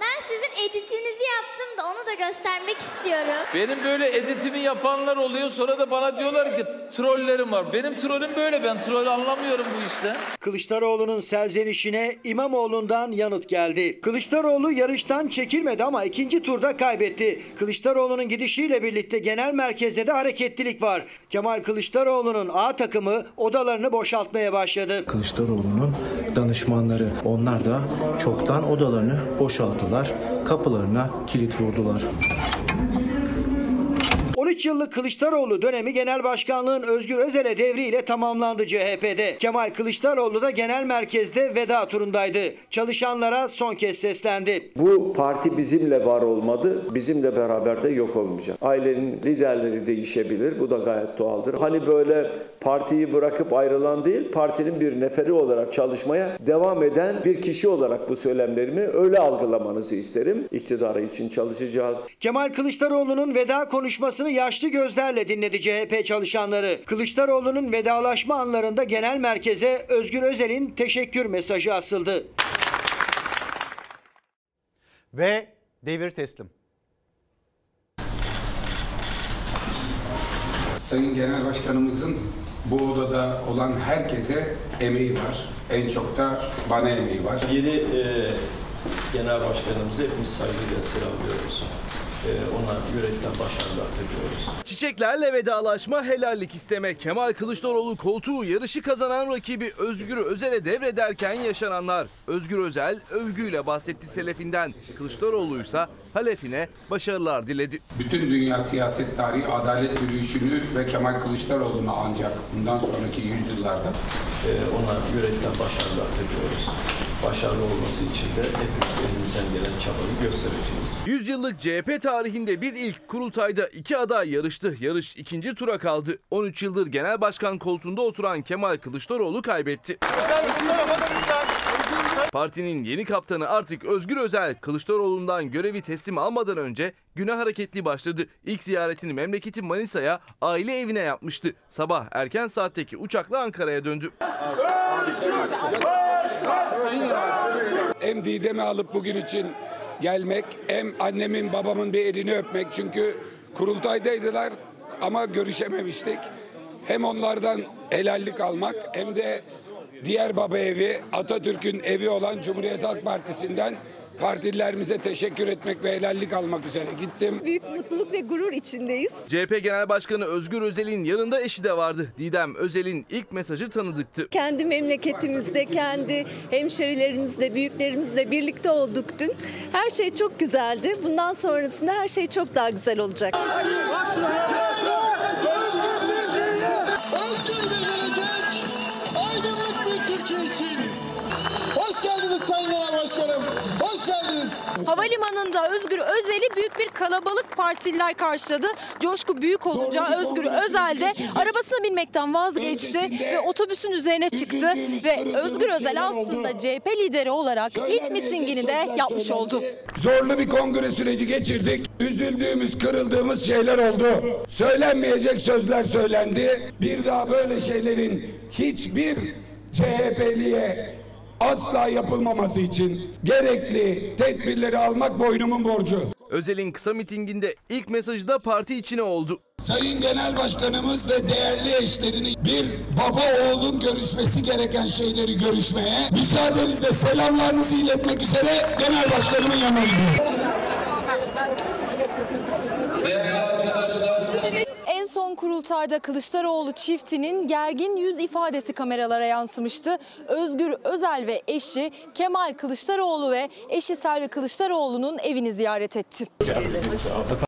Ben sizin editinizi yaptım da göstermek istiyorum. Benim böyle editimi yapanlar oluyor sonra da bana diyorlar ki trollerim var. Benim trolüm böyle ben troll anlamıyorum bu işte. Kılıçdaroğlu'nun serzenişine İmamoğlu'ndan yanıt geldi. Kılıçdaroğlu yarıştan çekilmedi ama ikinci turda kaybetti. Kılıçdaroğlu'nun gidişiyle birlikte genel merkezde de hareketlilik var. Kemal Kılıçdaroğlu'nun A takımı odalarını boşaltmaya başladı. Kılıçdaroğlu'nun danışmanları onlar da çoktan odalarını boşalttılar. Kapılarına kilit vurdular. Thank you. 13 yıllık Kılıçdaroğlu dönemi genel başkanlığın Özgür Özel'e devriyle tamamlandı CHP'de. Kemal Kılıçdaroğlu da genel merkezde veda turundaydı. Çalışanlara son kez seslendi. Bu parti bizimle var olmadı, bizimle beraber de yok olmayacak. Ailenin liderleri değişebilir, bu da gayet doğaldır. Hani böyle partiyi bırakıp ayrılan değil, partinin bir neferi olarak çalışmaya devam eden bir kişi olarak bu söylemlerimi öyle algılamanızı isterim. İktidarı için çalışacağız. Kemal Kılıçdaroğlu'nun veda konuşmasını yaşlı gözlerle dinledi CHP çalışanları. Kılıçdaroğlu'nun vedalaşma anlarında genel merkeze Özgür Özel'in teşekkür mesajı asıldı. Ve devir teslim. Sayın Genel Başkanımızın bu odada olan herkese emeği var. En çok da bana emeği var. Yeni e, genel başkanımızı hepimiz saygıyla selamlıyoruz. E, ona yürekten başarılar diliyoruz. Çiçeklerle vedalaşma, helallik isteme. Kemal Kılıçdaroğlu koltuğu yarışı kazanan rakibi Özgür Özel'e devrederken yaşananlar. Özgür Özel övgüyle bahsetti selefinden. Kılıçdaroğlu ise halefine başarılar diledi. Bütün dünya siyaset tarihi adalet yürüyüşünü ve Kemal Kılıçdaroğlu'nu ancak bundan sonraki yüzyıllarda E, ona yürekten başarılar diliyoruz. Başarılı olması için de hepimiz elimizden gelen çabayı göstereceğiz. 100 yıllık CHP tarihinde bir ilk kurultayda iki aday yarıştı. Yarış ikinci tura kaldı. 13 yıldır genel başkan koltuğunda oturan Kemal Kılıçdaroğlu kaybetti. Partinin yeni kaptanı artık Özgür Özel Kılıçdaroğlu'ndan görevi teslim almadan önce güne hareketli başladı. İlk ziyaretini memleketi Manisa'ya aile evine yapmıştı. Sabah erken saatteki uçakla Ankara'ya döndü. hem Didem'i alıp bugün için gelmek hem annemin babamın bir elini öpmek çünkü kurultaydaydılar ama görüşememiştik. Hem onlardan helallik almak hem de diğer baba evi Atatürk'ün evi olan Cumhuriyet Halk Partisi'nden partililerimize teşekkür etmek ve helallik almak üzere gittim. Büyük mutluluk ve gurur içindeyiz. CHP Genel Başkanı Özgür Özel'in yanında eşi de vardı. Didem Özel'in ilk mesajı tanıdıktı. Kendi memleketimizde, kendi hemşerilerimizle, büyüklerimizle birlikte olduk dün. Her şey çok güzeldi. Bundan sonrasında her şey çok daha güzel olacak. Hoş geldiniz Sayın Genel Başkanım. Hoş geldiniz. Havalimanında Özgür Özel'i büyük bir kalabalık partililer karşıladı. Coşku büyük olunca Özgür Özel de arabasına binmekten vazgeçti ve otobüsün üzerine çıktı ve Özgür Özel aslında CHP lideri olarak ilk mitingini de yapmış oldu. Zorlu bir kongre süreci geçirdik. Üzüldüğümüz, kırıldığımız şeyler oldu. Söylenmeyecek sözler söylendi. Bir daha böyle şeylerin hiçbir CHP'liye asla yapılmaması için gerekli tedbirleri almak boynumun borcu. Özel'in kısa mitinginde ilk mesajı da parti içine oldu. Sayın Genel Başkanımız ve değerli eşlerini bir baba oğlun görüşmesi gereken şeyleri görüşmeye, müsaadenizle selamlarınızı iletmek üzere Genel Başkanımın yanına gidiyorum. En son kurultayda Kılıçdaroğlu çiftinin gergin yüz ifadesi kameralara yansımıştı. Özgür Özel ve eşi Kemal Kılıçdaroğlu ve eşi Selvi Kılıçdaroğlu'nun evini ziyaret etti.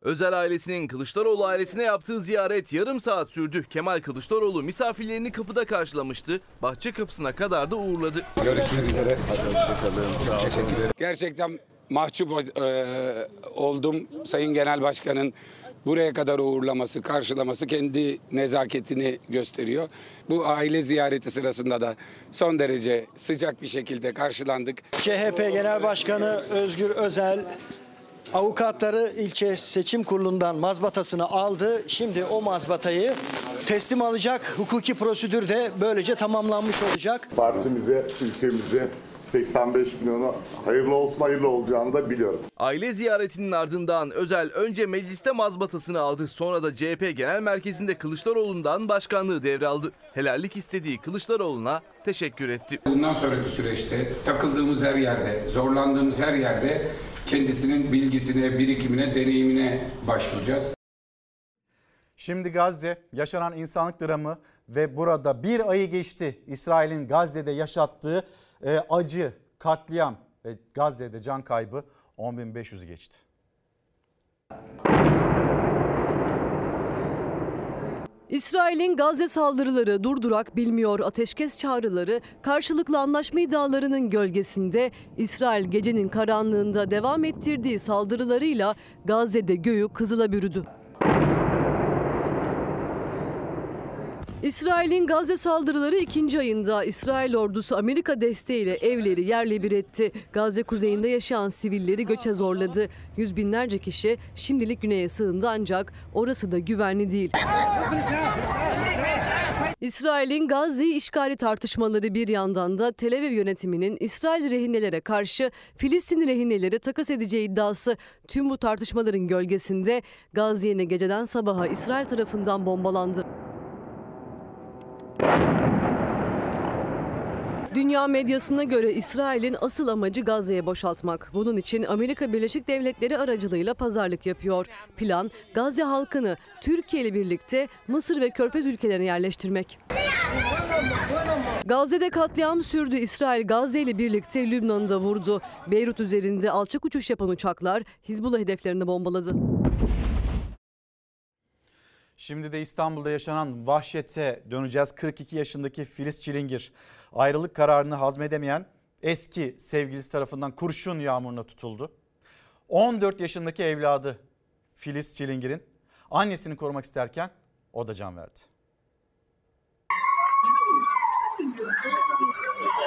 Özel ailesinin Kılıçdaroğlu ailesine yaptığı ziyaret yarım saat sürdü. Kemal Kılıçdaroğlu misafirlerini kapıda karşılamıştı. Bahçe kapısına kadar da uğurladı. Görüşmek üzere. Gerçekten mahcup e, oldum Sayın Genel Başkan'ın buraya kadar uğurlaması, karşılaması kendi nezaketini gösteriyor. Bu aile ziyareti sırasında da son derece sıcak bir şekilde karşılandık. CHP Genel Başkanı Özgür Özel avukatları ilçe seçim kurulundan mazbatasını aldı. Şimdi o mazbatayı teslim alacak. Hukuki prosedür de böylece tamamlanmış olacak. Partimize, ülkemize 85 milyona hayırlı olsun hayırlı olacağını da biliyorum. Aile ziyaretinin ardından Özel önce mecliste mazbatasını aldı. Sonra da CHP Genel Merkezi'nde Kılıçdaroğlu'ndan başkanlığı devraldı. Helallik istediği Kılıçdaroğlu'na teşekkür etti. Bundan sonraki süreçte takıldığımız her yerde, zorlandığımız her yerde kendisinin bilgisine, birikimine, deneyimine başvuracağız. Şimdi Gazze yaşanan insanlık dramı ve burada bir ayı geçti İsrail'in Gazze'de yaşattığı e, acı, katliam ve Gazze'de can kaybı 10.500'ü geçti. İsrail'in Gazze saldırıları durdurak bilmiyor ateşkes çağrıları karşılıklı anlaşma iddialarının gölgesinde İsrail gecenin karanlığında devam ettirdiği saldırılarıyla Gazze'de göğü kızıla bürüdü. İsrail'in Gazze saldırıları ikinci ayında İsrail ordusu Amerika desteğiyle evleri yerle bir etti. Gazze kuzeyinde yaşayan sivilleri göçe zorladı. Yüz binlerce kişi şimdilik güneye sığındı ancak orası da güvenli değil. İsrail'in Gazze'yi işgali tartışmaları bir yandan da Tel Aviv yönetiminin İsrail rehinelere karşı Filistin rehineleri takas edeceği iddiası. Tüm bu tartışmaların gölgesinde Gazze geceden sabaha İsrail tarafından bombalandı. Dünya medyasına göre İsrail'in asıl amacı Gazze'ye boşaltmak. Bunun için Amerika Birleşik Devletleri aracılığıyla pazarlık yapıyor. Plan Gazze halkını Türkiye ile birlikte Mısır ve Körfez ülkelerine yerleştirmek. Gazze'de katliam sürdü. İsrail Gazze ile birlikte Lübnan'ı da vurdu. Beyrut üzerinde alçak uçuş yapan uçaklar Hizbullah hedeflerini bombaladı. Şimdi de İstanbul'da yaşanan vahşete döneceğiz. 42 yaşındaki Filiz Çilingir ayrılık kararını hazmedemeyen eski sevgilisi tarafından kurşun yağmuruna tutuldu. 14 yaşındaki evladı Filiz Çilingir'in annesini korumak isterken o da can verdi.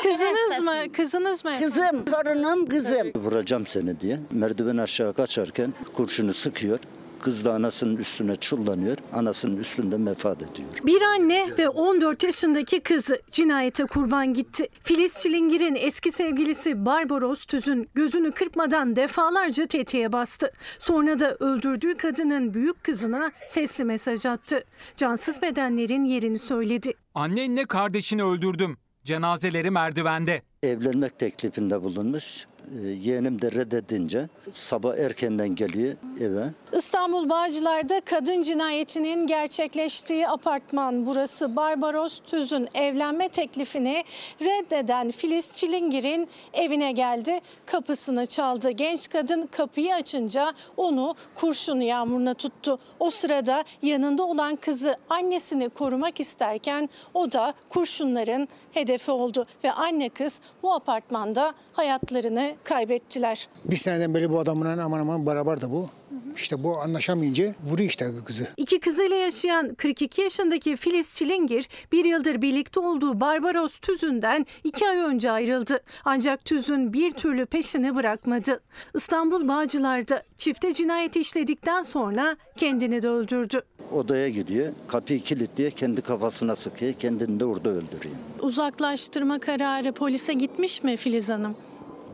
Kızınız mı? Kızınız mı? Kızım, torunum kızım. Vuracağım seni diye merdiven aşağı kaçarken kurşunu sıkıyor. Kız da anasının üstüne çullanıyor. Anasının üstünde vefat ediyor. Bir anne ve 14 yaşındaki kızı cinayete kurban gitti. Filiz Çilingir'in eski sevgilisi Barbaros Tüz'ün gözünü kırpmadan defalarca tetiğe bastı. Sonra da öldürdüğü kadının büyük kızına sesli mesaj attı. Cansız bedenlerin yerini söyledi. Annenle kardeşini öldürdüm. Cenazeleri merdivende. Evlenmek teklifinde bulunmuş. Ee, Yeğenim de reddedince sabah erkenden geliyor eve. İstanbul Bağcılar'da kadın cinayetinin gerçekleştiği apartman burası. Barbaros Tüz'ün evlenme teklifini reddeden Filiz Çilingir'in evine geldi. Kapısını çaldı. Genç kadın kapıyı açınca onu kurşun yağmuruna tuttu. O sırada yanında olan kızı annesini korumak isterken o da kurşunların hedefi oldu. Ve anne kız bu apartmanda hayatlarını kaybettiler. Bir seneden beri bu adamla aman aman beraber de bu. İşte bu anlaşamayınca vuruyor işte kızı. İki kızıyla yaşayan 42 yaşındaki Filiz Çilingir bir yıldır birlikte olduğu Barbaros Tüzün'den iki ay önce ayrıldı. Ancak Tüzün bir türlü peşini bırakmadı. İstanbul Bağcılar'da çifte cinayet işledikten sonra kendini de öldürdü. Odaya gidiyor. Kapıyı kilitliyor. Kendi kafasına sıkıyor. Kendini de orada öldürüyor. Uzaklaştırma kararı polise gitmiş mi Filiz Hanım?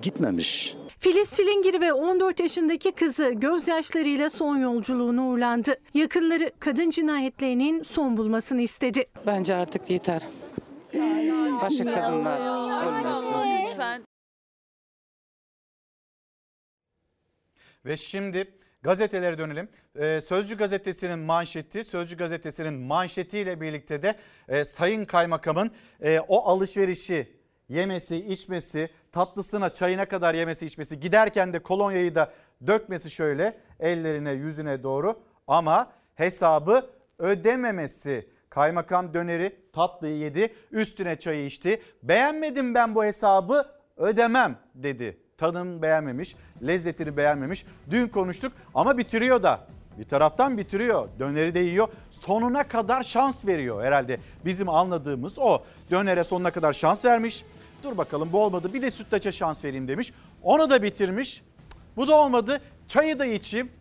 Gitmemiş. Filiz Çilingir ve 14 yaşındaki kızı gözyaşlarıyla son yolculuğuna uğurlandı. Yakınları kadın cinayetlerinin son bulmasını istedi. Bence artık yeter. Başka kadınlar ölmesin. Lütfen. Ve şimdi gazetelere dönelim. Ee, Sözcü gazetesinin manşeti, Sözcü gazetesinin manşetiyle birlikte de e, Sayın Kaymakam'ın e, o alışverişi yemesi, içmesi, tatlısına, çayına kadar yemesi, içmesi, giderken de kolonyayı da dökmesi şöyle ellerine, yüzüne doğru ama hesabı ödememesi. Kaymakam döneri tatlıyı yedi, üstüne çayı içti. Beğenmedim ben bu hesabı, ödemem dedi. Tadını beğenmemiş, lezzetini beğenmemiş. Dün konuştuk ama bitiriyor da. bir taraftan bitiriyor. Döneri de yiyor. Sonuna kadar şans veriyor herhalde. Bizim anladığımız o. Dönere sonuna kadar şans vermiş. Dur bakalım bu olmadı bir de sütlaça şans vereyim demiş. Onu da bitirmiş. Bu da olmadı. Çayı da içeyim.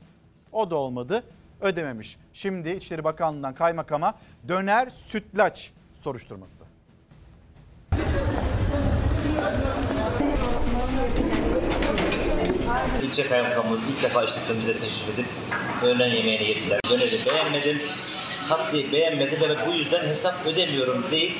O da olmadı. Ödememiş. Şimdi İçişleri Bakanlığı'ndan kaymakama döner sütlaç soruşturması. İlçe kaymakamımız ilk defa işletmemize teşrif edip öğlen yemeğini yediler. Döneri beğenmedim, tatlıyı beğenmedim ve bu yüzden hesap ödemiyorum deyip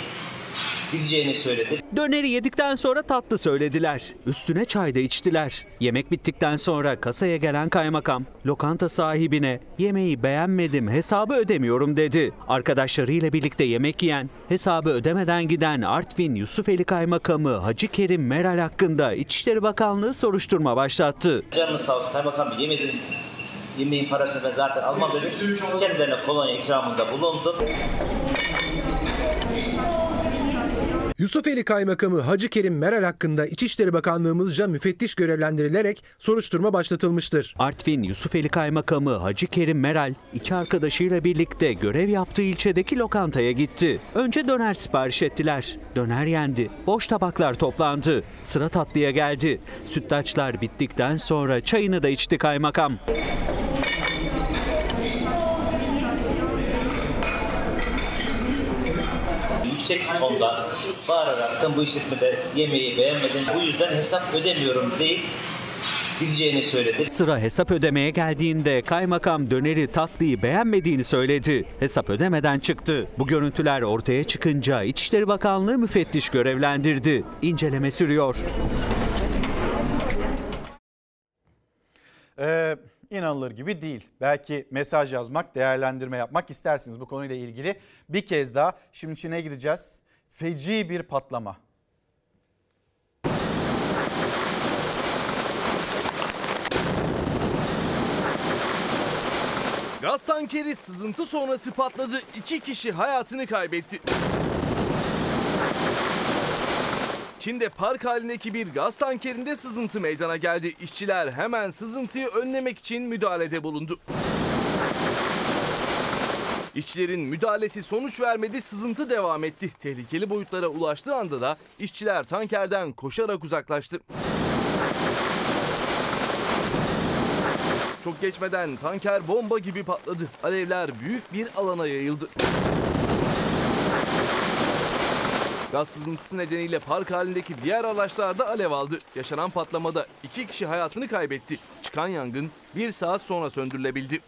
gideceğini söyledi. Döneri yedikten sonra tatlı söylediler. Üstüne çay da içtiler. Yemek bittikten sonra kasaya gelen kaymakam lokanta sahibine yemeği beğenmedim hesabı ödemiyorum dedi. Arkadaşlarıyla birlikte yemek yiyen hesabı ödemeden giden Artvin Yusufeli Kaymakamı Hacı Kerim Meral hakkında İçişleri Bakanlığı soruşturma başlattı. Canınız sağ olsun kaymakam bey yemedim. Yemeğin parasını ben zaten almam dedim. Kendilerine kolonya ikramında bulundum. Yusufeli Kaymakamı Hacı Kerim Meral hakkında İçişleri Bakanlığımızca müfettiş görevlendirilerek soruşturma başlatılmıştır. Artvin Yusufeli Kaymakamı Hacı Kerim Meral iki arkadaşıyla birlikte görev yaptığı ilçedeki lokantaya gitti. Önce döner sipariş ettiler. Döner yendi. Boş tabaklar toplandı. Sıra tatlıya geldi. Sütlaçlar bittikten sonra çayını da içti kaymakam. Yüksek tonda bağırarak bu işletmede yemeği beğenmedim. Bu yüzden hesap ödemiyorum deyip gideceğini söyledi. Sıra hesap ödemeye geldiğinde kaymakam döneri tatlıyı beğenmediğini söyledi. Hesap ödemeden çıktı. Bu görüntüler ortaya çıkınca İçişleri Bakanlığı müfettiş görevlendirdi. İnceleme sürüyor. Ee, inanılır gibi değil. Belki mesaj yazmak, değerlendirme yapmak istersiniz bu konuyla ilgili. Bir kez daha şimdi Çin'e gideceğiz. Feci bir patlama. Gaz tankeri sızıntı sonrası patladı. İki kişi hayatını kaybetti. Çin'de park halindeki bir gaz tankerinde sızıntı meydana geldi. İşçiler hemen sızıntıyı önlemek için müdahalede bulundu. İşçilerin müdahalesi sonuç vermedi, sızıntı devam etti. Tehlikeli boyutlara ulaştığı anda da işçiler tankerden koşarak uzaklaştı. Çok geçmeden tanker bomba gibi patladı. Alevler büyük bir alana yayıldı. Gaz sızıntısı nedeniyle park halindeki diğer araçlar da alev aldı. Yaşanan patlamada iki kişi hayatını kaybetti. Çıkan yangın bir saat sonra söndürülebildi.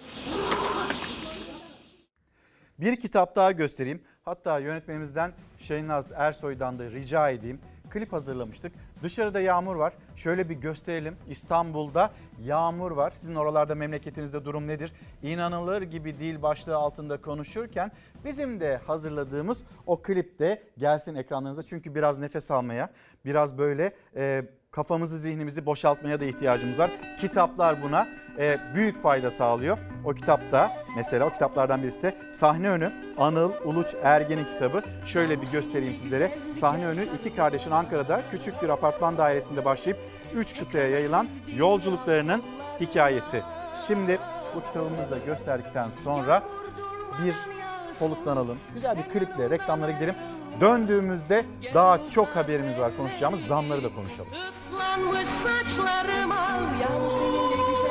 Bir kitap daha göstereyim. Hatta yönetmenimizden Şeynaz Ersoy'dan da rica edeyim. Klip hazırlamıştık. Dışarıda yağmur var. Şöyle bir gösterelim. İstanbul'da yağmur var. Sizin oralarda memleketinizde durum nedir? İnanılır gibi değil başlığı altında konuşurken bizim de hazırladığımız o klip de gelsin ekranlarınıza. Çünkü biraz nefes almaya, biraz böyle e, kafamızı zihnimizi boşaltmaya da ihtiyacımız var. Kitaplar buna e, büyük fayda sağlıyor. O kitapta mesela o kitaplardan birisi de Sahne Önü Anıl Uluç Ergen'in kitabı. Şöyle bir göstereyim sizlere. Sahne Önü iki kardeşin Ankara'da küçük bir apartman dairesinde başlayıp üç kıtaya yayılan yolculuklarının hikayesi. Şimdi bu kitabımızı da gösterdikten sonra bir soluklanalım. Güzel bir kliple reklamlara gidelim. Döndüğümüzde daha çok haberimiz var konuşacağımız zamları da konuşalım. Islanmış saçlarım al Yağmur seninle güzel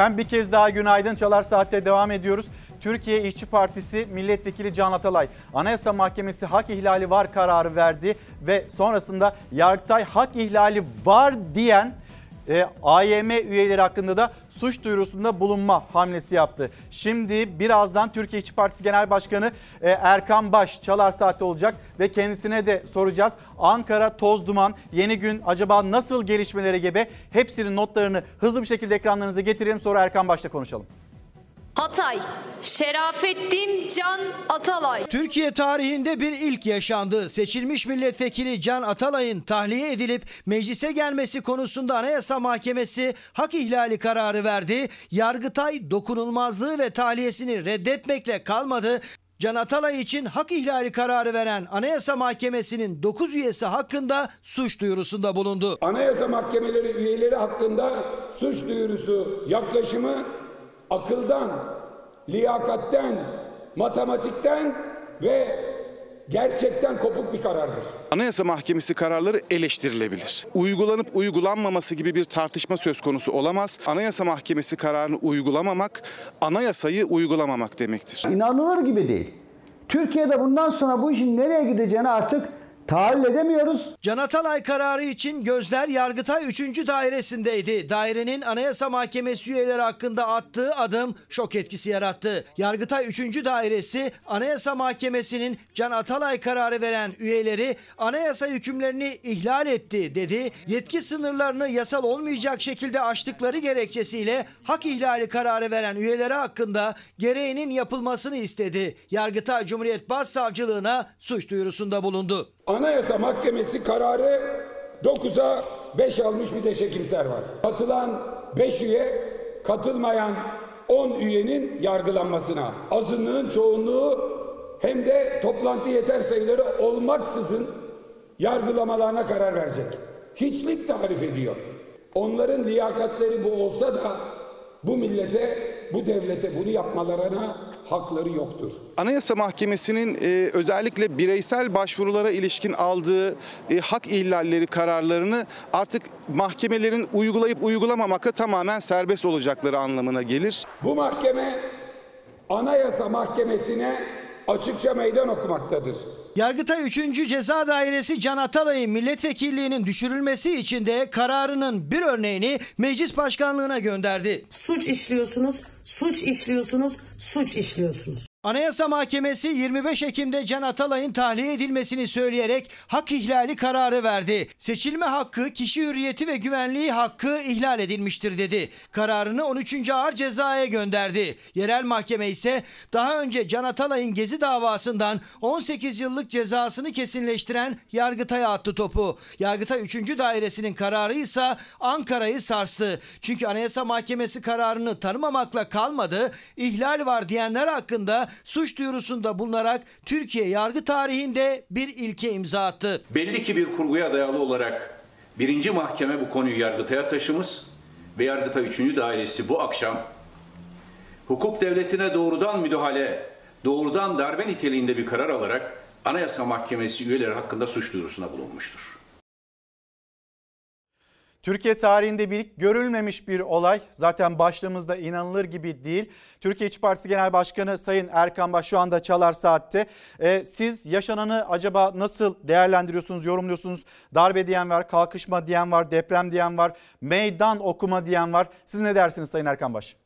Efendim bir kez daha günaydın. Çalar Saat'te devam ediyoruz. Türkiye İşçi Partisi Milletvekili Can Atalay Anayasa Mahkemesi hak ihlali var kararı verdi ve sonrasında Yargıtay hak ihlali var diyen e, AYM üyeleri hakkında da suç duyurusunda bulunma hamlesi yaptı. Şimdi birazdan Türkiye İşçi Partisi Genel Başkanı e, Erkan Baş Çalar Saat'te olacak ve kendisine de soracağız. Ankara toz duman yeni gün acaba nasıl gelişmelere gebe? Hepsinin notlarını hızlı bir şekilde ekranlarınıza getirelim sonra Erkan Baş'la konuşalım. Hatay, Şerafettin Can Atalay. Türkiye tarihinde bir ilk yaşandı. Seçilmiş milletvekili Can Atalay'ın tahliye edilip meclise gelmesi konusunda Anayasa Mahkemesi hak ihlali kararı verdi. Yargıtay dokunulmazlığı ve tahliyesini reddetmekle kalmadı. Can Atalay için hak ihlali kararı veren Anayasa Mahkemesi'nin 9 üyesi hakkında suç duyurusunda bulundu. Anayasa mahkemeleri üyeleri hakkında suç duyurusu yaklaşımı akıldan, liyakatten, matematikten ve gerçekten kopuk bir karardır. Anayasa Mahkemesi kararları eleştirilebilir. Uygulanıp uygulanmaması gibi bir tartışma söz konusu olamaz. Anayasa Mahkemesi kararını uygulamamak, anayasayı uygulamamak demektir. İnanılır gibi değil. Türkiye'de bundan sonra bu işin nereye gideceğini artık tahayyül edemiyoruz. Can Atalay kararı için gözler Yargıtay 3. dairesindeydi. Dairenin Anayasa Mahkemesi üyeleri hakkında attığı adım şok etkisi yarattı. Yargıtay 3. dairesi Anayasa Mahkemesi'nin Can Atalay kararı veren üyeleri anayasa hükümlerini ihlal etti dedi. Yetki sınırlarını yasal olmayacak şekilde aştıkları gerekçesiyle hak ihlali kararı veren üyeleri hakkında gereğinin yapılmasını istedi. Yargıtay Cumhuriyet Başsavcılığına suç duyurusunda bulundu. Anayasa Mahkemesi kararı 9'a 5 almış bir de çekimser var. Katılan 5 üye, katılmayan 10 üyenin yargılanmasına. Azınlığın çoğunluğu hem de toplantı yeter sayıları olmaksızın yargılamalarına karar verecek. Hiçlik tarif ediyor. Onların liyakatleri bu olsa da bu millete, bu devlete bunu yapmalarına hakları yoktur. Anayasa Mahkemesi'nin e, özellikle bireysel başvurulara ilişkin aldığı e, hak ihlalleri kararlarını artık mahkemelerin uygulayıp uygulamamakla tamamen serbest olacakları anlamına gelir. Bu mahkeme Anayasa Mahkemesi'ne açıkça meydan okumaktadır. Yargıtay 3. Ceza Dairesi Can Atalay'ın milletvekilliğinin düşürülmesi için de kararının bir örneğini meclis başkanlığına gönderdi. Suç işliyorsunuz, suç işliyorsunuz, suç işliyorsunuz. Anayasa Mahkemesi 25 Ekim'de Can Atalay'ın tahliye edilmesini söyleyerek hak ihlali kararı verdi. Seçilme hakkı, kişi hürriyeti ve güvenliği hakkı ihlal edilmiştir dedi. Kararını 13. Ağır Ceza'ya gönderdi. Yerel mahkeme ise daha önce Can Atalay'ın Gezi davasından 18 yıllık cezasını kesinleştiren Yargıtay'a attı topu. Yargıtay 3. Dairesi'nin kararı ise Ankara'yı sarstı. Çünkü Anayasa Mahkemesi kararını tanımamakla kalmadı. İhlal var diyenler hakkında suç duyurusunda bulunarak Türkiye yargı tarihinde bir ilke imza attı. Belli ki bir kurguya dayalı olarak birinci mahkeme bu konuyu Yargıtay'a taşımış ve Yargıtay 3. Dairesi bu akşam hukuk devletine doğrudan müdahale, doğrudan darbe niteliğinde bir karar alarak Anayasa Mahkemesi üyeleri hakkında suç duyurusuna bulunmuştur. Türkiye tarihinde bir görülmemiş bir olay. Zaten başlığımızda inanılır gibi değil. Türkiye İşçi Partisi Genel Başkanı Sayın Erkan Baş şu anda Çalar Saat'te. Ee, siz yaşananı acaba nasıl değerlendiriyorsunuz, yorumluyorsunuz? Darbe diyen var, kalkışma diyen var, deprem diyen var, meydan okuma diyen var. Siz ne dersiniz Sayın Erkan Baş?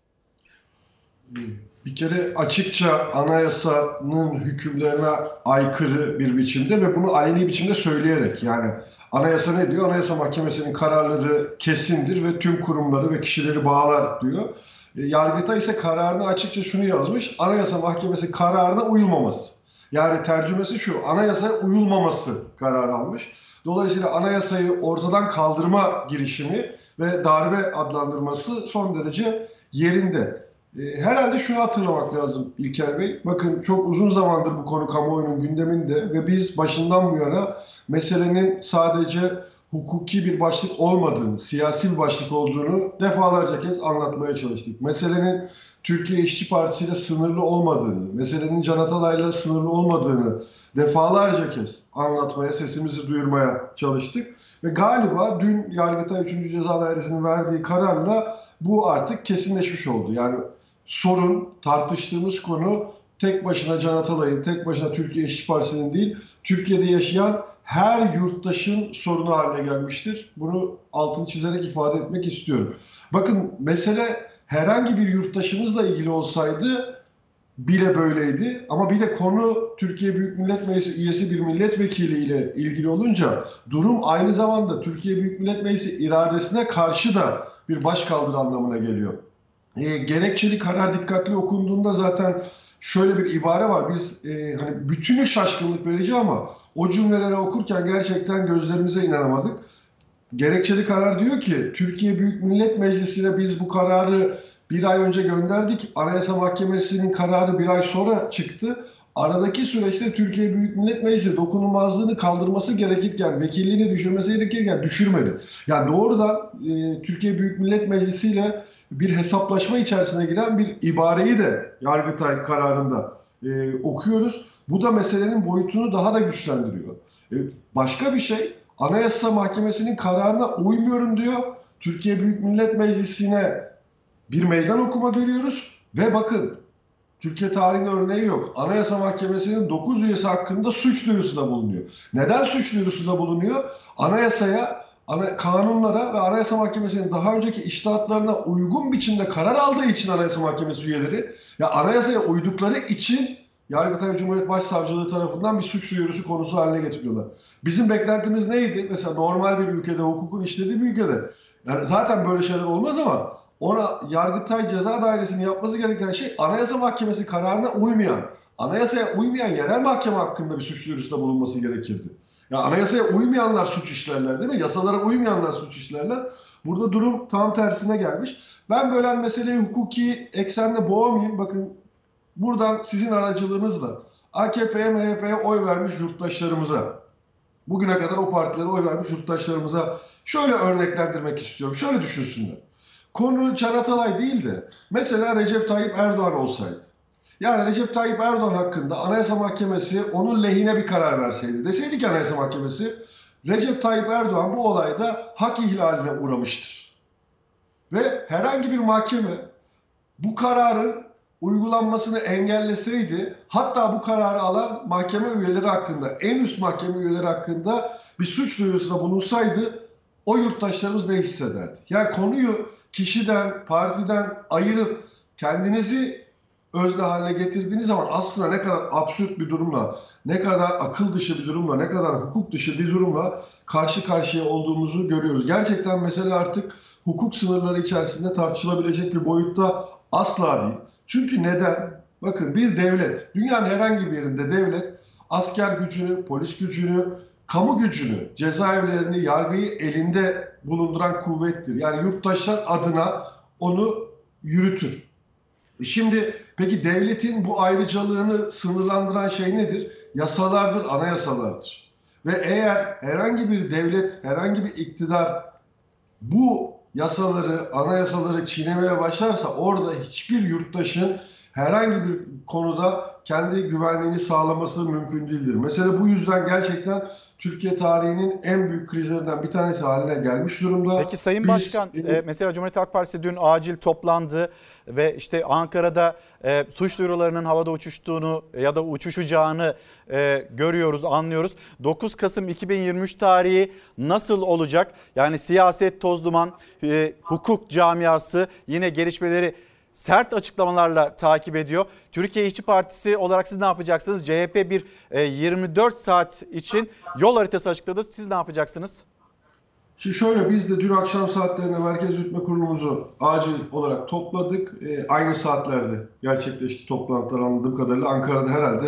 Bir kere açıkça anayasanın hükümlerine aykırı bir biçimde ve bunu aleni biçimde söyleyerek yani anayasa ne diyor? Anayasa Mahkemesi'nin kararları kesindir ve tüm kurumları ve kişileri bağlar diyor. E, Yargıtay ise kararını açıkça şunu yazmış. Anayasa Mahkemesi kararına uyulmaması. Yani tercümesi şu. Anayasaya uyulmaması kararı almış. Dolayısıyla anayasayı ortadan kaldırma girişimi ve darbe adlandırması son derece yerinde. E, Herhalde şunu hatırlamak lazım İlker Bey. Bakın çok uzun zamandır bu konu kamuoyunun gündeminde ve biz başından bu yana meselenin sadece hukuki bir başlık olmadığını, siyasi bir başlık olduğunu defalarca kez anlatmaya çalıştık. Meselenin Türkiye İşçi Partisi ile sınırlı olmadığını, meselenin Can Atalay'la sınırlı olmadığını defalarca kez anlatmaya, sesimizi duyurmaya çalıştık. Ve galiba dün Yargıtay 3. Ceza Dairesi'nin verdiği kararla bu artık kesinleşmiş oldu. Yani sorun, tartıştığımız konu tek başına Can Atalay'ın, tek başına Türkiye İşçi Partisi'nin değil, Türkiye'de yaşayan her yurttaşın sorunu haline gelmiştir. Bunu altını çizerek ifade etmek istiyorum. Bakın mesele herhangi bir yurttaşımızla ilgili olsaydı bile böyleydi. Ama bir de konu Türkiye Büyük Millet Meclisi üyesi bir milletvekili ile ilgili olunca durum aynı zamanda Türkiye Büyük Millet Meclisi iradesine karşı da bir başkaldırı anlamına geliyor. E, gerekçeli karar dikkatli okunduğunda zaten şöyle bir ibare var. Biz e, hani bütünü şaşkınlık verici ama o cümleleri okurken gerçekten gözlerimize inanamadık. Gerekçeli karar diyor ki Türkiye Büyük Millet Meclisi'ne biz bu kararı bir ay önce gönderdik. Anayasa Mahkemesi'nin kararı bir ay sonra çıktı. Aradaki süreçte Türkiye Büyük Millet Meclisi dokunulmazlığını kaldırması gerekirken, vekilliğini düşürmesi gerekirken düşürmedi. Yani doğrudan e, Türkiye Büyük Millet Meclisi ile bir hesaplaşma içerisine giren bir ibareyi de Yargıtay kararında e, okuyoruz. Bu da meselenin boyutunu daha da güçlendiriyor. E, başka bir şey, Anayasa Mahkemesi'nin kararına uymuyorum diyor. Türkiye Büyük Millet Meclisi'ne bir meydan okuma görüyoruz ve bakın Türkiye tarihinde örneği yok. Anayasa Mahkemesi'nin 9 üyesi hakkında suç duyurusunda bulunuyor. Neden suç duyurusunda bulunuyor? Anayasaya, ana, kanunlara ve Anayasa Mahkemesi'nin daha önceki iştahatlarına uygun biçimde karar aldığı için Anayasa Mahkemesi üyeleri ya anayasaya uydukları için Yargıtay Cumhuriyet Başsavcılığı tarafından bir suç duyurusu konusu haline getiriyorlar. Bizim beklentimiz neydi? Mesela normal bir ülkede, hukukun işlediği bir ülkede. Yani zaten böyle şeyler olmaz ama ona Yargıtay Ceza Dairesi'nin yapması gereken şey Anayasa Mahkemesi kararına uymayan, anayasaya uymayan yerel mahkeme hakkında bir suç duyurusunda bulunması gerekirdi. Ya anayasaya uymayanlar suç işlerler değil mi? Yasalara uymayanlar suç işlerler. Burada durum tam tersine gelmiş. Ben böyle meseleyi hukuki eksende boğamayayım. Bakın buradan sizin aracılığınızla AKP'ye, MHP'ye oy vermiş yurttaşlarımıza, bugüne kadar o partilere oy vermiş yurttaşlarımıza şöyle örneklendirmek istiyorum. Şöyle düşünsünler. Konu Can Atalay değil de mesela Recep Tayyip Erdoğan olsaydı. Yani Recep Tayyip Erdoğan hakkında Anayasa Mahkemesi onun lehine bir karar verseydi. Deseydi ki Anayasa Mahkemesi Recep Tayyip Erdoğan bu olayda hak ihlaline uğramıştır. Ve herhangi bir mahkeme bu kararın uygulanmasını engelleseydi hatta bu kararı alan mahkeme üyeleri hakkında en üst mahkeme üyeleri hakkında bir suç duyurusunda bulunsaydı o yurttaşlarımız ne hissederdi? Yani konuyu kişiden, partiden ayırıp kendinizi özne haline getirdiğiniz zaman aslında ne kadar absürt bir durumla, ne kadar akıl dışı bir durumla, ne kadar hukuk dışı bir durumla karşı karşıya olduğumuzu görüyoruz. Gerçekten mesele artık hukuk sınırları içerisinde tartışılabilecek bir boyutta asla değil. Çünkü neden? Bakın bir devlet, dünyanın herhangi bir yerinde devlet asker gücünü, polis gücünü, kamu gücünü, cezaevlerini, yargıyı elinde bulunduran kuvvettir. Yani yurttaşlar adına onu yürütür. Şimdi peki devletin bu ayrıcalığını sınırlandıran şey nedir? Yasalardır, anayasalardır. Ve eğer herhangi bir devlet, herhangi bir iktidar bu yasaları, anayasaları çiğnemeye başlarsa orada hiçbir yurttaşın herhangi bir konuda kendi güvenliğini sağlaması mümkün değildir. Mesela bu yüzden gerçekten Türkiye tarihinin en büyük krizlerinden bir tanesi haline gelmiş durumda. Peki Sayın Biz- Başkan e, mesela Cumhuriyet Halk Partisi dün acil toplandı ve işte Ankara'da e, suç duyurularının havada uçuştuğunu ya da uçuşacağını e, görüyoruz, anlıyoruz. 9 Kasım 2023 tarihi nasıl olacak? Yani siyaset toz duman, e, hukuk camiası yine gelişmeleri sert açıklamalarla takip ediyor. Türkiye İşçi Partisi olarak siz ne yapacaksınız? CHP bir e, 24 saat için yol haritası açıkladı. Siz ne yapacaksınız? Şimdi şöyle biz de dün akşam saatlerinde Merkez Yürütme Kurulumuzu acil olarak topladık. E, aynı saatlerde gerçekleşti toplantılar anladığım kadarıyla. Ankara'da herhalde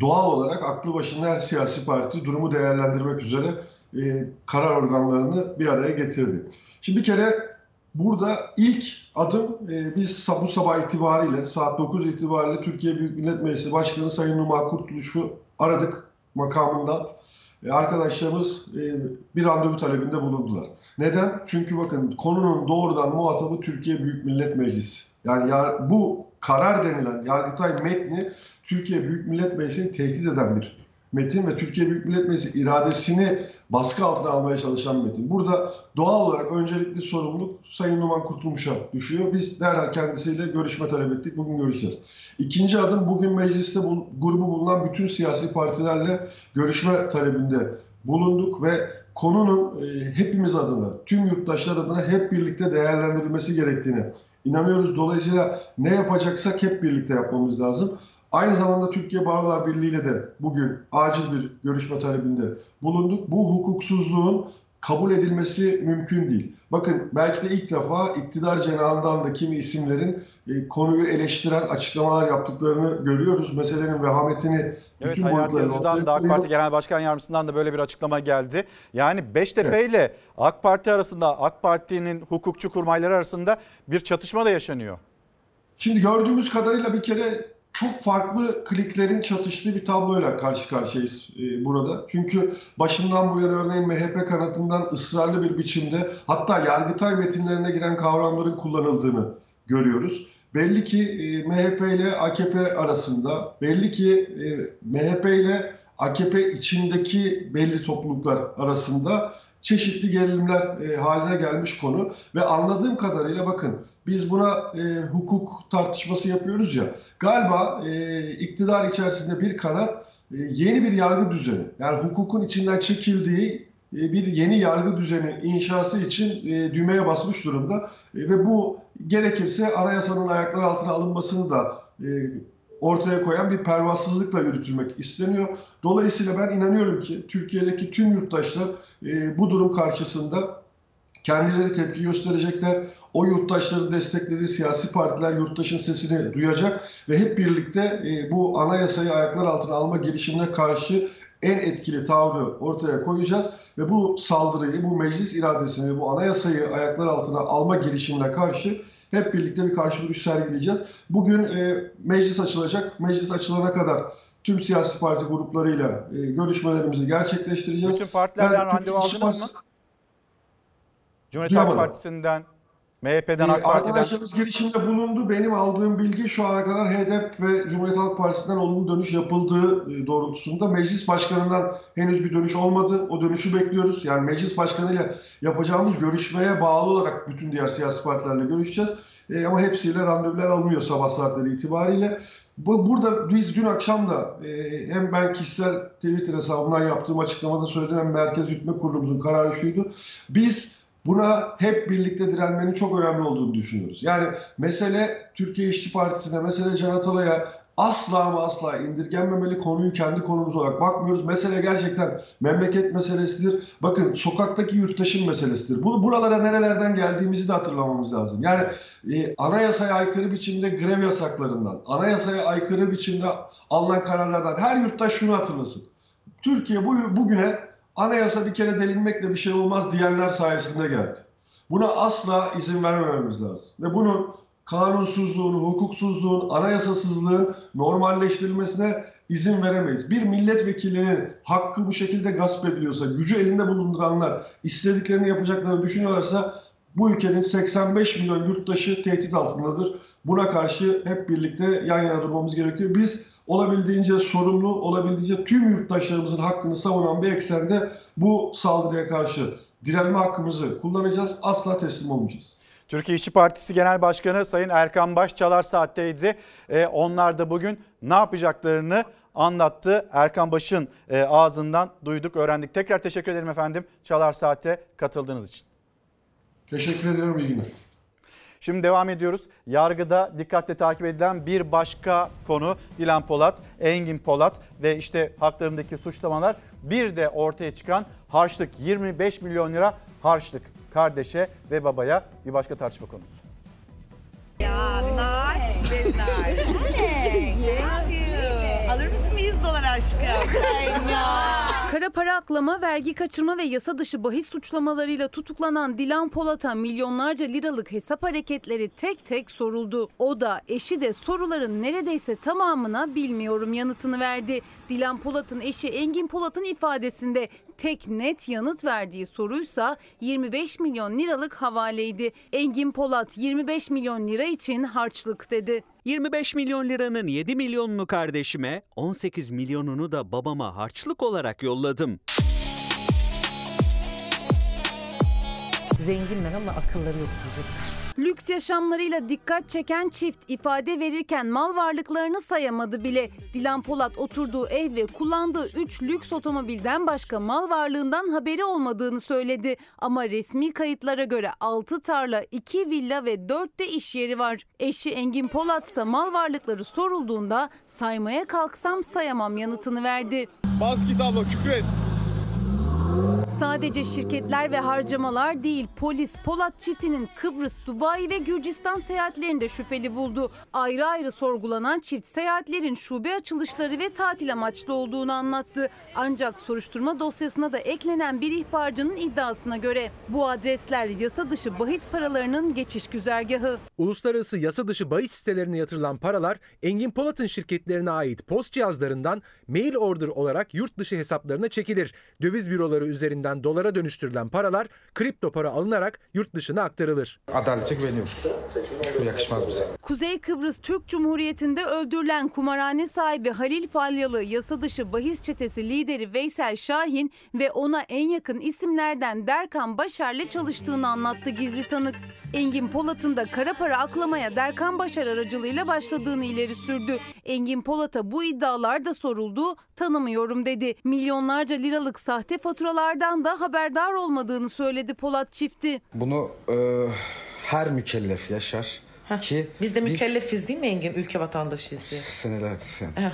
doğal olarak aklı başında her siyasi parti durumu değerlendirmek üzere e, karar organlarını bir araya getirdi. Şimdi bir kere burada ilk adım e, biz bu sabah itibariyle saat 9 itibariyle Türkiye Büyük Millet Meclisi Başkanı Sayın Numan Kurtuluş'u aradık makamından e, arkadaşlarımız e, bir randevu talebinde bulundular. Neden? Çünkü bakın konunun doğrudan muhatabı Türkiye Büyük Millet Meclisi. Yani yar- bu karar denilen Yargıtay metni Türkiye Büyük Millet Meclisi'ni tehdit eden bir metin ve Türkiye Büyük Millet Meclisi iradesini baskı altına almaya çalışan metin. Burada doğal olarak öncelikli sorumluluk Sayın Numan Kurtulmuş'a düşüyor. Biz derhal kendisiyle görüşme talep ettik. Bugün görüşeceğiz. İkinci adım bugün mecliste bul- grubu bulunan bütün siyasi partilerle görüşme talebinde bulunduk ve konunun e, hepimiz adına, tüm yurttaşlar adına hep birlikte değerlendirilmesi gerektiğini inanıyoruz. Dolayısıyla ne yapacaksak hep birlikte yapmamız lazım. Aynı zamanda Türkiye Barolar Birliği ile de bugün acil bir görüşme talebinde bulunduk. Bu hukuksuzluğun kabul edilmesi mümkün değil. Bakın belki de ilk defa iktidar cenahından da kimi isimlerin e, konuyu eleştiren açıklamalar yaptıklarını görüyoruz. Meselenin vehametini Evet bütün Hayati Yazıcı'dan da AK. Parti Genel Başkan Yardımcısından da böyle bir açıklama geldi. Yani Beştepe ile AK Parti arasında AK Parti'nin hukukçu kurmayları arasında bir çatışma da yaşanıyor. Şimdi gördüğümüz kadarıyla bir kere çok farklı kliklerin çatıştığı bir tabloyla karşı karşıyayız e, burada. Çünkü başından bu yana örneğin MHP kanatından ısrarlı bir biçimde hatta Yargıtay metinlerine giren kavramların kullanıldığını görüyoruz. Belli ki e, MHP ile AKP arasında, belli ki e, MHP ile AKP içindeki belli topluluklar arasında çeşitli gerilimler haline gelmiş konu ve anladığım kadarıyla bakın biz buna e, hukuk tartışması yapıyoruz ya galiba e, iktidar içerisinde bir kanat e, yeni bir yargı düzeni yani hukukun içinden çekildiği e, bir yeni yargı düzeni inşası için e, düğmeye basmış durumda E, ve bu gerekirse anayasanın ayaklar altına alınmasını da e, ortaya koyan bir pervasızlıkla yürütülmek isteniyor. Dolayısıyla ben inanıyorum ki Türkiye'deki tüm yurttaşlar e, bu durum karşısında kendileri tepki gösterecekler. O yurttaşların desteklediği siyasi partiler yurttaşın sesini duyacak ve hep birlikte e, bu anayasayı ayaklar altına alma girişimine karşı en etkili tavrı ortaya koyacağız ve bu saldırıyı, bu meclis iradesini, bu anayasayı ayaklar altına alma girişimine karşı hep birlikte bir karşı duruş sergileyeceğiz. Bugün e, meclis açılacak. Meclis açılana kadar tüm siyasi parti gruplarıyla e, görüşmelerimizi gerçekleştireceğiz. Bütün partilerden Ben randevu aldınız mı? Cumhuriyet Halk. Partisi'nden, MHP'den, AK Parti'den. arkadaşlarımız girişimde bulundu. Benim aldığım bilgi şu ana kadar HDP ve Cumhuriyet Halk Partisi'nden olumlu dönüş yapıldığı e, doğrultusunda. Meclis Başkanı'ndan henüz bir dönüş olmadı. O dönüşü bekliyoruz. Yani Meclis Başkanı'yla yapacağımız görüşmeye bağlı olarak bütün diğer siyasi partilerle görüşeceğiz. E, ama hepsiyle randevular alınıyor sabah saatleri itibariyle. Bu, burada biz dün akşam da e, hem ben kişisel Twitter hesabımdan yaptığım açıklamada söyledim hem Merkez Yürütme Kurulumuzun kararı şuydu. Biz Buna hep birlikte direnmenin çok önemli olduğunu düşünüyoruz. Yani mesele Türkiye İşçi Partisi'ne, mesele Can Atalay'a asla ama asla indirgenmemeli. Konuyu kendi konumuz olarak bakmıyoruz. Mesele gerçekten memleket meselesidir. Bakın sokaktaki yurttaşın meselesidir. Bu buralara nerelerden geldiğimizi de hatırlamamız lazım. Yani e, anayasaya aykırı biçimde grev yasaklarından, anayasaya aykırı biçimde alınan kararlardan her yurttaş şunu hatırlasın. Türkiye bu, bugüne anayasa bir kere delinmekle bir şey olmaz diyenler sayesinde geldi. Buna asla izin vermememiz lazım. Ve bunun kanunsuzluğun, hukuksuzluğun, anayasasızlığın normalleştirilmesine izin veremeyiz. Bir milletvekilinin hakkı bu şekilde gasp ediliyorsa, gücü elinde bulunduranlar istediklerini yapacaklarını düşünüyorlarsa bu ülkenin 85 milyon yurttaşı tehdit altındadır. Buna karşı hep birlikte yan yana durmamız gerekiyor. Biz olabildiğince sorumlu, olabildiğince tüm yurttaşlarımızın hakkını savunan bir eksende bu saldırıya karşı direnme hakkımızı kullanacağız. Asla teslim olmayacağız. Türkiye İşçi Partisi Genel Başkanı Sayın Erkan Baş Çalar Saat'teydi. Ee, onlar da bugün ne yapacaklarını anlattı. Erkan Baş'ın e, ağzından duyduk, öğrendik. Tekrar teşekkür ederim efendim Çalar Saat'e katıldığınız için. Teşekkür ediyorum. İyi günler. Şimdi devam ediyoruz. Yargıda dikkatle takip edilen bir başka konu Dilan Polat, Engin Polat ve işte haklarındaki suçlamalar. Bir de ortaya çıkan harçlık 25 milyon lira harçlık kardeşe ve babaya bir başka tartışma konusu. Ya nice, very nice. Thank you. Alır mısın bir 100 dolar aşkım? Kara para aklama, vergi kaçırma ve yasa dışı bahis suçlamalarıyla tutuklanan Dilan Polat'a milyonlarca liralık hesap hareketleri tek tek soruldu. O da eşi de soruların neredeyse tamamına bilmiyorum yanıtını verdi. Dilan Polat'ın eşi Engin Polat'ın ifadesinde tek net yanıt verdiği soruysa 25 milyon liralık havaleydi. Engin Polat 25 milyon lira için harçlık dedi. 25 milyon liranın 7 milyonunu kardeşime, 18 milyonunu da babama harçlık olarak yolladım. Zenginler ama akılları yok diyecekler. Lüks yaşamlarıyla dikkat çeken çift ifade verirken mal varlıklarını sayamadı bile. Dilan Polat oturduğu ev ve kullandığı 3 lüks otomobilden başka mal varlığından haberi olmadığını söyledi. Ama resmi kayıtlara göre 6 tarla, 2 villa ve 4 de iş yeri var. Eşi Engin Polat ise mal varlıkları sorulduğunda saymaya kalksam sayamam yanıtını verdi. Bas git abla küfret. Sadece şirketler ve harcamalar değil, polis Polat çiftinin Kıbrıs, Dubai ve Gürcistan seyahatlerinde şüpheli buldu. Ayrı ayrı sorgulanan çift seyahatlerin şube açılışları ve tatil amaçlı olduğunu anlattı. Ancak soruşturma dosyasına da eklenen bir ihbarcının iddiasına göre bu adresler yasa dışı bahis paralarının geçiş güzergahı. Uluslararası yasa dışı bahis sitelerine yatırılan paralar Engin Polat'ın şirketlerine ait post cihazlarından mail order olarak yurt dışı hesaplarına çekilir. Döviz büroları üzerinden dolara dönüştürülen paralar kripto para alınarak yurt dışına aktarılır. Adalete güveniyoruz. Bu yakışmaz bize. Kuzey Kıbrıs Türk Cumhuriyeti'nde öldürülen kumarhane sahibi Halil Falyalı, yasa dışı bahis çetesi lideri Veysel Şahin ve ona en yakın isimlerden Derkan Başar'la çalıştığını anlattı gizli tanık. Engin Polat'ın da kara para aklamaya Derkan Başar aracılığıyla başladığını ileri sürdü. Engin Polat'a bu iddialar da soruldu, tanımıyorum dedi. Milyonlarca liralık sahte faturalardan da haberdar olmadığını söyledi Polat çifti. Bunu e, her mükellef yaşar ki Biz de mükellefiz değil mi Engin? Ülke vatandaşıyız diye. senelerdir yani.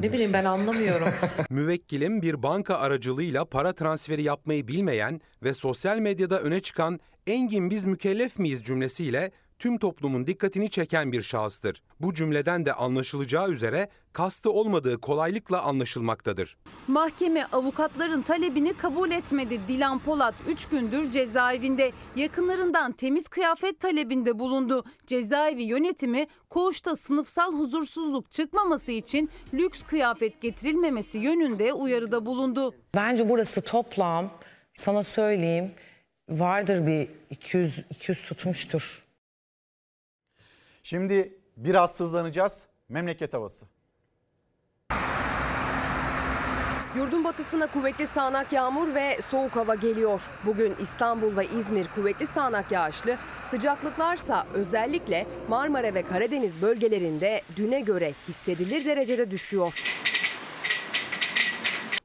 Ne bileyim ben anlamıyorum. Müvekkilim bir banka aracılığıyla para transferi yapmayı bilmeyen ve sosyal medyada öne çıkan Engin biz mükellef miyiz cümlesiyle tüm toplumun dikkatini çeken bir şahıstır. Bu cümleden de anlaşılacağı üzere kastı olmadığı kolaylıkla anlaşılmaktadır. Mahkeme avukatların talebini kabul etmedi. Dilan Polat 3 gündür cezaevinde. Yakınlarından temiz kıyafet talebinde bulundu. Cezaevi yönetimi koğuşta sınıfsal huzursuzluk çıkmaması için lüks kıyafet getirilmemesi yönünde uyarıda bulundu. Bence burası toplam sana söyleyeyim vardır bir 200 200 tutmuştur. Şimdi biraz hızlanacağız. Memleket havası. Yurdun batısına kuvvetli sağanak yağmur ve soğuk hava geliyor. Bugün İstanbul ve İzmir kuvvetli sağanak yağışlı, sıcaklıklarsa özellikle Marmara ve Karadeniz bölgelerinde düne göre hissedilir derecede düşüyor.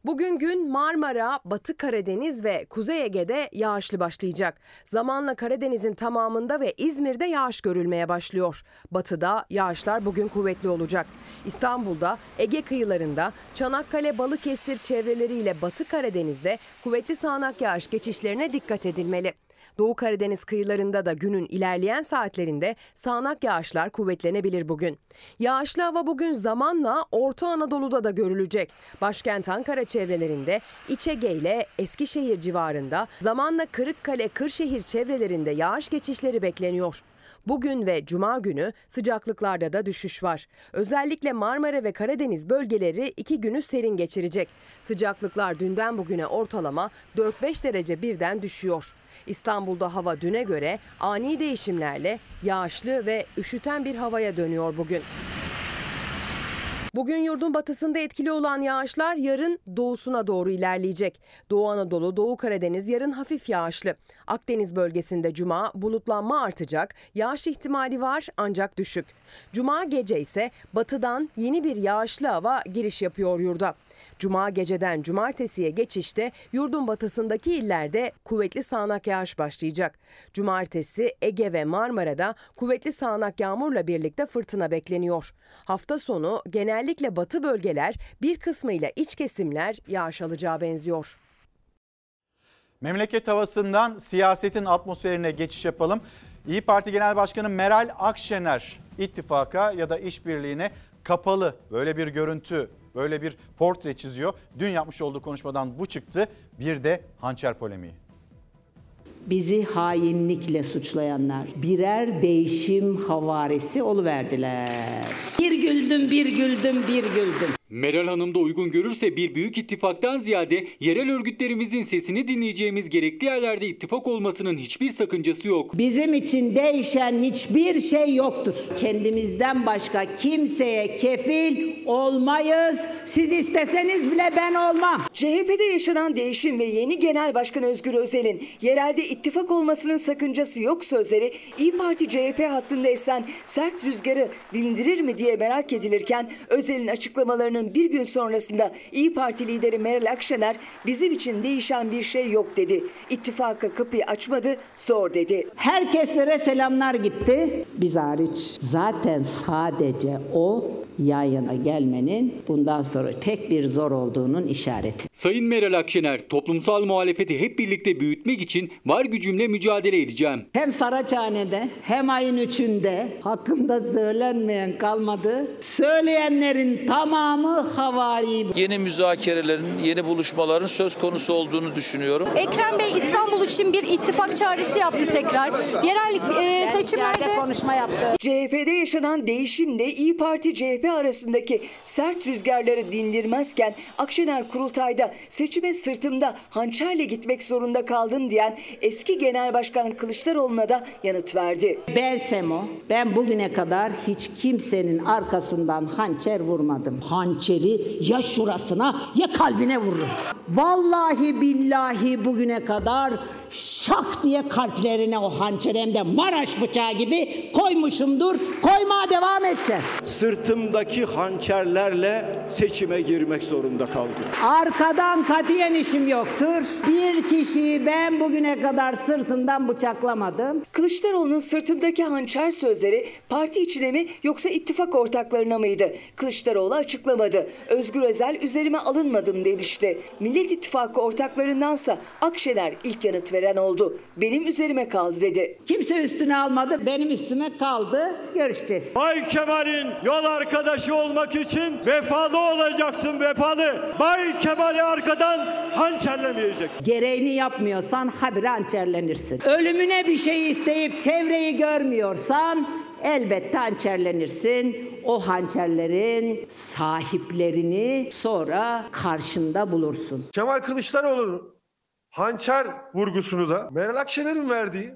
Bugün gün Marmara, Batı Karadeniz ve Kuzey Ege'de yağışlı başlayacak. Zamanla Karadeniz'in tamamında ve İzmir'de yağış görülmeye başlıyor. Batıda yağışlar bugün kuvvetli olacak. İstanbul'da, Ege kıyılarında, Çanakkale, Balıkesir çevreleriyle Batı Karadeniz'de kuvvetli sağanak yağış geçişlerine dikkat edilmeli. Doğu Karadeniz kıyılarında da günün ilerleyen saatlerinde sağanak yağışlar kuvvetlenebilir bugün. Yağışlı hava bugün zamanla Orta Anadolu'da da görülecek. Başkent Ankara çevrelerinde, İç Ege ile Eskişehir civarında, zamanla Kırıkkale, Kırşehir çevrelerinde yağış geçişleri bekleniyor. Bugün ve cuma günü sıcaklıklarda da düşüş var. Özellikle Marmara ve Karadeniz bölgeleri iki günü serin geçirecek. Sıcaklıklar dünden bugüne ortalama 4-5 derece birden düşüyor. İstanbul'da hava düne göre ani değişimlerle yağışlı ve üşüten bir havaya dönüyor bugün. Bugün yurdun batısında etkili olan yağışlar yarın doğusuna doğru ilerleyecek. Doğu Anadolu, Doğu Karadeniz yarın hafif yağışlı. Akdeniz bölgesinde cuma bulutlanma artacak, yağış ihtimali var ancak düşük. Cuma gece ise batıdan yeni bir yağışlı hava giriş yapıyor yurda. Cuma geceden cumartesiye geçişte yurdun batısındaki illerde kuvvetli sağanak yağış başlayacak. Cumartesi Ege ve Marmara'da kuvvetli sağanak yağmurla birlikte fırtına bekleniyor. Hafta sonu genellikle batı bölgeler bir kısmıyla iç kesimler yağış alacağı benziyor. Memleket havasından siyasetin atmosferine geçiş yapalım. İyi Parti Genel Başkanı Meral Akşener ittifaka ya da işbirliğine kapalı. Böyle bir görüntü, böyle bir portre çiziyor. Dün yapmış olduğu konuşmadan bu çıktı. Bir de hançer polemiği. Bizi hainlikle suçlayanlar birer değişim havarisi oluverdiler. Bir güldüm, bir güldüm, bir güldüm. Meral Hanım da uygun görürse bir büyük ittifaktan ziyade yerel örgütlerimizin sesini dinleyeceğimiz gerekli yerlerde ittifak olmasının hiçbir sakıncası yok. Bizim için değişen hiçbir şey yoktur. Kendimizden başka kimseye kefil olmayız. Siz isteseniz bile ben olmam. CHP'de yaşanan değişim ve yeni Genel Başkan Özgür Özel'in yerelde ittifak olmasının sakıncası yok sözleri İyi Parti CHP hattında esen sert rüzgarı dindirir mi diye merak edilirken Özel'in açıklamalarının bir gün sonrasında İyi Parti lideri Meral Akşener bizim için değişen bir şey yok dedi. İttifaka kapıyı açmadı, zor dedi. Herkeslere selamlar gitti. Biz hariç. Zaten sadece o yan yana gelmenin bundan sonra tek bir zor olduğunun işareti. Sayın Meral Akşener, toplumsal muhalefeti hep birlikte büyütmek için var gücümle mücadele edeceğim. Hem Saraçhane'de hem ayın üçünde hakkında söylenmeyen kalmadı. Söyleyenlerin tamamı havari. Yeni müzakerelerin, yeni buluşmaların söz konusu olduğunu düşünüyorum. Ekrem Bey İstanbul için bir ittifak çağrısı yaptı tekrar. Yerel e, seçimlerde konuşma yaptı. CHP'de yaşanan değişimde İyi Parti CHP arasındaki sert rüzgarları dindirmezken Akşener kurultayda seçime sırtımda hançerle gitmek zorunda kaldım diyen eski Genel Başkan Kılıçdaroğlu'na da yanıt verdi. Ben Semo, ben bugüne kadar hiç kimsenin arkasından hançer vurmadım. Hançeri ya şurasına ya kalbine vururum. Vallahi billahi bugüne kadar şak diye kalplerine o hançer hem de Maraş bıçağı gibi koymuşumdur. Koymaya devam edeceğim. Sırtımdaki hançerlerle seçime girmek zorunda kaldım. Arkadan katiyen işim yoktur. Bir kişiyi ben bugüne kadar sırtından bıçaklamadım. Kılıçdaroğlu'nun sırtımdaki hançer sözleri parti içine mi yoksa ittifak ortaklarına mıydı? Kılıçdaroğlu açıklamadı. Özgür Özel üzerime alınmadım demişti. Millet İttifakı ortaklarındansa Akşener ilk yanıt veren oldu. Benim üzerime kaldı dedi. Kimse üstüne almadı, benim üstüme kaldı. Görüşeceğiz. Bay Kemal'in yol arkadaşı olmak için vefalı olacaksın vefalı. Bay Kemal'i arkadan hançerlemeyeceksin. Gereğini yapmıyorsan habire hançerlenirsin. Ölümüne bir şey isteyip çevreyi görmüyorsan elbette hançerlenirsin. O hançerlerin sahiplerini sonra karşında bulursun. Kemal Kılıçdaroğlu'nun hançer vurgusunu da Meral Akşener'in verdiği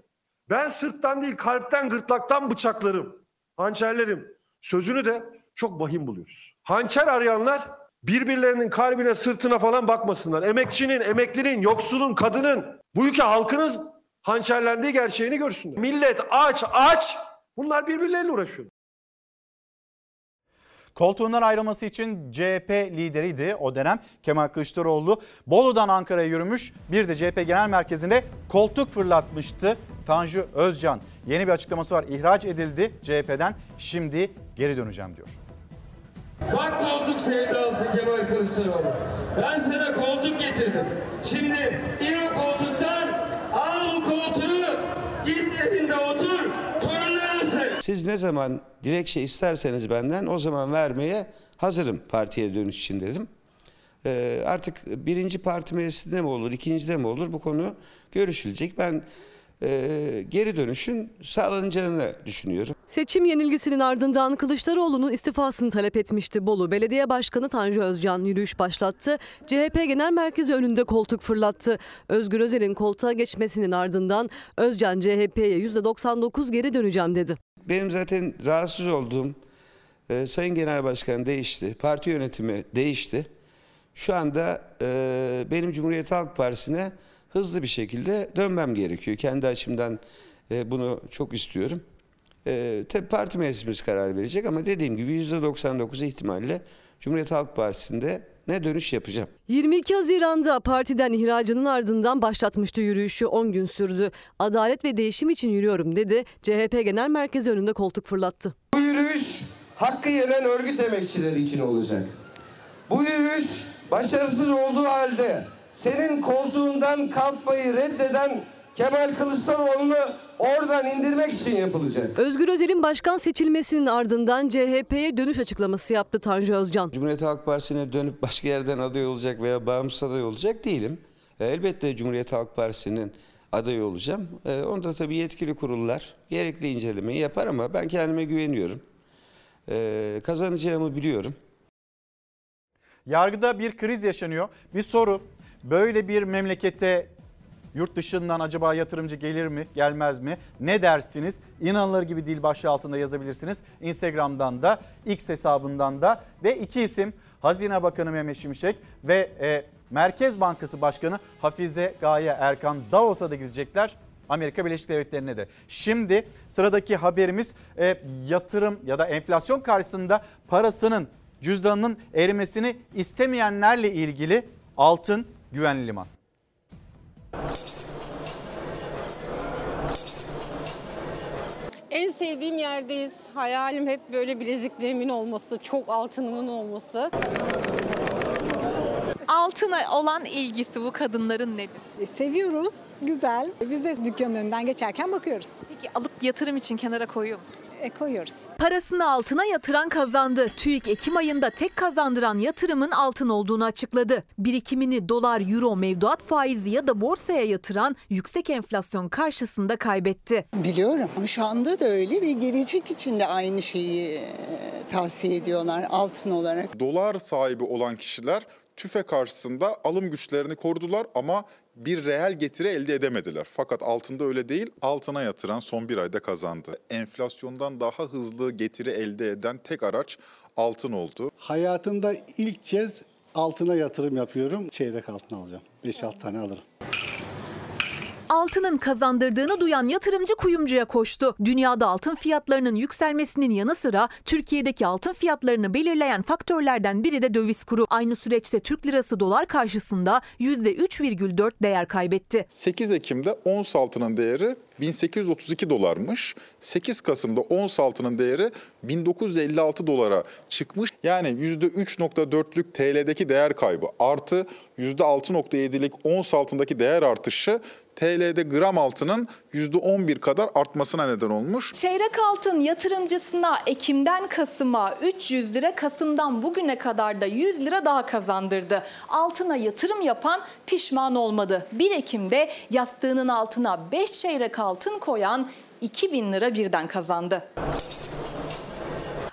ben sırttan değil kalpten gırtlaktan bıçaklarım, hançerlerim sözünü de çok vahim buluyoruz. Hançer arayanlar birbirlerinin kalbine sırtına falan bakmasınlar. Emekçinin, emeklinin, yoksulun, kadının bu ülke halkının hançerlendiği gerçeğini görsünler. Millet aç aç bunlar birbirleriyle uğraşıyor. Koltuğundan ayrılması için CHP lideriydi o dönem Kemal Kılıçdaroğlu. Bolu'dan Ankara'ya yürümüş bir de CHP Genel Merkezi'ne koltuk fırlatmıştı Tanju Özcan. Yeni bir açıklaması var ihraç edildi CHP'den şimdi geri döneceğim diyor. Bak koltuk sevdalısı Kemal Kılıçdaroğlu. Ben sana koltuk getirdim. Şimdi o koltuktan al bu koltuğu git evinde otur torunlarını sev. Siz ne zaman dilekçe isterseniz benden o zaman vermeye hazırım partiye dönüş için dedim. Ee, artık birinci parti meclisinde mi olur, ikincide mi olur bu konu görüşülecek. Ben e, geri dönüşün sağlanacağını düşünüyorum. Seçim yenilgisinin ardından Kılıçdaroğlu'nun istifasını talep etmişti. Bolu Belediye Başkanı Tanju Özcan yürüyüş başlattı. CHP Genel Merkezi önünde koltuk fırlattı. Özgür Özel'in koltuğa geçmesinin ardından Özcan CHP'ye %99 geri döneceğim dedi. Benim zaten rahatsız olduğum e, Sayın Genel Başkan değişti, parti yönetimi değişti. Şu anda e, benim Cumhuriyet Halk Partisi'ne hızlı bir şekilde dönmem gerekiyor. Kendi açımdan e, bunu çok istiyorum. E, tabii parti meclisimiz karar verecek ama dediğim gibi %99 ihtimalle Cumhuriyet Halk Partisi'nde ne dönüş yapacağım. 22 Haziran'da partiden ihracının ardından başlatmıştı yürüyüşü 10 gün sürdü. Adalet ve değişim için yürüyorum dedi. CHP Genel Merkezi önünde koltuk fırlattı. Bu yürüyüş hakkı yenen örgüt emekçileri için olacak. Bu yürüyüş başarısız olduğu halde senin koltuğundan kalkmayı reddeden Kemal Kılıçdaroğlu'nu oradan indirmek için yapılacak. Özgür Özel'in başkan seçilmesinin ardından CHP'ye dönüş açıklaması yaptı Tanju Özcan. Cumhuriyet Halk Partisi'ne dönüp başka yerden aday olacak veya bağımsız aday olacak değilim. E, Elbette Cumhuriyet Halk Partisi'nin adayı olacağım. E, Onda tabii yetkili kurullar gerekli incelemeyi yapar ama ben kendime güveniyorum. E, Kazanacağımı biliyorum. Yargıda bir kriz yaşanıyor. Bir soru. Böyle bir memlekete yurt dışından acaba yatırımcı gelir mi, gelmez mi? Ne dersiniz? İnanılır gibi değil başlığı altında yazabilirsiniz. Instagram'dan da, X hesabından da ve iki isim Hazine Bakanı Mehmet Şimşek ve e, Merkez Bankası Başkanı Hafize Gaye Erkan Davos'a da gidecekler. Amerika Birleşik Devletleri'ne de. Şimdi sıradaki haberimiz e, yatırım ya da enflasyon karşısında parasının cüzdanının erimesini istemeyenlerle ilgili altın güvenli liman. En sevdiğim yerdeyiz. Hayalim hep böyle bileziklerimin olması, çok altınımın olması. Altına olan ilgisi bu kadınların nedir? E, Seviyoruz, güzel. Biz de dükkanın önünden geçerken bakıyoruz. Peki alıp yatırım için kenara koyuyor musun? E, koyuyoruz. Parasını altına yatıran kazandı. TÜİK Ekim ayında tek kazandıran yatırımın altın olduğunu açıkladı. Birikimini dolar, euro, mevduat faizi ya da borsaya yatıran yüksek enflasyon karşısında kaybetti. Biliyorum. Şu anda da öyle ve gelecek için de aynı şeyi e, tavsiye ediyorlar altın olarak. Dolar sahibi olan kişiler tüfe karşısında alım güçlerini korudular ama bir reel getiri elde edemediler. Fakat altında öyle değil, altına yatıran son bir ayda kazandı. Enflasyondan daha hızlı getiri elde eden tek araç altın oldu. Hayatımda ilk kez altına yatırım yapıyorum. Çeyrek altın alacağım. 5-6 tane alırım. Altının kazandırdığını duyan yatırımcı kuyumcuya koştu. Dünyada altın fiyatlarının yükselmesinin yanı sıra Türkiye'deki altın fiyatlarını belirleyen faktörlerden biri de döviz kuru. Aynı süreçte Türk lirası dolar karşısında %3,4 değer kaybetti. 8 Ekim'de ons altının değeri 1832 dolarmış. 8 Kasım'da ons altının değeri 1956 dolara çıkmış. Yani %3.4'lük TL'deki değer kaybı artı %6.7'lik ons altındaki değer artışı TL'de gram altının %11 kadar artmasına neden olmuş. Çeyrek altın yatırımcısına Ekim'den Kasım'a 300 lira, Kasım'dan bugüne kadar da 100 lira daha kazandırdı. Altına yatırım yapan pişman olmadı. 1 Ekim'de yastığının altına 5 çeyrek altın koyan 2000 lira birden kazandı.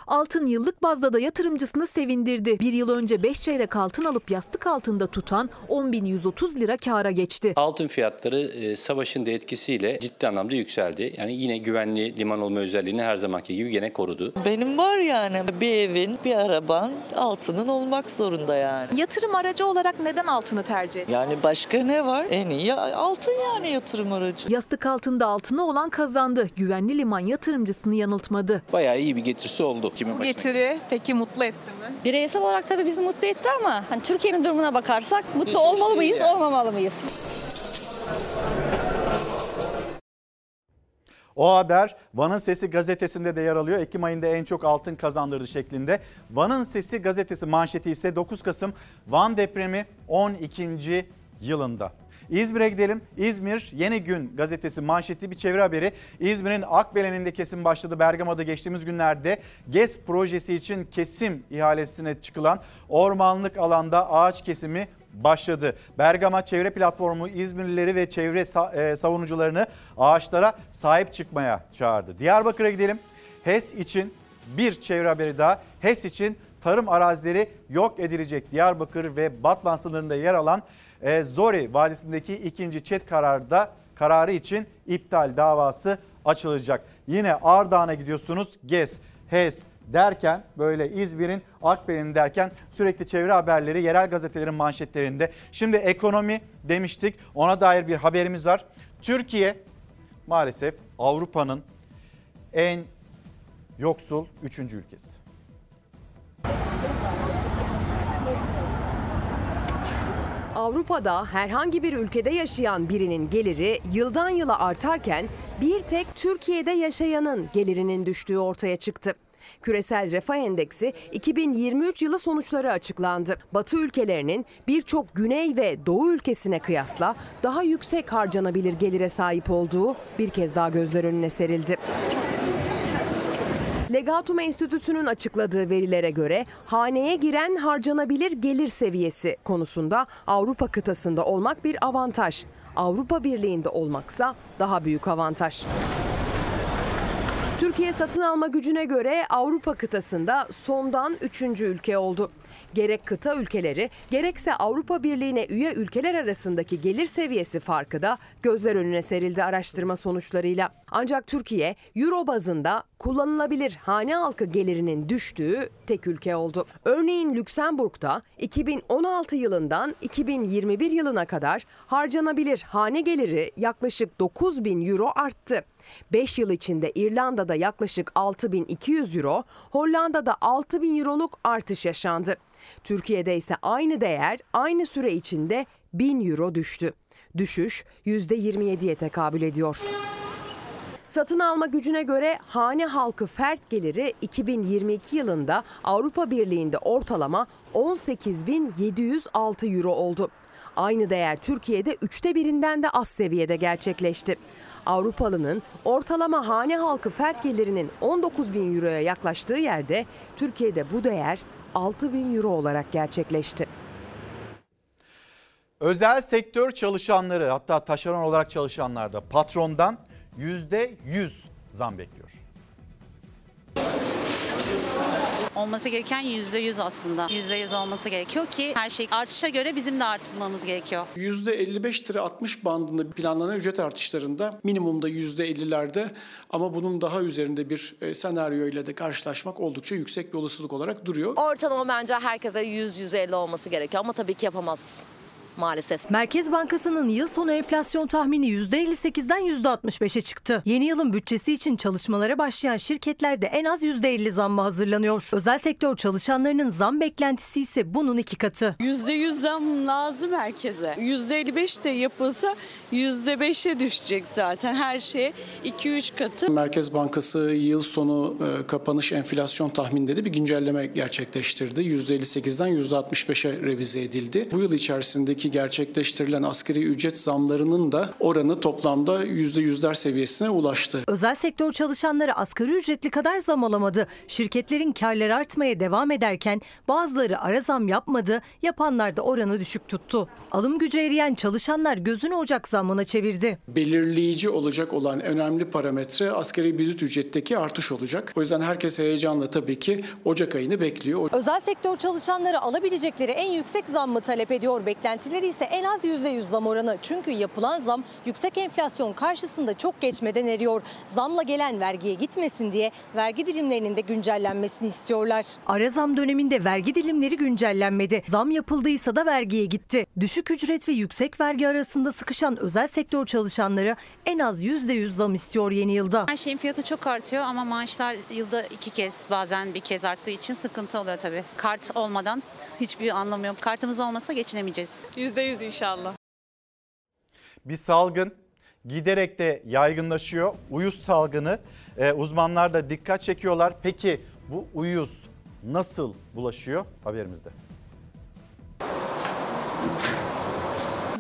Altın yıllık bazda da yatırımcısını sevindirdi. Bir yıl önce 5 çeyrek altın alıp yastık altında tutan 10.130 lira kâra geçti. Altın fiyatları e, savaşın da etkisiyle ciddi anlamda yükseldi. Yani yine güvenli liman olma özelliğini her zamanki gibi gene korudu. Benim var yani bir evin, bir araban altının olmak zorunda yani. Yatırım aracı olarak neden altını tercih etti? Yani başka ne var? En iyi altın yani yatırım aracı. Yastık altında altını olan kazandı. Güvenli liman yatırımcısını yanıltmadı. Bayağı iyi bir getirisi oldu. Kimin Bu getiri peki mutlu etti mi? Bireysel olarak tabii bizi mutlu etti ama hani Türkiye'nin durumuna bakarsak mutlu olmalı mıyız, olmamalı mıyız? O haber Van'ın Sesi gazetesinde de yer alıyor. Ekim ayında en çok altın kazandırdı şeklinde. Van'ın Sesi gazetesi manşeti ise 9 Kasım Van depremi 12. yılında. İzmir'e gidelim. İzmir Yeni Gün gazetesi manşeti bir çevre haberi. İzmir'in Akbelen'inde kesim başladı. Bergama'da geçtiğimiz günlerde GES projesi için kesim ihalesine çıkılan ormanlık alanda ağaç kesimi başladı. Bergama Çevre Platformu İzmirlileri ve çevre savunucularını ağaçlara sahip çıkmaya çağırdı. Diyarbakır'a gidelim. HES için bir çevre haberi daha. HES için tarım arazileri yok edilecek. Diyarbakır ve Batman sınırında yer alan Zori Vadisi'ndeki ikinci çet kararda kararı için iptal davası açılacak. Yine Ardahan'a gidiyorsunuz. GES, HES derken böyle İzmir'in Akbelen'in derken sürekli çevre haberleri yerel gazetelerin manşetlerinde. Şimdi ekonomi demiştik ona dair bir haberimiz var. Türkiye maalesef Avrupa'nın en yoksul 3. ülkesi. Avrupa'da herhangi bir ülkede yaşayan birinin geliri yıldan yıla artarken bir tek Türkiye'de yaşayanın gelirinin düştüğü ortaya çıktı. Küresel Refah Endeksi 2023 yılı sonuçları açıklandı. Batı ülkelerinin birçok güney ve doğu ülkesine kıyasla daha yüksek harcanabilir gelire sahip olduğu bir kez daha gözler önüne serildi. Legatum Enstitüsü'nün açıkladığı verilere göre haneye giren harcanabilir gelir seviyesi konusunda Avrupa kıtasında olmak bir avantaj. Avrupa Birliği'nde olmaksa daha büyük avantaj. Türkiye satın alma gücüne göre Avrupa kıtasında sondan 3. ülke oldu. Gerek kıta ülkeleri gerekse Avrupa Birliği'ne üye ülkeler arasındaki gelir seviyesi farkı da gözler önüne serildi araştırma sonuçlarıyla. Ancak Türkiye Euro bazında kullanılabilir hane halkı gelirinin düştüğü tek ülke oldu. Örneğin Lüksemburg'da 2016 yılından 2021 yılına kadar harcanabilir hane geliri yaklaşık 9 bin euro arttı. 5 yıl içinde İrlanda'da yaklaşık 6200 euro, Hollanda'da 6000 euroluk artış yaşandı. Türkiye'de ise aynı değer aynı süre içinde 1000 euro düştü. Düşüş %27'ye tekabül ediyor. Satın alma gücüne göre hane halkı fert geliri 2022 yılında Avrupa Birliği'nde ortalama 18.706 euro oldu. Aynı değer Türkiye'de üçte birinden de az seviyede gerçekleşti. Avrupalının ortalama hane halkı fert gelirinin 19 bin euroya yaklaştığı yerde Türkiye'de bu değer 6 bin euro olarak gerçekleşti. Özel sektör çalışanları hatta taşeron olarak çalışanlar da patrondan %100 zam bekliyor. Olması gereken %100 aslında. %100 olması gerekiyor ki her şey artışa göre bizim de artmamız gerekiyor. %55 lira 60 bandında planlanan ücret artışlarında minimumda %50'lerde ama bunun daha üzerinde bir e, senaryo ile de karşılaşmak oldukça yüksek bir olasılık olarak duruyor. Ortalama bence herkese 100-150 olması gerekiyor ama tabii ki yapamaz maalesef. Merkez Bankası'nın yıl sonu enflasyon tahmini %58'den %65'e çıktı. Yeni yılın bütçesi için çalışmalara başlayan şirketlerde en az %50 zamma hazırlanıyor. Özel sektör çalışanlarının zam beklentisi ise bunun iki katı. %100 zam lazım herkese. %55 de yapılsa %5'e düşecek zaten her şey 2-3 katı. Merkez Bankası yıl sonu e, kapanış enflasyon tahmininde de bir güncelleme gerçekleştirdi. %58'den %65'e revize edildi. Bu yıl içerisindeki gerçekleştirilen asgari ücret zamlarının da oranı toplamda %100'ler seviyesine ulaştı. Özel sektör çalışanları asgari ücretli kadar zam alamadı. Şirketlerin karları artmaya devam ederken bazıları ara zam yapmadı, yapanlar da oranı düşük tuttu. Alım gücü eriyen çalışanlar gözünü Ocak zammına çevirdi. Belirleyici olacak olan önemli parametre asgari brüt ücretteki artış olacak. O yüzden herkes heyecanla tabii ki Ocak ayını bekliyor. Özel sektör çalışanları alabilecekleri en yüksek zammı talep ediyor. Beklentileri ise en az %100 zam oranı. Çünkü yapılan zam yüksek enflasyon karşısında çok geçmeden eriyor. Zamla gelen vergiye gitmesin diye vergi dilimlerinin de güncellenmesini istiyorlar. Ara zam döneminde vergi dilimleri güncellenmedi. Zam yapıldıysa da vergiye gitti. Düşük ücret ve yüksek vergi arasında sıkışan özel sektör çalışanları en az %100 zam istiyor yeni yılda. Her şeyin fiyatı çok artıyor ama maaşlar yılda iki kez bazen bir kez arttığı için sıkıntı oluyor tabii. Kart olmadan hiçbir anlamı yok. Kartımız olmasa geçinemeyeceğiz. %100 inşallah. Bir salgın giderek de yaygınlaşıyor. Uyuz salgını Ee, uzmanlar da dikkat çekiyorlar. Peki bu uyuz nasıl bulaşıyor? Haberimizde.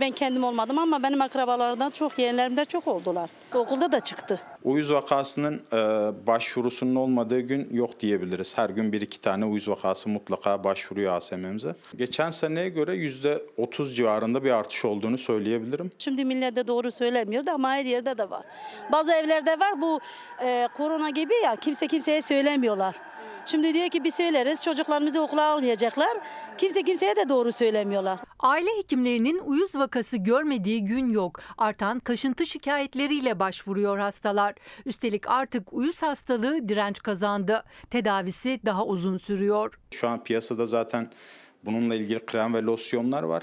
Ben kendim olmadım ama benim akrabalarımdan çok yeğenlerimde çok oldular. Okulda da çıktı. Uyuz vakasının e, başvurusunun olmadığı gün yok diyebiliriz. Her gün bir iki tane uyuz vakası mutlaka başvuruyor ASM'mize. Geçen seneye göre %30 civarında bir artış olduğunu söyleyebilirim. Şimdi millet de doğru söylemiyor da ama her yerde de var. Bazı evlerde var bu e, korona gibi ya kimse kimseye söylemiyorlar. Şimdi diyor ki biz söyleriz çocuklarımızı okula almayacaklar. Kimse kimseye de doğru söylemiyorlar. Aile hekimlerinin uyuz vakası görmediği gün yok. Artan kaşıntı şikayetleriyle başvuruyor hastalar. Üstelik artık uyuz hastalığı direnç kazandı. Tedavisi daha uzun sürüyor. Şu an piyasada zaten bununla ilgili krem ve losyonlar var.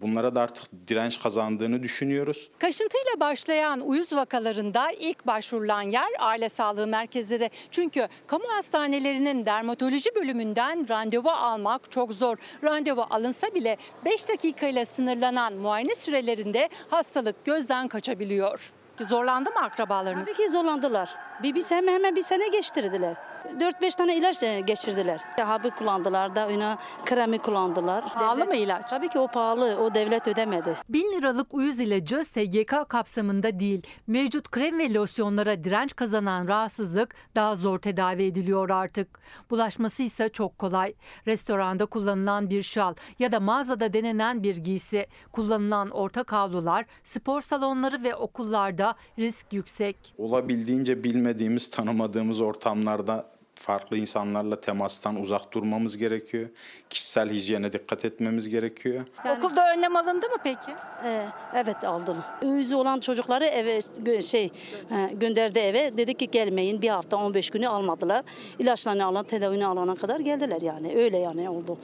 Bunlara da artık direnç kazandığını düşünüyoruz. Kaşıntıyla başlayan uyuz vakalarında ilk başvurulan yer aile sağlığı merkezleri. Çünkü kamu hastanelerinin dermatoloji bölümünden randevu almak çok zor. Randevu alınsa bile 5 dakikayla sınırlanan muayene sürelerinde hastalık gözden kaçabiliyor. Zorlandı mı akrabalarınız? Tabii ki zorlandılar. Bir, bir sene hemen bir sene geçtirdiler. 4-5 tane ilaç e, geçirdiler. Hapı kullandılar da ona kremi kullandılar. Pahalı mı ilaç? Tabii ki o pahalı. O devlet ödemedi. 1000 liralık uyuz ilacı SGK kapsamında değil. Mevcut krem ve losyonlara direnç kazanan rahatsızlık daha zor tedavi ediliyor artık. Bulaşması ise çok kolay. Restoranda kullanılan bir şal ya da mağazada denenen bir giysi, kullanılan ortak havlular, spor salonları ve okullarda risk yüksek. Olabildiğince bilmediğimiz, tanımadığımız ortamlarda farklı insanlarla temastan uzak durmamız gerekiyor. Kişisel hijyene dikkat etmemiz gerekiyor. Okulda önlem alındı mı peki? Ee, evet aldım. Yüzü olan çocukları eve gö- şey e, gönderdi eve. Dedi ki gelmeyin bir hafta 15 günü almadılar. İlaçlarını alan tedavini alana kadar geldiler yani. Öyle yani oldu.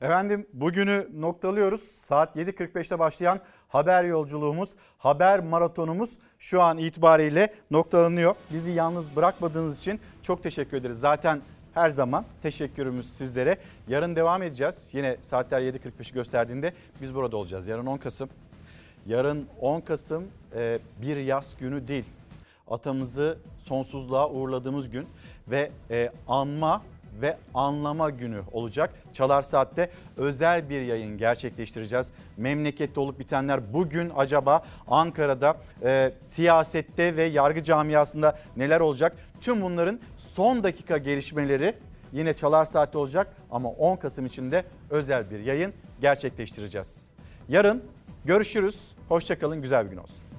Efendim bugünü noktalıyoruz. Saat 7.45'te başlayan haber yolculuğumuz, haber maratonumuz şu an itibariyle noktalanıyor. Bizi yalnız bırakmadığınız için çok teşekkür ederiz. Zaten her zaman teşekkürümüz sizlere. Yarın devam edeceğiz. Yine saatler 7.45'i gösterdiğinde biz burada olacağız. Yarın 10 Kasım. Yarın 10 Kasım e, bir yaz günü değil. Atamızı sonsuzluğa uğurladığımız gün ve e, anma ve anlama günü olacak. Çalar Saat'te özel bir yayın gerçekleştireceğiz. Memlekette olup bitenler bugün acaba Ankara'da e, siyasette ve yargı camiasında neler olacak? Tüm bunların son dakika gelişmeleri yine Çalar Saat'te olacak ama 10 Kasım için de özel bir yayın gerçekleştireceğiz. Yarın görüşürüz. Hoşçakalın. Güzel bir gün olsun.